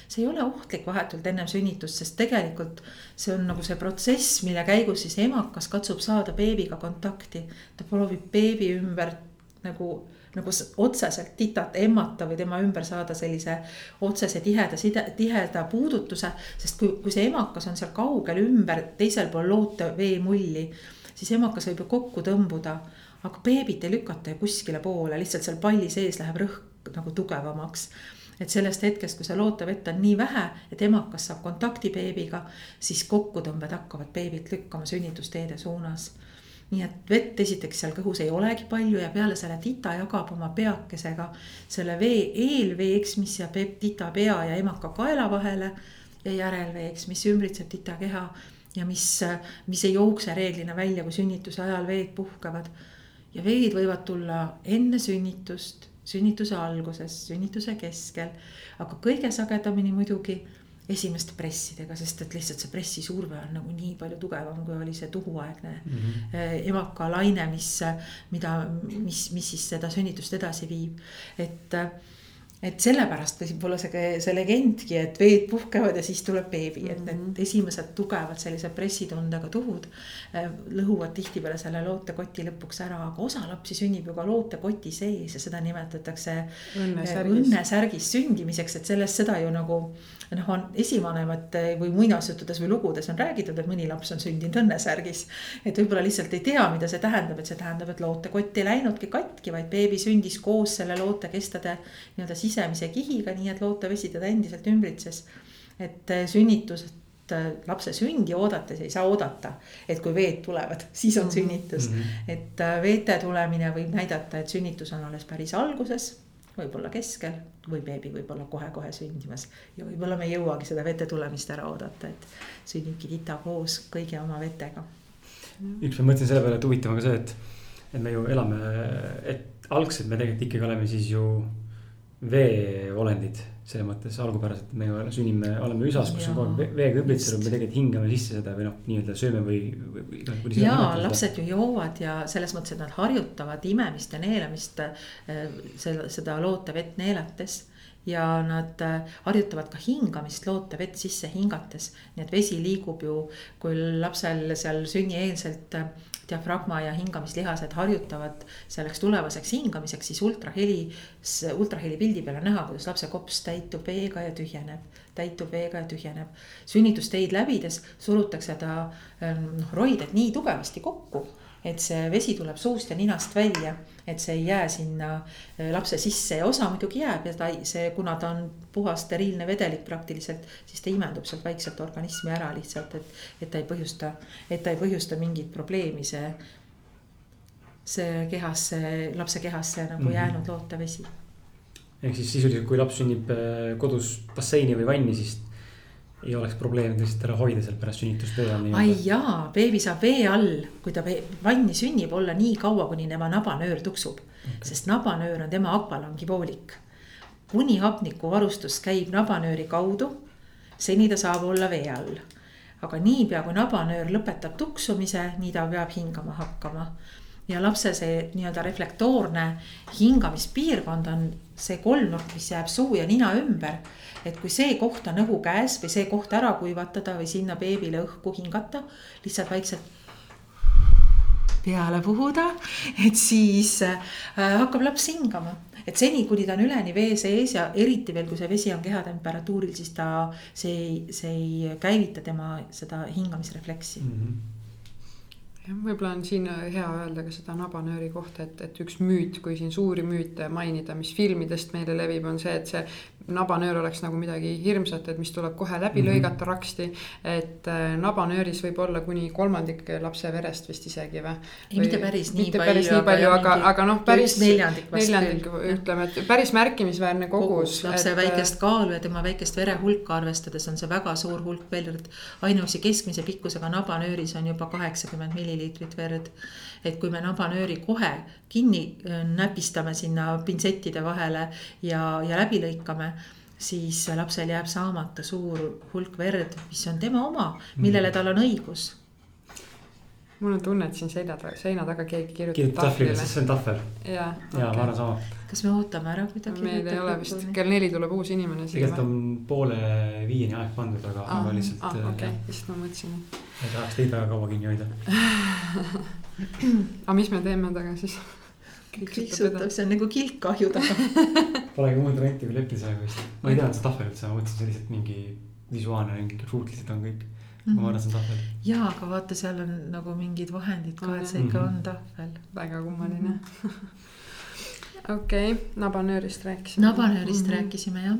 see ei ole ohtlik vahetult ennem sünnitust, sest tegelikult see on nagu see protsess, mille käigus siis emakas katsub saada beebiga kontakti. ta proovib beebi ümber nagu, nagu otseselt titat emmata või tema ümber saada sellise otsese tiheda side, tiheda puudutuse. sest kui, kui see emakas on seal kaugel ümber, teisel pool loote veemulli, siis emakas võib ju kokku tõmbuda aga beebit ei lükata ju kuskile poole, lihtsalt seal palli sees läheb rõhk nagu tugevamaks et sellest hetkest, kui see lootevett on nii vähe, et emakas saab kontakti beebiga, siis kokkutõmbed hakkavad beebit lükkama sünnitusteede suunas nii et vett esiteks seal kõhus ei olegi palju ja peale selle tita jagab oma peakesega selle vee eelveeks, mis jääb tita pea ja emaka kaela vahele. ja järelveeks, mis ümbritseb tita keha ja mis, mis ei jookse reeglina välja, kui sünnituse ajal veed puhkavad. ja veed võivad tulla enne sünnitust sünnituse alguses, sünnituse keskel, aga kõige sagedamini muidugi esimeste pressidega, sest et lihtsalt see pressisurve on nagu nii palju tugevam, kui oli see tuhuaegne mm -hmm. emaka laine, mis, mida, mis, mis siis seda sünnitust edasi viib, et et sellepärast võib-olla see, see legendki, et veed puhkevad ja siis tuleb beebi, et need mhm. esimesed tugevad sellised pressitundega tuhud äh, lõhuvad tihtipeale selle lootekoti lõpuks ära, aga osa lapsi sünnib ju ka lootekoti sees ja seda nimetatakse õnnesärgis, õnnesärgis sündimiseks, et sellest seda ju nagu noh, on esivanemate või muinasjuttudes või lugudes on räägitud, et mõni laps on sündinud õnnesärgis. et võib-olla lihtsalt ei tea, mida see tähendab, et see tähendab, et lootekott ei läinudki katki, vaid beebi sündis koos selle lootekestade nii-öelda sisemise kihiga, nii et lootevesi teda endiselt ümbritses. et äh, sünnitused äh, lapse sündi oodates ei saa oodata, et kui veed tulevad, siis on sünnitus mm. -hmm. et äh, veete tulemine võib näidata, et sünnitus on alles päris alguses võib-olla keskel või beebi võib-olla kohe-kohe sündimas. ja võib-olla me ei jõuagi seda vete tulemist ära oodata, et sünnibki tita koos kõigi oma vetega. üks ma mõtlesin selle peale, et huvitav on ka see, et, et me ju elame, et algselt me tegelikult ikkagi oleme siis ju veeolendid selles mõttes algupäraselt me ju sünnime, oleme üsas, kus on kogu aeg veega ümbritsenud, me tegelikult hingame sisse seda või noh, nii-öelda sööme või, või, ja lapsed ju joovad ja selles mõttes, et nad harjutavad imemist ja neelamist äh, selle, seda lootevett neelates. ja nad äh, harjutavad ka hingamist loote vett sisse hingates. nii et vesi liigub ju, kui lapsel seal sünnieelselt äh, diafragma ja hingamislihased harjutavad selleks tulevaseks hingamiseks, siis ultrahelis, ultraheli pildi peal on näha, kuidas lapse kops täitub veega ja tühjeneb. täitub veega ja tühjeneb. sünnitusteid läbides surutakse ta noh, roided nii tugevasti kokku et see vesi tuleb suust ja ninast välja, et see ei jää sinna äh, lapse sisse ja osa muidugi jääb ja ta, see, kuna ta on puhas steriilne vedelik praktiliselt, siis ta imendub sealt vaikselt organismi ära lihtsalt, et, et ta ei põhjusta, et ta ei põhjusta mingit probleemi, see, see kehasse, lapse kehasse nagu mm -hmm. jäänud lootevesi ehk siis sisuliselt, kui laps sünnib äh, kodus basseini või vanni, siis ei oleks probleemi lihtsalt ära hoida seal pärast sünnitust vee all. ai jaa, beebi saab vee all, kui ta vanni sünnib, olla nii kaua, kuni tema nabanöör tuksub okay.. sest nabanöör on tema akvalangivoolik. kuni hapnikuvarustus käib nabanööri kaudu, seni ta saab olla vee all. aga niipea, kui nabanöör lõpetab tuksumise, nii ta peab hingama hakkama ja lapse see nii-öelda reflektoorne hingamispiirkond on see kolmnurk, mis jääb suu ja nina ümber. et kui see koht on õhu käes või see koht ära kuivatada või sinna beebile õhku hingata, lihtsalt vaikselt peale puhuda, et siis äh, hakkab laps hingama. et seni, kuni ta on üleni vee sees ja eriti veel, kui see vesi on kehatemperatuuril, siis ta, see ei, see ei käivita tema seda hingamisrefleksi mm. -hmm jah, võib-olla on siin hea öelda ka seda nabanööri kohta, et, et üks müüt, kui siin suuri müüte mainida, mis filmidest meile levib, on see, et see nabanöör oleks nagu midagi hirmsat, et mis tuleb kohe läbi mm -hmm. lõigata raksti. et äh, nabanööris võib olla kuni kolmandik lapse verest vist isegi või? ei, mitte päris nii mitte palju. päris nii palju, aga, aga, aga noh, päris. neljandik, neljandik ütleme, et päris märkimisväärne kogus, lapse et, väikest kaalu ja tema väikest verehulka arvestades on see väga suur hulk verd. ainuüksi keskmise pikkusega nabanööris on juba kaheksakümmend milliliitrit verd. et kui me nabanööri kohe kinni äh, näpistame sinna pintsettide vahele ja, ja läbi lõikame siis lapsel jääb saamata suur hulk verd, mis on tema oma, millele tal on õigus. Mul on tunne, et siin selja taga, seina taga keegi kirjutab. kirjutab tahvlile, sest see on tahvel. ja, ja okay. ma arvan sama. kas me ootame ära, kui ta kirjutab? meil ei ole vist, kell neli tuleb uus inimene. tegelikult on poole viieni aeg pandud, aga ah,, aga lihtsalt ah,. okei okay., lihtsalt ma mõtlesin. ei tahaks teid väga kaua kinni hoida aga mis me teeme taga siis? kriiksutab, see on nagu kilk ahju taga Polegi muud varianti kui leppida sellega vist. ma ei teadnud seda tahvel üldse, ma mõtlesin, see lihtsalt mingi visuaalne, mingi fruutlised on kõik. Ma arvan, see on tahvel. ja, aga vaata, seal on nagu mingid vahendid ka, et see ikka on tahvel. väga kummaline mm -hmm. okei okay,, nabanöörist rääkisime. nabanöörist mm -hmm. rääkisime jah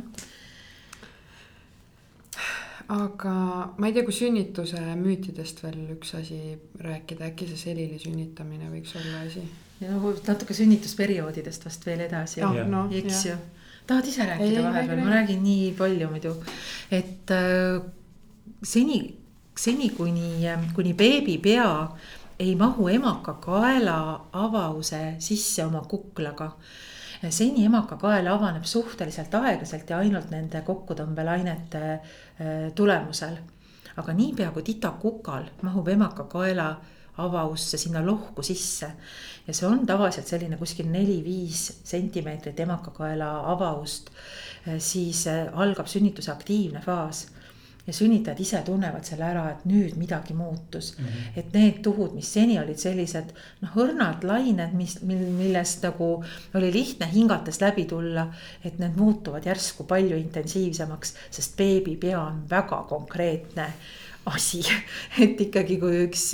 aga ma ei tea, kui sünnituse müütidest veel üks asi rääkida, äkki see selili sünnitamine võiks olla asi ja noh, natuke sünnitusperioodidest vast veel edasi oh,, no, eks ju. tahad ise rääkida vahepeal, ma räägin nii palju muidu, et äh, seni, seni kuni, kuni beebi pea ei mahu emaka kaela avause sisse oma kuklaga seni emaka kael avaneb suhteliselt aeglaselt ja ainult nende kokkutõmbelainete äh, tulemusel. aga niipea kui titakukal mahub emaka kaela avausse sinna lohku sisse. ja see on tavaliselt selline kuskil neli-viis sentimeetrit emakakaela avaust. Eh, siis eh, algab sünnituse aktiivne faas ja sünnitajad ise tunnevad selle ära, et nüüd midagi muutus mm. -hmm. et need tuhud, mis seni olid sellised noh, õrnad lained, mis, millest nagu oli lihtne hingates läbi tulla. et need muutuvad järsku palju intensiivsemaks, sest beebi pea on väga konkreetne asi. et ikkagi, kui üks,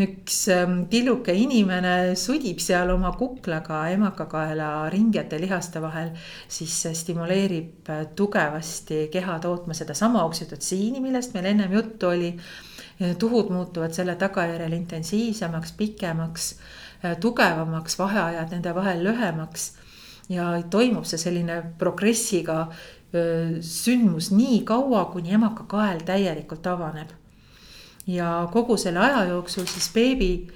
üks ähm, tilluke inimene sudib seal oma kuklaga emakakaela ringete lihaste vahel, siis see stimuleerib äh, tugevasti keha tootma sedasama oksüdotsiini, millest meil ennem juttu oli. tuhud muutuvad selle tagajärjel intensiivsemaks, pikemaks, äh, tugevamaks, vaheajad nende vahel lühemaks ja toimub see selline progressiga äh, sündmus nii kaua, kuni emakakael täielikult avaneb ja kogu selle aja jooksul siis beebi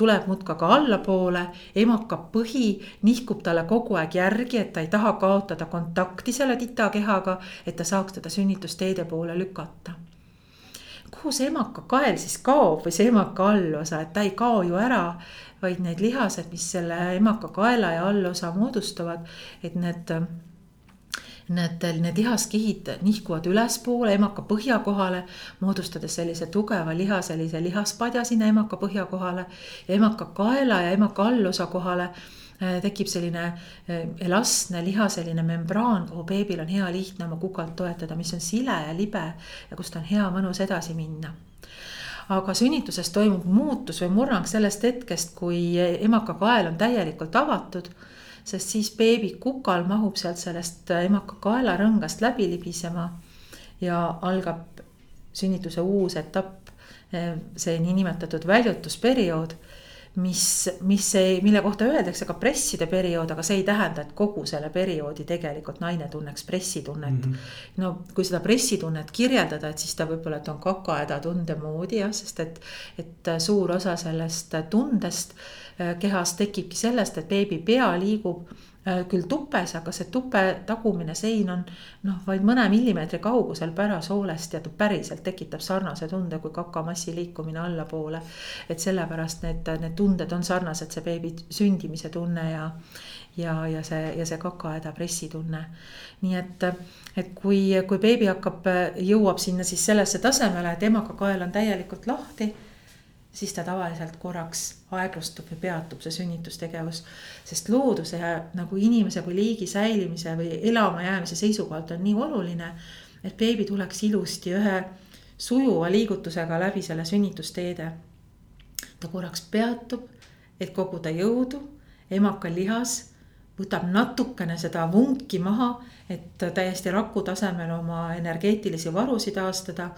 tuleb mutkaga allapoole, emaka põhi nihkub talle kogu aeg järgi, et ta ei taha kaotada kontakti selle titakehaga, et ta saaks teda sünnitusteede poole lükata. kuhu see emaka kael siis kaob või see emaka allosa, et ta ei kao ju ära, vaid need lihased, mis selle emaka kaela ja allosa moodustavad, et need Need, need lihaskihid nihkuvad ülespoole emaka põhja kohale, moodustades sellise tugeva liha, sellise lihaspadja sinna emaka põhja kohale ja emaka kaela ja emaka allosa kohale. Äh, tekib selline äh, elastne liha, selline membraan, kuhu beebil on hea lihtne oma kukalt toetada, mis on sile ja libe ja kust on hea mõnus edasi minna. Aga sünnituses toimub muutus või murrang sellest hetkest, kui emaka kael on täielikult avatud sest siis beebi kukal mahub sealt sellest emaka kaelarõngast läbi libisema ja algab sünnituse uus etapp, see niinimetatud väljutusperiood mis, mis ei, mille kohta öeldakse ka presside periood, aga see ei tähenda, et kogu selle perioodi tegelikult naine tunneks pressitunnet mm. -hmm. no kui seda pressitunnet kirjeldada, et siis ta võib-olla, et on kakahäda tunde moodi jah, sest et, et suur osa sellest tundest Äh, kehas tekibki sellest, et beebi pea liigub äh, küll tupes, aga see tupe tagumine sein on noh, vaid mõne millimeetri kaugusel pärasoolest ja ta päriselt tekitab sarnase tunde kui kakamassi liikumine allapoole. et sellepärast need, need tunded on sarnased, see beebi sündimise tunne ja, ja, ja see, ja see kakahäda pressitunne. nii et, et kui, kui beebi hakkab, jõuab sinna siis sellesse tasemele, et emakakael on täielikult lahti siis ta tavaliselt korraks aeglustub või peatub, see sünnitustegevus. sest looduse ja nagu inimese kui liigi säilimise või elamajäämise seisukohalt on nii oluline, et beebi tuleks ilusti ühe sujuva liigutusega läbi selle sünnitusteede. ta korraks peatub, et koguda jõudu, emakal lihas võtab natukene seda vunki maha, et täiesti raku tasemel oma energeetilisi varusid taastada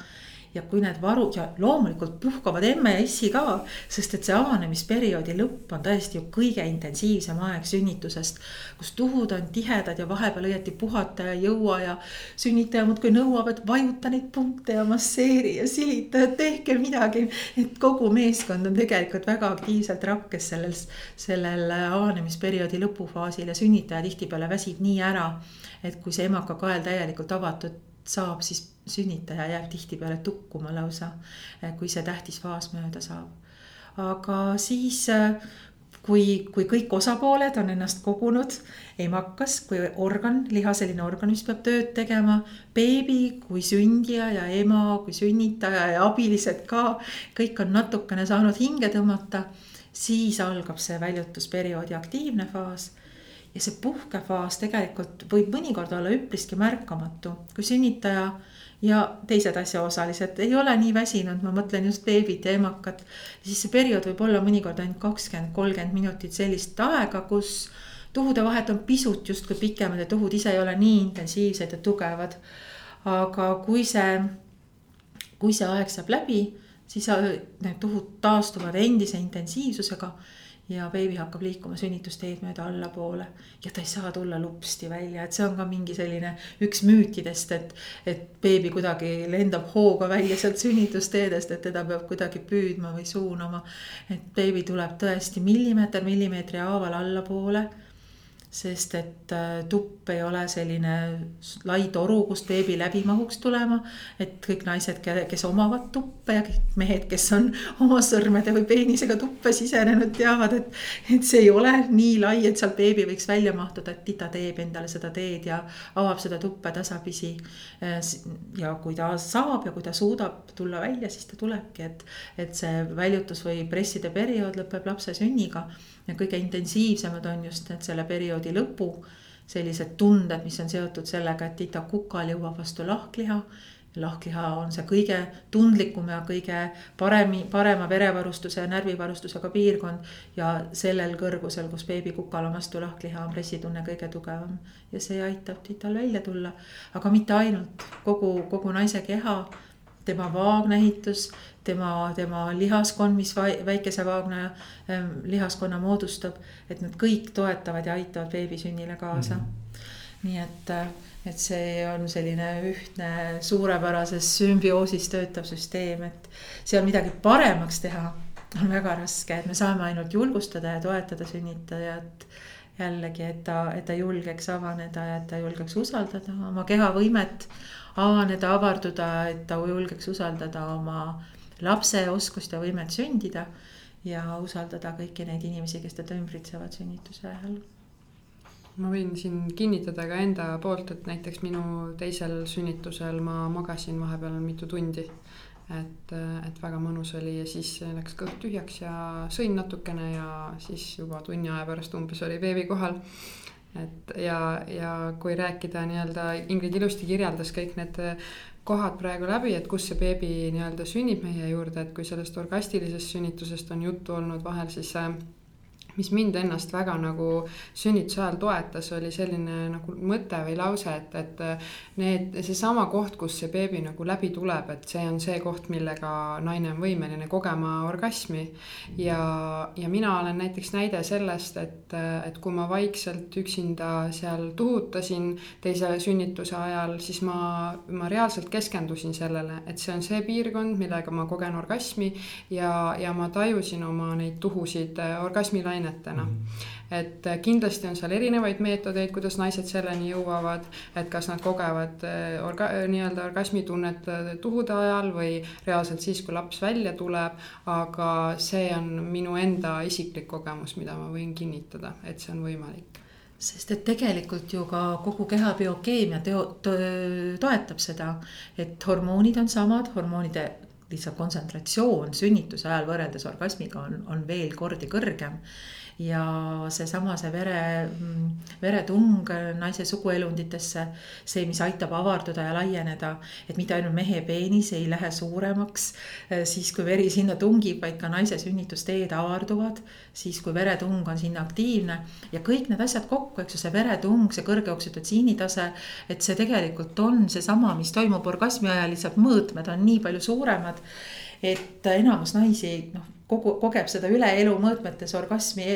ja kui need varud ja loomulikult puhkavad emme ja issi ka, sest et see avanemisperioodi lõpp on tõesti ju kõige intensiivsem aeg sünnitusest. kus tuhud on tihedad ja vahepeal õieti puhata ei jõua ja sünnitaja muudkui nõuab, et vajuta neid punkte ja masseeri ja silita ja tehke midagi. et kogu meeskond on tegelikult väga aktiivselt rakkes sellel, sellel avanemisperioodi lõpufaasil ja sünnitaja tihtipeale väsib nii ära, et kui see emakakael täielikult avatud saab, siis sünnitaja jääb tihtipeale tukkuma lausa, kui see tähtis faas mööda saab. aga siis, kui, kui kõik osapooled on ennast kogunud, emakas kui organ, lihaseline organ, mis peab tööd tegema, beebi kui sündija ja ema kui sünnitaja ja abilised ka, kõik on natukene saanud hinge tõmmata, siis algab see väljutusperioodi aktiivne faas ja see puhkefaas tegelikult võib mõnikord olla üpriski märkamatu, kui sünnitaja ja teised asjaosalised ei ole nii väsinud, ma mõtlen just beebit ja emakat. siis see periood võib olla mõnikord ainult kakskümmend, kolmkümmend minutit sellist aega, kus tuhude vahet on pisut justkui pikemad ja tuhud ise ei ole nii intensiivsed ja tugevad. aga kui see, kui see aeg saab läbi, siis need tuhud taastuvad endise intensiivsusega ja beebi hakkab liikuma sünnitusteed mööda allapoole ja ta ei saa tulla lupsti välja, et see on ka mingi selline üks müütidest, et. et beebi kuidagi lendab hooga välja sealt sünnitusteedest, et teda peab kuidagi püüdma või suunama. et beebi tuleb tõesti millimeeter millimeetri haaval allapoole sest et äh, tupp ei ole selline lai toru, kust beebi läbi mahuks tulema. et kõik naised, kes omavad tuppe ja kõik mehed, kes on oma sõrmede või peenisega tuppe sisenenud, teavad, et. et see ei ole nii lai, et sealt beebi võiks välja mahtuda, et tita teeb endale seda teed ja avab seda tuppe tasapisi. Äh, ja kui ta saab ja kui ta suudab tulla välja, siis ta tulebki, et, et see väljutus või presside periood lõpeb lapse sünniga ja kõige intensiivsemad on just need selle perioodi lõpu sellised tunded, mis on seotud sellega, et tita kukal jõuab vastu lahkliha. lahkliha on see kõige tundlikum ja kõige paremi, parema verevarustuse ja närvivarustusega piirkond. ja sellel kõrgusel, kus beebi kukal on vastu lahkliha, on pressitunne kõige tugevam ja see aitab tital välja tulla. aga mitte ainult, kogu, kogu naise keha tema vaagnaehitus, tema, tema lihaskond, mis väikese vaagna ähm, lihaskonna moodustab. et need kõik toetavad ja aitavad beebisünnile kaasa mm. -hmm. nii et, äh, et see on selline ühtne suurepärases sümbioosis töötav süsteem, et seal midagi paremaks teha on väga raske, et me saame ainult julgustada ja toetada sünnitajat jällegi, et ta, et ta julgeks avaneda ja et ta julgeks usaldada oma kehavõimet avaneda, avarduda, et ta julgeks usaldada oma lapse oskust ja võimet sündida. ja usaldada kõiki neid inimesi, kes teda ümbritsevad sünnituse ajal ma võin siin kinnitada ka enda poolt, et näiteks minu teisel sünnitusel ma magasin vahepeal mitu tundi. et, et väga mõnus oli ja siis läks kõht tühjaks ja sõin natukene ja siis juba tunni aja pärast umbes oli beebi kohal et ja, ja kui rääkida nii-öelda, Ingrid ilusti kirjeldas kõik need kohad praegu läbi, et kus see beebi nii-öelda sünnib meie juurde, et kui sellest orgastilisest sünnitusest on juttu olnud vahel, siis mis mind ennast väga nagu sünnituse ajal toetas, oli selline nagu mõte või lause, et, et need, seesama koht, kus see beebi nagu läbi tuleb, et see on see koht, millega naine on võimeline kogema orgasmi. ja, ja mina olen näiteks näide sellest, et, et kui ma vaikselt üksinda seal tuhutasin teise sünnituse ajal, siis ma, ma reaalselt keskendusin sellele, et see on see piirkond, millega ma kogen orgasmi ja, ja ma tajusin oma neid tuhusid orgasmilaine ainetena mm. -hmm. et äh, kindlasti on seal erinevaid meetodeid, kuidas naised selleni jõuavad, et kas nad kogevad äh, orga-, äh, nii-öelda orgasmitunnet tuhude ajal või reaalselt siis, kui laps välja tuleb. aga see on minu enda isiklik kogemus, mida ma võin kinnitada, et see on võimalik sest et tegelikult ju ka kogu keha biokeemia teo, to, toetab seda, et hormoonid on samad, hormoonide lihtsalt kontsentratsioon sünnituse ajal võrreldes orgasmiga on, on veel kordi kõrgem ja seesama, see vere, veretung naise suguelunditesse, see, mis aitab avarduda ja laieneda, et mitte ainult mehe peenis ei lähe suuremaks eh, siis, kui veri sinna tungib, vaid ka naise sünnitusteed avarduvad, siis kui veretung on sinna aktiivne ja kõik need asjad kokku, eks ju, see veretung, see kõrge oksüdotsiini tase, et see tegelikult on seesama, mis toimub orgasmi ajal, lihtsalt mõõtmed on nii palju suuremad et enamus naisi noh, kogu, kogeb seda üle elu mõõtmetes orgasmi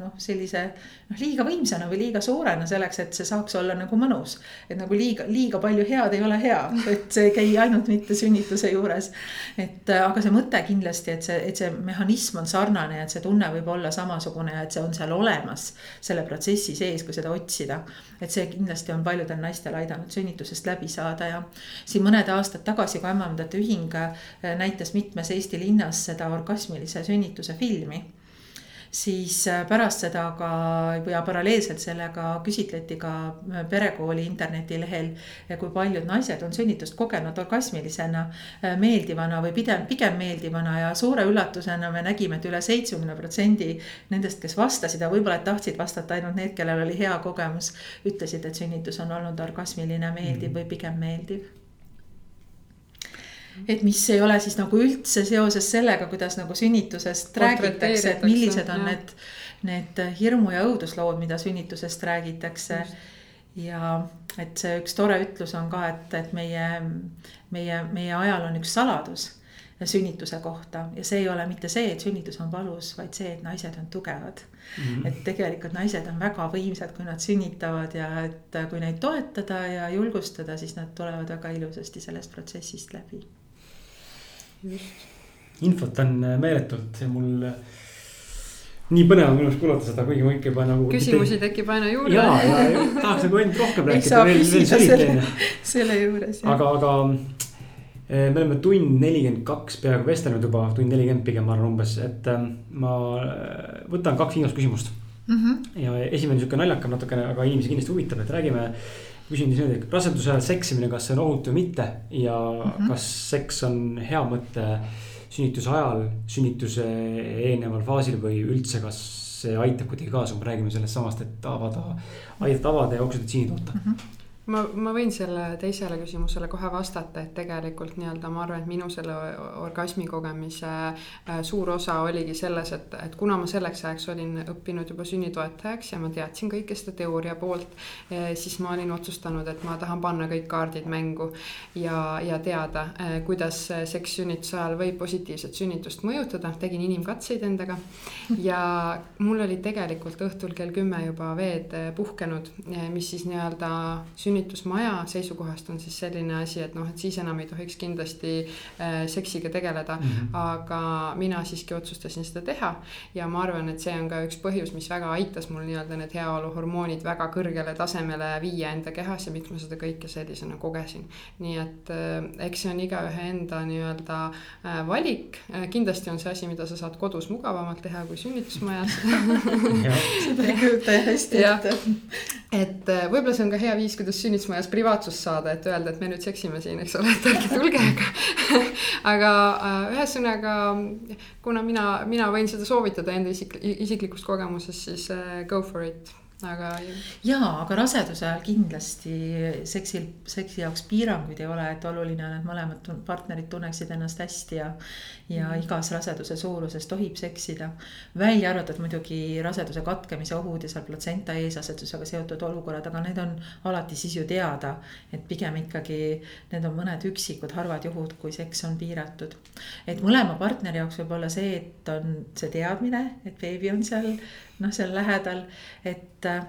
noh, sellise noh, liiga võimsana või liiga suurena selleks, et see saaks olla nagu mõnus. et nagu liiga, liiga palju head ei ole hea, et see ei käi ainult mitte sünnituse juures. et aga see mõte kindlasti, et see, et see mehhanism on sarnane et see tunne võib olla samasugune ja et see on seal olemas selle protsessi sees, kui seda otsida. et see kindlasti on paljudel naistel aidanud sünnitusest läbi saada ja siin mõned aastad tagasi, kui ämmemandate ühing näitas mitmes Eesti linnas seda orgasmilise sünnituse filmi siis äh, pärast seda ka ja paralleelselt sellega küsitleti ka äh, perekooli internetilehel, kui paljud naised on sünnitust kogenud orgasmilisena, äh, meeldivana või pigem, pigem meeldivana ja suure üllatusena me nägime, et üle seitsmekümne protsendi nendest, kes vastasid ja võib-olla tahtsid vastata ainult need, kellel oli hea kogemus, ütlesid, et sünnitus on olnud orgasmiline, meeldiv või pigem meeldiv et mis ei ole siis nagu üldse seoses sellega, kuidas nagu sünnitusest räägitakse, et millised on jah. need, need hirmu ja õuduslood, mida sünnitusest räägitakse. ja et see üks tore ütlus on ka, et, et meie, meie, meie ajal on üks saladus sünnituse kohta ja see ei ole mitte see, et sünnitus on valus, vaid see, et naised on tugevad mm. -hmm. et tegelikult naised on väga võimsad, kui nad sünnitavad ja et kui neid toetada ja julgustada, siis nad tulevad väga ilusasti sellest protsessist läbi infot on äh, meeletult ja mul äh, nii põnev on minu arust kuulata seda, kuigi ma ikka juba nagu. küsimusi mitte... tekib aina juurde. ja, ja tahaks nagu ainult rohkem rääkida. veel, veel selle, selle juures. aga, aga äh, me oleme tund nelikümmend kaks peaaegu vestelnud juba, tund nelikümmend pigem ma arvan umbes, et ma võtan kaks viimast küsimust mm. -hmm. ja esimene sihuke naljakam natukene, aga inimesi kindlasti huvitab, et räägime küsin siis niimoodi, raseduse ajal seksimine, kas see on ohutu või mitte ja mm -hmm. kas seks on hea mõte sünnituse ajal, sünnituse eelneval faasil või üldse, kas see aitab kuidagi kaasa, me räägime sellest samast, et avada, aidata avada ja oksüdotsiini toota mm. -hmm ma, ma võin selle teisele küsimusele kohe vastata, et tegelikult nii-öelda ma arvan, et minu selle orgasmi kogemise äh, suur osa oligi selles, et, et kuna ma selleks ajaks olin õppinud juba sünnitoetajaks ja ma teadsin kõike seda teooria poolt, eh, siis ma olin otsustanud, et ma tahan panna kõik kaardid mängu ja, ja teada, eh, kuidas seks sünnituse ajal võib positiivset sünnitust mõjutada, tegin inimkatseid endaga ja mul oli tegelikult õhtul kell kümme juba veed puhkenud, mis siis nii-öelda sünnitusmaja seisukohast on siis selline asi, et noh, et siis enam ei tohiks kindlasti äh, seksiga tegeleda mm. -hmm. aga mina siiski otsustasin seda teha ja ma arvan, et see on ka üks põhjus, mis väga aitas mul nii-öelda need heaoluhormoonid väga kõrgele tasemele viia enda kehas ja miks ma seda kõike sellisena kogesin. nii et äh, eks see on igaühe enda nii-öelda äh, valik äh,, kindlasti on see asi, mida sa saad kodus mugavamalt teha kui sünnitusmajas seda ei kujuta hästi ette et võib-olla see on ka hea viis, kuidas sünnitusmajas privaatsust saada, et öelda, et me nüüd seksime siin, eks ole, et ärge tulge, aga. aga äh, ühesõnaga, kuna mina, mina võin seda soovitada enda isik, isiklikust kogemusest, siis äh, go for it aga. jaa, aga raseduse ajal kindlasti seksil, seksi jaoks piiranguid ei ole, et oluline on, et mõlemad partnerid tunneksid ennast hästi ja. Ja mm. igas raseduse suuruses tohib seksida. välja arvatud muidugi raseduse katkemise ohud ja seal platsenta eesasetusega seotud olukorrad, aga need on alati siis ju teada. et pigem ikkagi need on mõned üksikud harvad juhud, kui seks on piiratud. et mõlema partneri jaoks võib olla see, et on see teadmine, et beebi on seal noh, seal lähedal, et äh,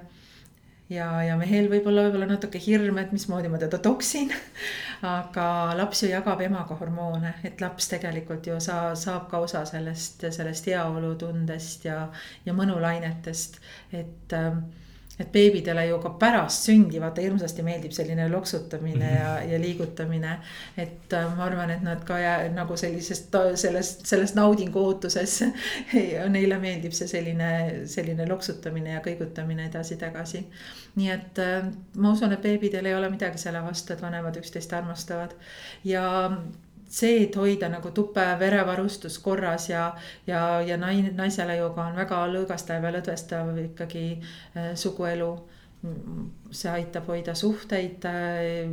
ja, ja mehel võib-olla, võib-olla natuke hirm, et mismoodi ma teda toksin. aga laps ju jagab emaga hormoone, et laps tegelikult ju saa-, saab ka osa sellest, sellest heaolutundest ja, ja mõnulainetest, et äh, et beebidele ju ka pärast sündi vaata hirmsasti meeldib selline loksutamine ja, ja liigutamine. et äh, ma arvan, et nad ka jää, nagu sellisest, sellest, sellest naudingu ootuses neile meeldib see selline, selline loksutamine ja kõigutamine edasi-tagasi. nii et äh, ma usun, et beebidel ei ole midagi selle vastu, et vanemad üksteist armastavad ja see, et hoida nagu tupe verevarustus korras ja, ja, ja naine, naisele ka on väga lõõgastav ja lõdvestav ikkagi äh, suguelu. see aitab hoida suhteid äh,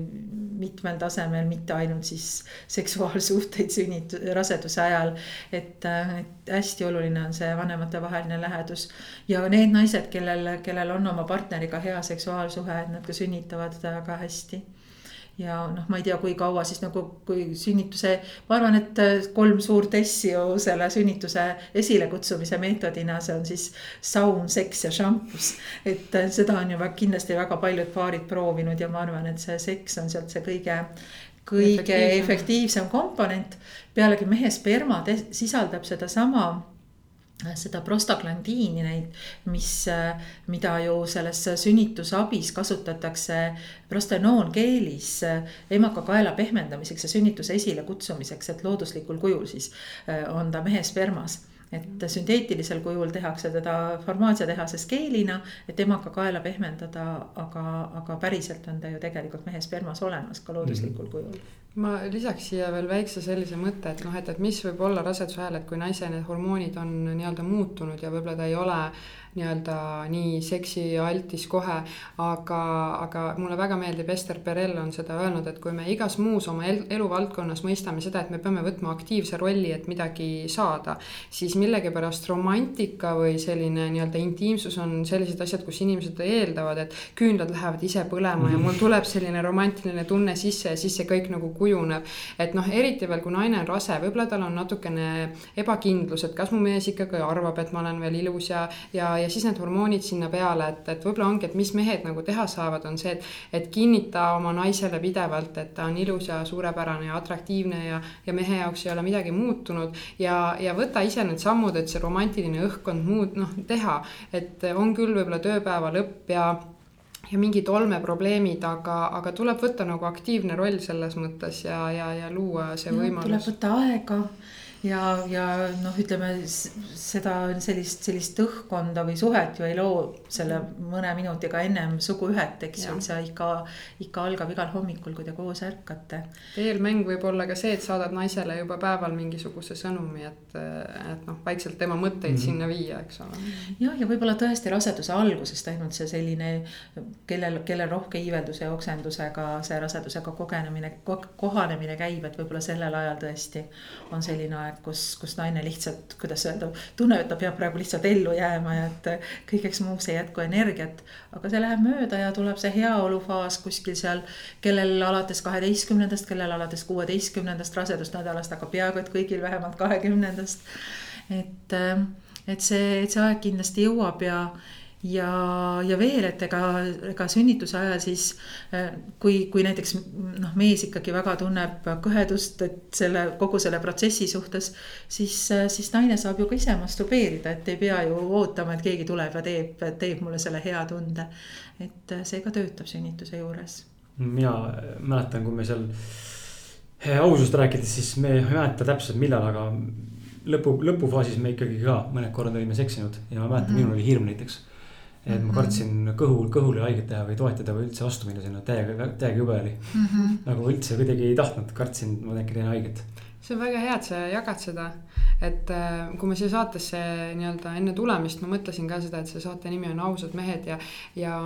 mitmel tasemel, mitte ainult siis seksuaalsuhteid sünnit-, raseduse ajal. et, äh, et hästi oluline on see vanematevaheline lähedus ja need naised, kellel, kellel on oma partneriga hea seksuaalsuhe, et nad ka sünnitavad väga hästi ja noh, ma ei tea, kui kaua siis nagu, kui sünnituse, ma arvan, et äh, kolm suurt S-i ju selle sünnituse esilekutsumise meetodina, see on siis saun, seks ja šampus. et äh, seda on ju väga, kindlasti väga paljud paarid proovinud ja ma arvan, et see seks on sealt see kõige, kõige efektiivsem, efektiivsem komponent. pealegi mehe sperma sisaldab sedasama seda prostaglandiini neid, mis, mida ju selles sünnitusabis kasutatakse prostenoonkeelis emakakaela pehmendamiseks ja sünnituse esilekutsumiseks, et looduslikul kujul siis on ta mehe spermas et sünteetilisel kujul tehakse teda farmaatsiatehases keelina, et emakakaela pehmendada, aga, aga päriselt on ta ju tegelikult mehe spermas olemas ka looduslikul mm -hmm. kujul ma lisaks siia veel väikse sellise mõtte, et noh, et, et mis võib olla raseduse ajal, et kui naise need hormoonid on nii-öelda muutunud ja võib-olla ta ei ole nii-öelda nii seksialtis kohe. aga, aga mulle väga meeldib, Ester Perel on seda öelnud, et kui me igas muus oma el eluvaldkonnas mõistame seda, et me peame võtma aktiivse rolli, et midagi saada. siis millegipärast romantika või selline nii-öelda intiimsus on sellised asjad, kus inimesed eeldavad, et küünlad lähevad ise põlema ja mul tuleb selline romantiline tunne sisse ja siis see kõik nagu kujuneb. et noh, eriti veel, kui naine on rase, võib-olla tal on natukene ebakindlus, et kas mu mees ikkagi arvab, et ma olen veel ilus ja, ja, ja siis need hormoonid sinna peale, et, et võib-olla ongi, et mis mehed nagu teha saavad, on see, et, et kinnita oma naisele pidevalt, et ta on ilus ja suurepärane ja atraktiivne ja, ja mehe jaoks ei ole midagi muutunud. ja, ja võta ise need sammud, et see romantiline õhkkond muud, noh, teha, et on küll võib-olla tööpäeva lõpp ja ja mingid olmeprobleemid, aga, aga tuleb võtta nagu aktiivne roll selles mõttes ja, ja, ja luua see ja, võimalus. tuleb võtta aega ja, ja noh, ütleme seda sellist, sellist õhkkonda või suhet ju ei loo selle mõne minutiga ennem suguühet, eks ju, see ikka, ikka algab igal hommikul, kui te koos ärkate. eelmäng võib olla ka see, et saadad naisele juba päeval mingisuguse sõnumi, et, et noh, vaikselt tema mõtteid mm -hmm. sinna viia, eks ole. ja, ja võib-olla tõesti raseduse algusest ainult see selline, kellel, kellel rohke iivelduse ja oksendusega see rasedusega kogenemine, kohanemine käib, et võib-olla sellel ajal tõesti on selline aeg aeg, kus, kus naine lihtsalt, kuidas öelda, tunneb, et ta peab praegu lihtsalt ellu jääma ja et kõigeks muuks ei jätku energiat. aga see läheb mööda ja tuleb see heaolufaas kuskil seal, kellel alates kaheteistkümnendast, kellel alates kuueteistkümnendast rasedusnädalast, aga peaaegu et kõigil vähemalt kahekümnendast. et, et see, et see aeg kindlasti jõuab ja ja, ja veel, et ega, ega sünnituse ajal siis äh, kui, kui näiteks noh, mees ikkagi väga tunneb kõhedust, et selle kogu selle protsessi suhtes. siis, äh, siis naine saab ju ka ise masturbeerida, et ei pea ju ootama, et keegi tuleb ja teeb, teeb mulle selle hea tunde. et äh, see ka töötab sünnituse juures. mina mäletan, kui me seal ausust rääkides, siis me ei mäleta täpselt millal, aga lõpu, lõpufaasis me ikkagi ka mõned korrad olime seksinud ja ma mäletan mm, -hmm. minul oli hirm näiteks et ma kartsin kõhul, kõhule haiget teha või toetada või üldse vastu minna sinna, täiega, täiega jube oli mm. -hmm. nagu üldse kuidagi ei tahtnud, kartsin, ma äkki teen haiget. see on väga hea, et sa jagad seda et äh, kui ma siia saatesse nii-öelda enne tulemist, ma mõtlesin ka seda, et see saate nimi on Ausad mehed ja, ja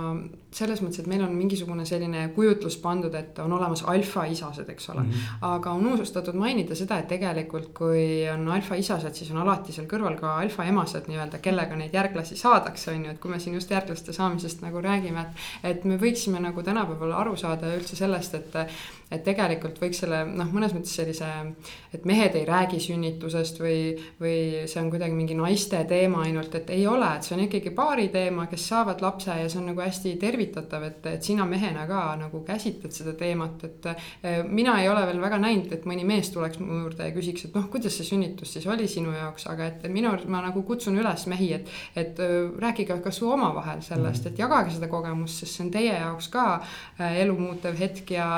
selles mõttes, et meil on mingisugune selline kujutlus pandud, et on olemas alfaisased, eks ole mm. -hmm. aga on unustatud mainida seda, et tegelikult, kui on alfaisased, siis on alati seal kõrval ka alfaemased nii-öelda, kellega neid järglasi saadakse, on ju, et kui me siin just järglaste saamisest nagu räägime, et. et me võiksime nagu tänapäeval aru saada üldse sellest, et et tegelikult võiks selle noh, mõnes mõttes sellise, et mehed ei räägi sünnitusest või, või see on kuidagi mingi naiste teema ainult, et ei ole, et see on ikkagi paari teema, kes saavad lapse ja see on nagu hästi tervitatav, et, et sina mehena ka nagu käsitled seda teemat, et eh, mina ei ole veel väga näinud, et mõni mees tuleks mu juurde ja küsiks, et noh, kuidas see sünnitus siis oli sinu jaoks, aga et minu arust ma nagu kutsun üles mehi, et, et eh, rääkige kasvõi omavahel sellest, et jagage seda kogemust, sest see on teie jaoks ka eh, elu muutev hetk ja,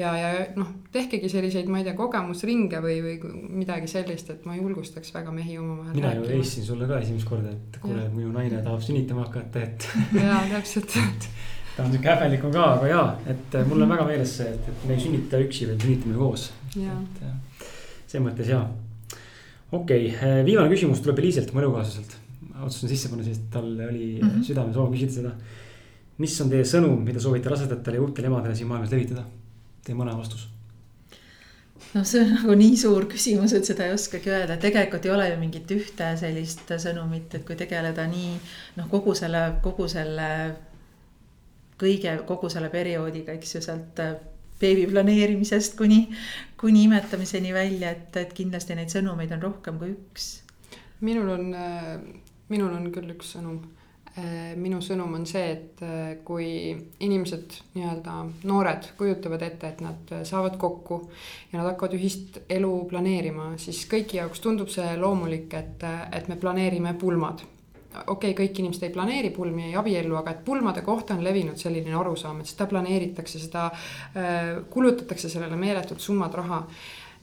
ja, ja noh, tehkegi selliseid, ma ei tea, kogemusringe või, või midagi sellist, et ma julgustaks väga mehi omavahel mina ju helistasin sulle ka esimest korda, et kuule, minu naine tahab sünnitama hakata, et. jaa, täpselt ta on sihuke häbelik on ka, aga jaa, et mul on väga meeles see, et, et me ei sünnita üksi, vaid sünnitame koos. et selles mõttes jaa. okei okay,, viimane küsimus tuleb Eliiselt, mu elukaaslaselt. otsustasin sisse panna, sest tal oli mm -hmm. südamesoov küsida seda. mis on teie sõnum, mida soovite rasedatele ja uutele emadele siin maailmas levitada? teie mõne vastus? Noh, see on nagu nii suur küsimus, et seda ei oskagi öelda, tegelikult ei ole ju mingit ühte sellist sõnumit, et kui tegeleda nii noh, kogu selle, kogu selle kõige, kogu selle perioodiga, eks ju, sealt äh, beebi planeerimisest kuni, kuni imetamiseni välja, et, et kindlasti neid sõnumeid on rohkem kui üks. minul on, äh, minul on küll üks sõnum minu sõnum on see, et äh, kui inimesed, nii-öelda noored kujutavad ette, et nad äh, saavad kokku ja nad hakkavad ühist elu planeerima, siis kõigi jaoks tundub see loomulik, et, et me planeerime pulmad. Okei okay,, kõik inimesed ei planeeri pulmi, ei abiellu, aga et pulmade kohta on levinud selline arusaam, et seda planeeritakse, seda äh, kulutatakse sellele meeletud summad raha.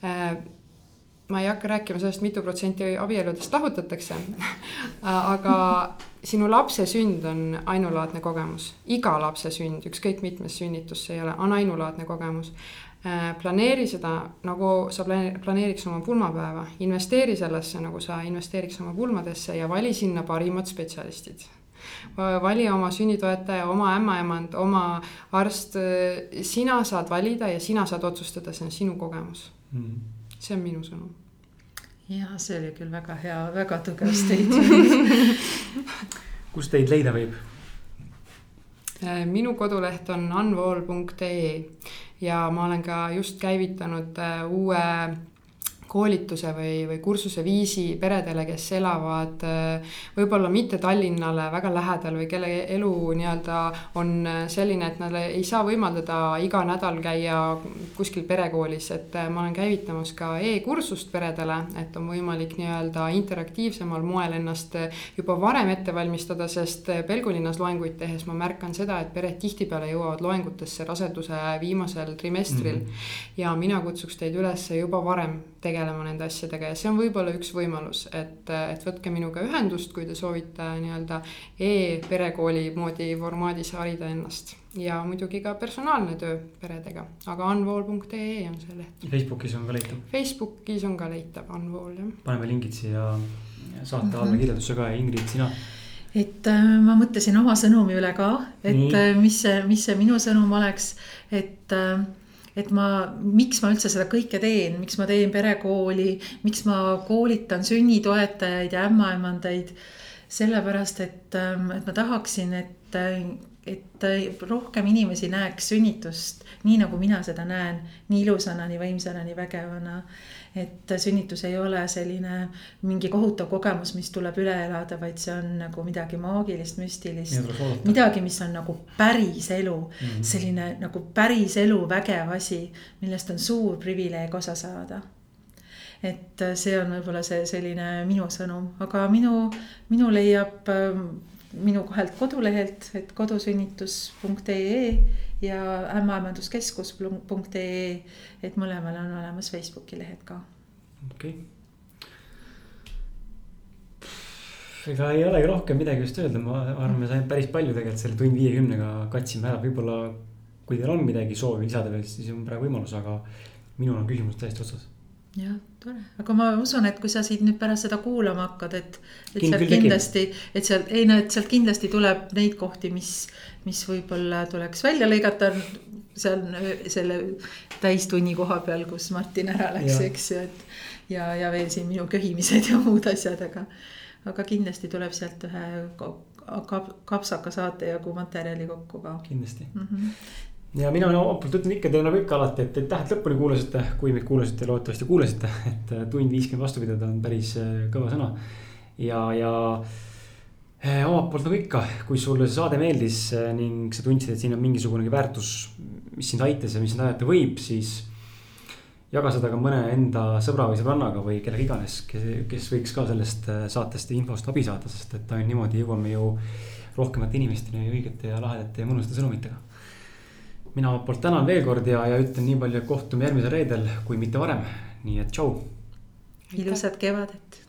Äh, ma ei hakka rääkima sellest, mitu protsenti abieludest lahutatakse aga sinu lapse sünd on ainulaadne kogemus, iga lapse sünd, ükskõik mitmes sünnitus see ei ole, on ainulaadne kogemus. Äh, planeeri seda nagu sa planeeriks oma pulmapäeva, investeeri sellesse, nagu sa investeeriks oma pulmadesse ja vali sinna parimad spetsialistid. Vali oma sünnitoetaja, oma ämmaemand, oma arst, sina saad valida ja sina saad otsustada, see on sinu kogemus. Mm.. see on minu sõnum ja see oli küll väga hea, väga tugev statement kus teid leida võib? Äh, minu koduleht on unwall.ee ja ma olen ka just käivitanud äh, uue koolituse või, või kursuse viisi peredele, kes elavad äh, võib-olla mitte Tallinnale väga lähedal või kelle elu nii-öelda on äh, selline, et nad ei saa võimaldada iga nädal käia kuskil perekoolis, et äh, ma olen käivitamas ka e-kursust peredele, et on võimalik nii-öelda interaktiivsemal moel ennast juba varem ette valmistada, sest Pelgulinnas loenguid tehes ma märkan seda, et pered tihtipeale jõuavad loengutesse raseduse viimasel trimestril mm. -hmm. ja mina kutsuks teid üles juba varem tegelema nende asjadega ja see on võib-olla üks võimalus, et, et võtke minuga ühendust, kui te soovite nii-öelda e-perekooli moodi formaadis harida ennast. ja muidugi ka personaalne töö peredega, aga unwall.ee on see leht. Facebookis on ka leitav? Facebookis on ka leitav, unwall jah. paneme lingid siia saate alla mm -hmm. kirjeldusse ka ja Ingrid, sina et äh, ma mõtlesin oma sõnumi üle ka, et Nii. Äh, mis see, mis see minu sõnum oleks, et äh, et ma, miks ma üldse seda kõike teen, miks ma teen perekooli, miks ma koolitan sünnitoetajaid ja ämmaemandaid. sellepärast, et, ähm, et ma tahaksin, et, et rohkem inimesi näeks sünnitust nii, nagu mina seda näen, nii ilusana, nii võimsana, nii vägevana et sünnitus ei ole selline mingi kohutav kogemus, mis tuleb üle elada, vaid see on nagu midagi maagilist, müstilist. midagi, mis on nagu päris elu mm, -hmm. selline nagu päris elu vägev asi, millest on suur privileeg osa saada et see on võib-olla see selline minu sõnum, aga minu, minu leiab ähm, minu kahelt kodulehelt, et kodusünnitus.ee ja ämmaemanduskeskus.ee, et mõlemal on olemas Facebooki lehed ka. okei okay.. ega ei olegi rohkem midagi just öelda, ma arvan, me saime päris palju tegelikult selle tund viiekümnega katsime ära, võib-olla. kui teil on midagi soovi lisada veel, siis on praegu võimalus, aga minul on küsimus täiesti otsas. jah, tore, aga ma usun, et kui sa siit nüüd pärast seda kuulama hakkad, et. et Kind- sealt kindlasti, et sealt, ei no, et sealt kindlasti tuleb neid kohti, mis, mis võib-olla tuleks välja lõigata. seal selle täistunni koha peal, kus Martin ära läks, eks ju, et. ja, ja veel siin minu köhimised ja muud asjad, aga, aga kindlasti tuleb sealt ühe kap, kapsaka saate jagu materjali kokku ka kindlasti mm. -hmm. ja mina omalt ütlen ikka teile nagu ikka alati, et aitäh, et lõpuni kuulasite, kui meid kuulasite, loodetavasti kuulasite, et äh, tund viiskümmend vastu pidada on päris äh, kõva sõna. ja, ja omalt poolt nagu ikka, kui sulle see saade meeldis eh, ning sa tundsid, et siin on mingisugunegi väärtus, mis sind aitas ja mis sind aidata võib, siis. jaga seda ka mõne enda sõbra või sõbrannaga või kellega iganes, kes võiks ka sellest äh, saatest ja infost abi saada, sest et ainult niimoodi jõuame ju rohkemate inimesteni õigete ja lahedate ja mõnusate sõnumitega mina omalt poolt tänan veel kord ja, ja ütlen nii palju, et kohtume järgmisel reedel, kui mitte varem. nii et tšau. ilusat kevadet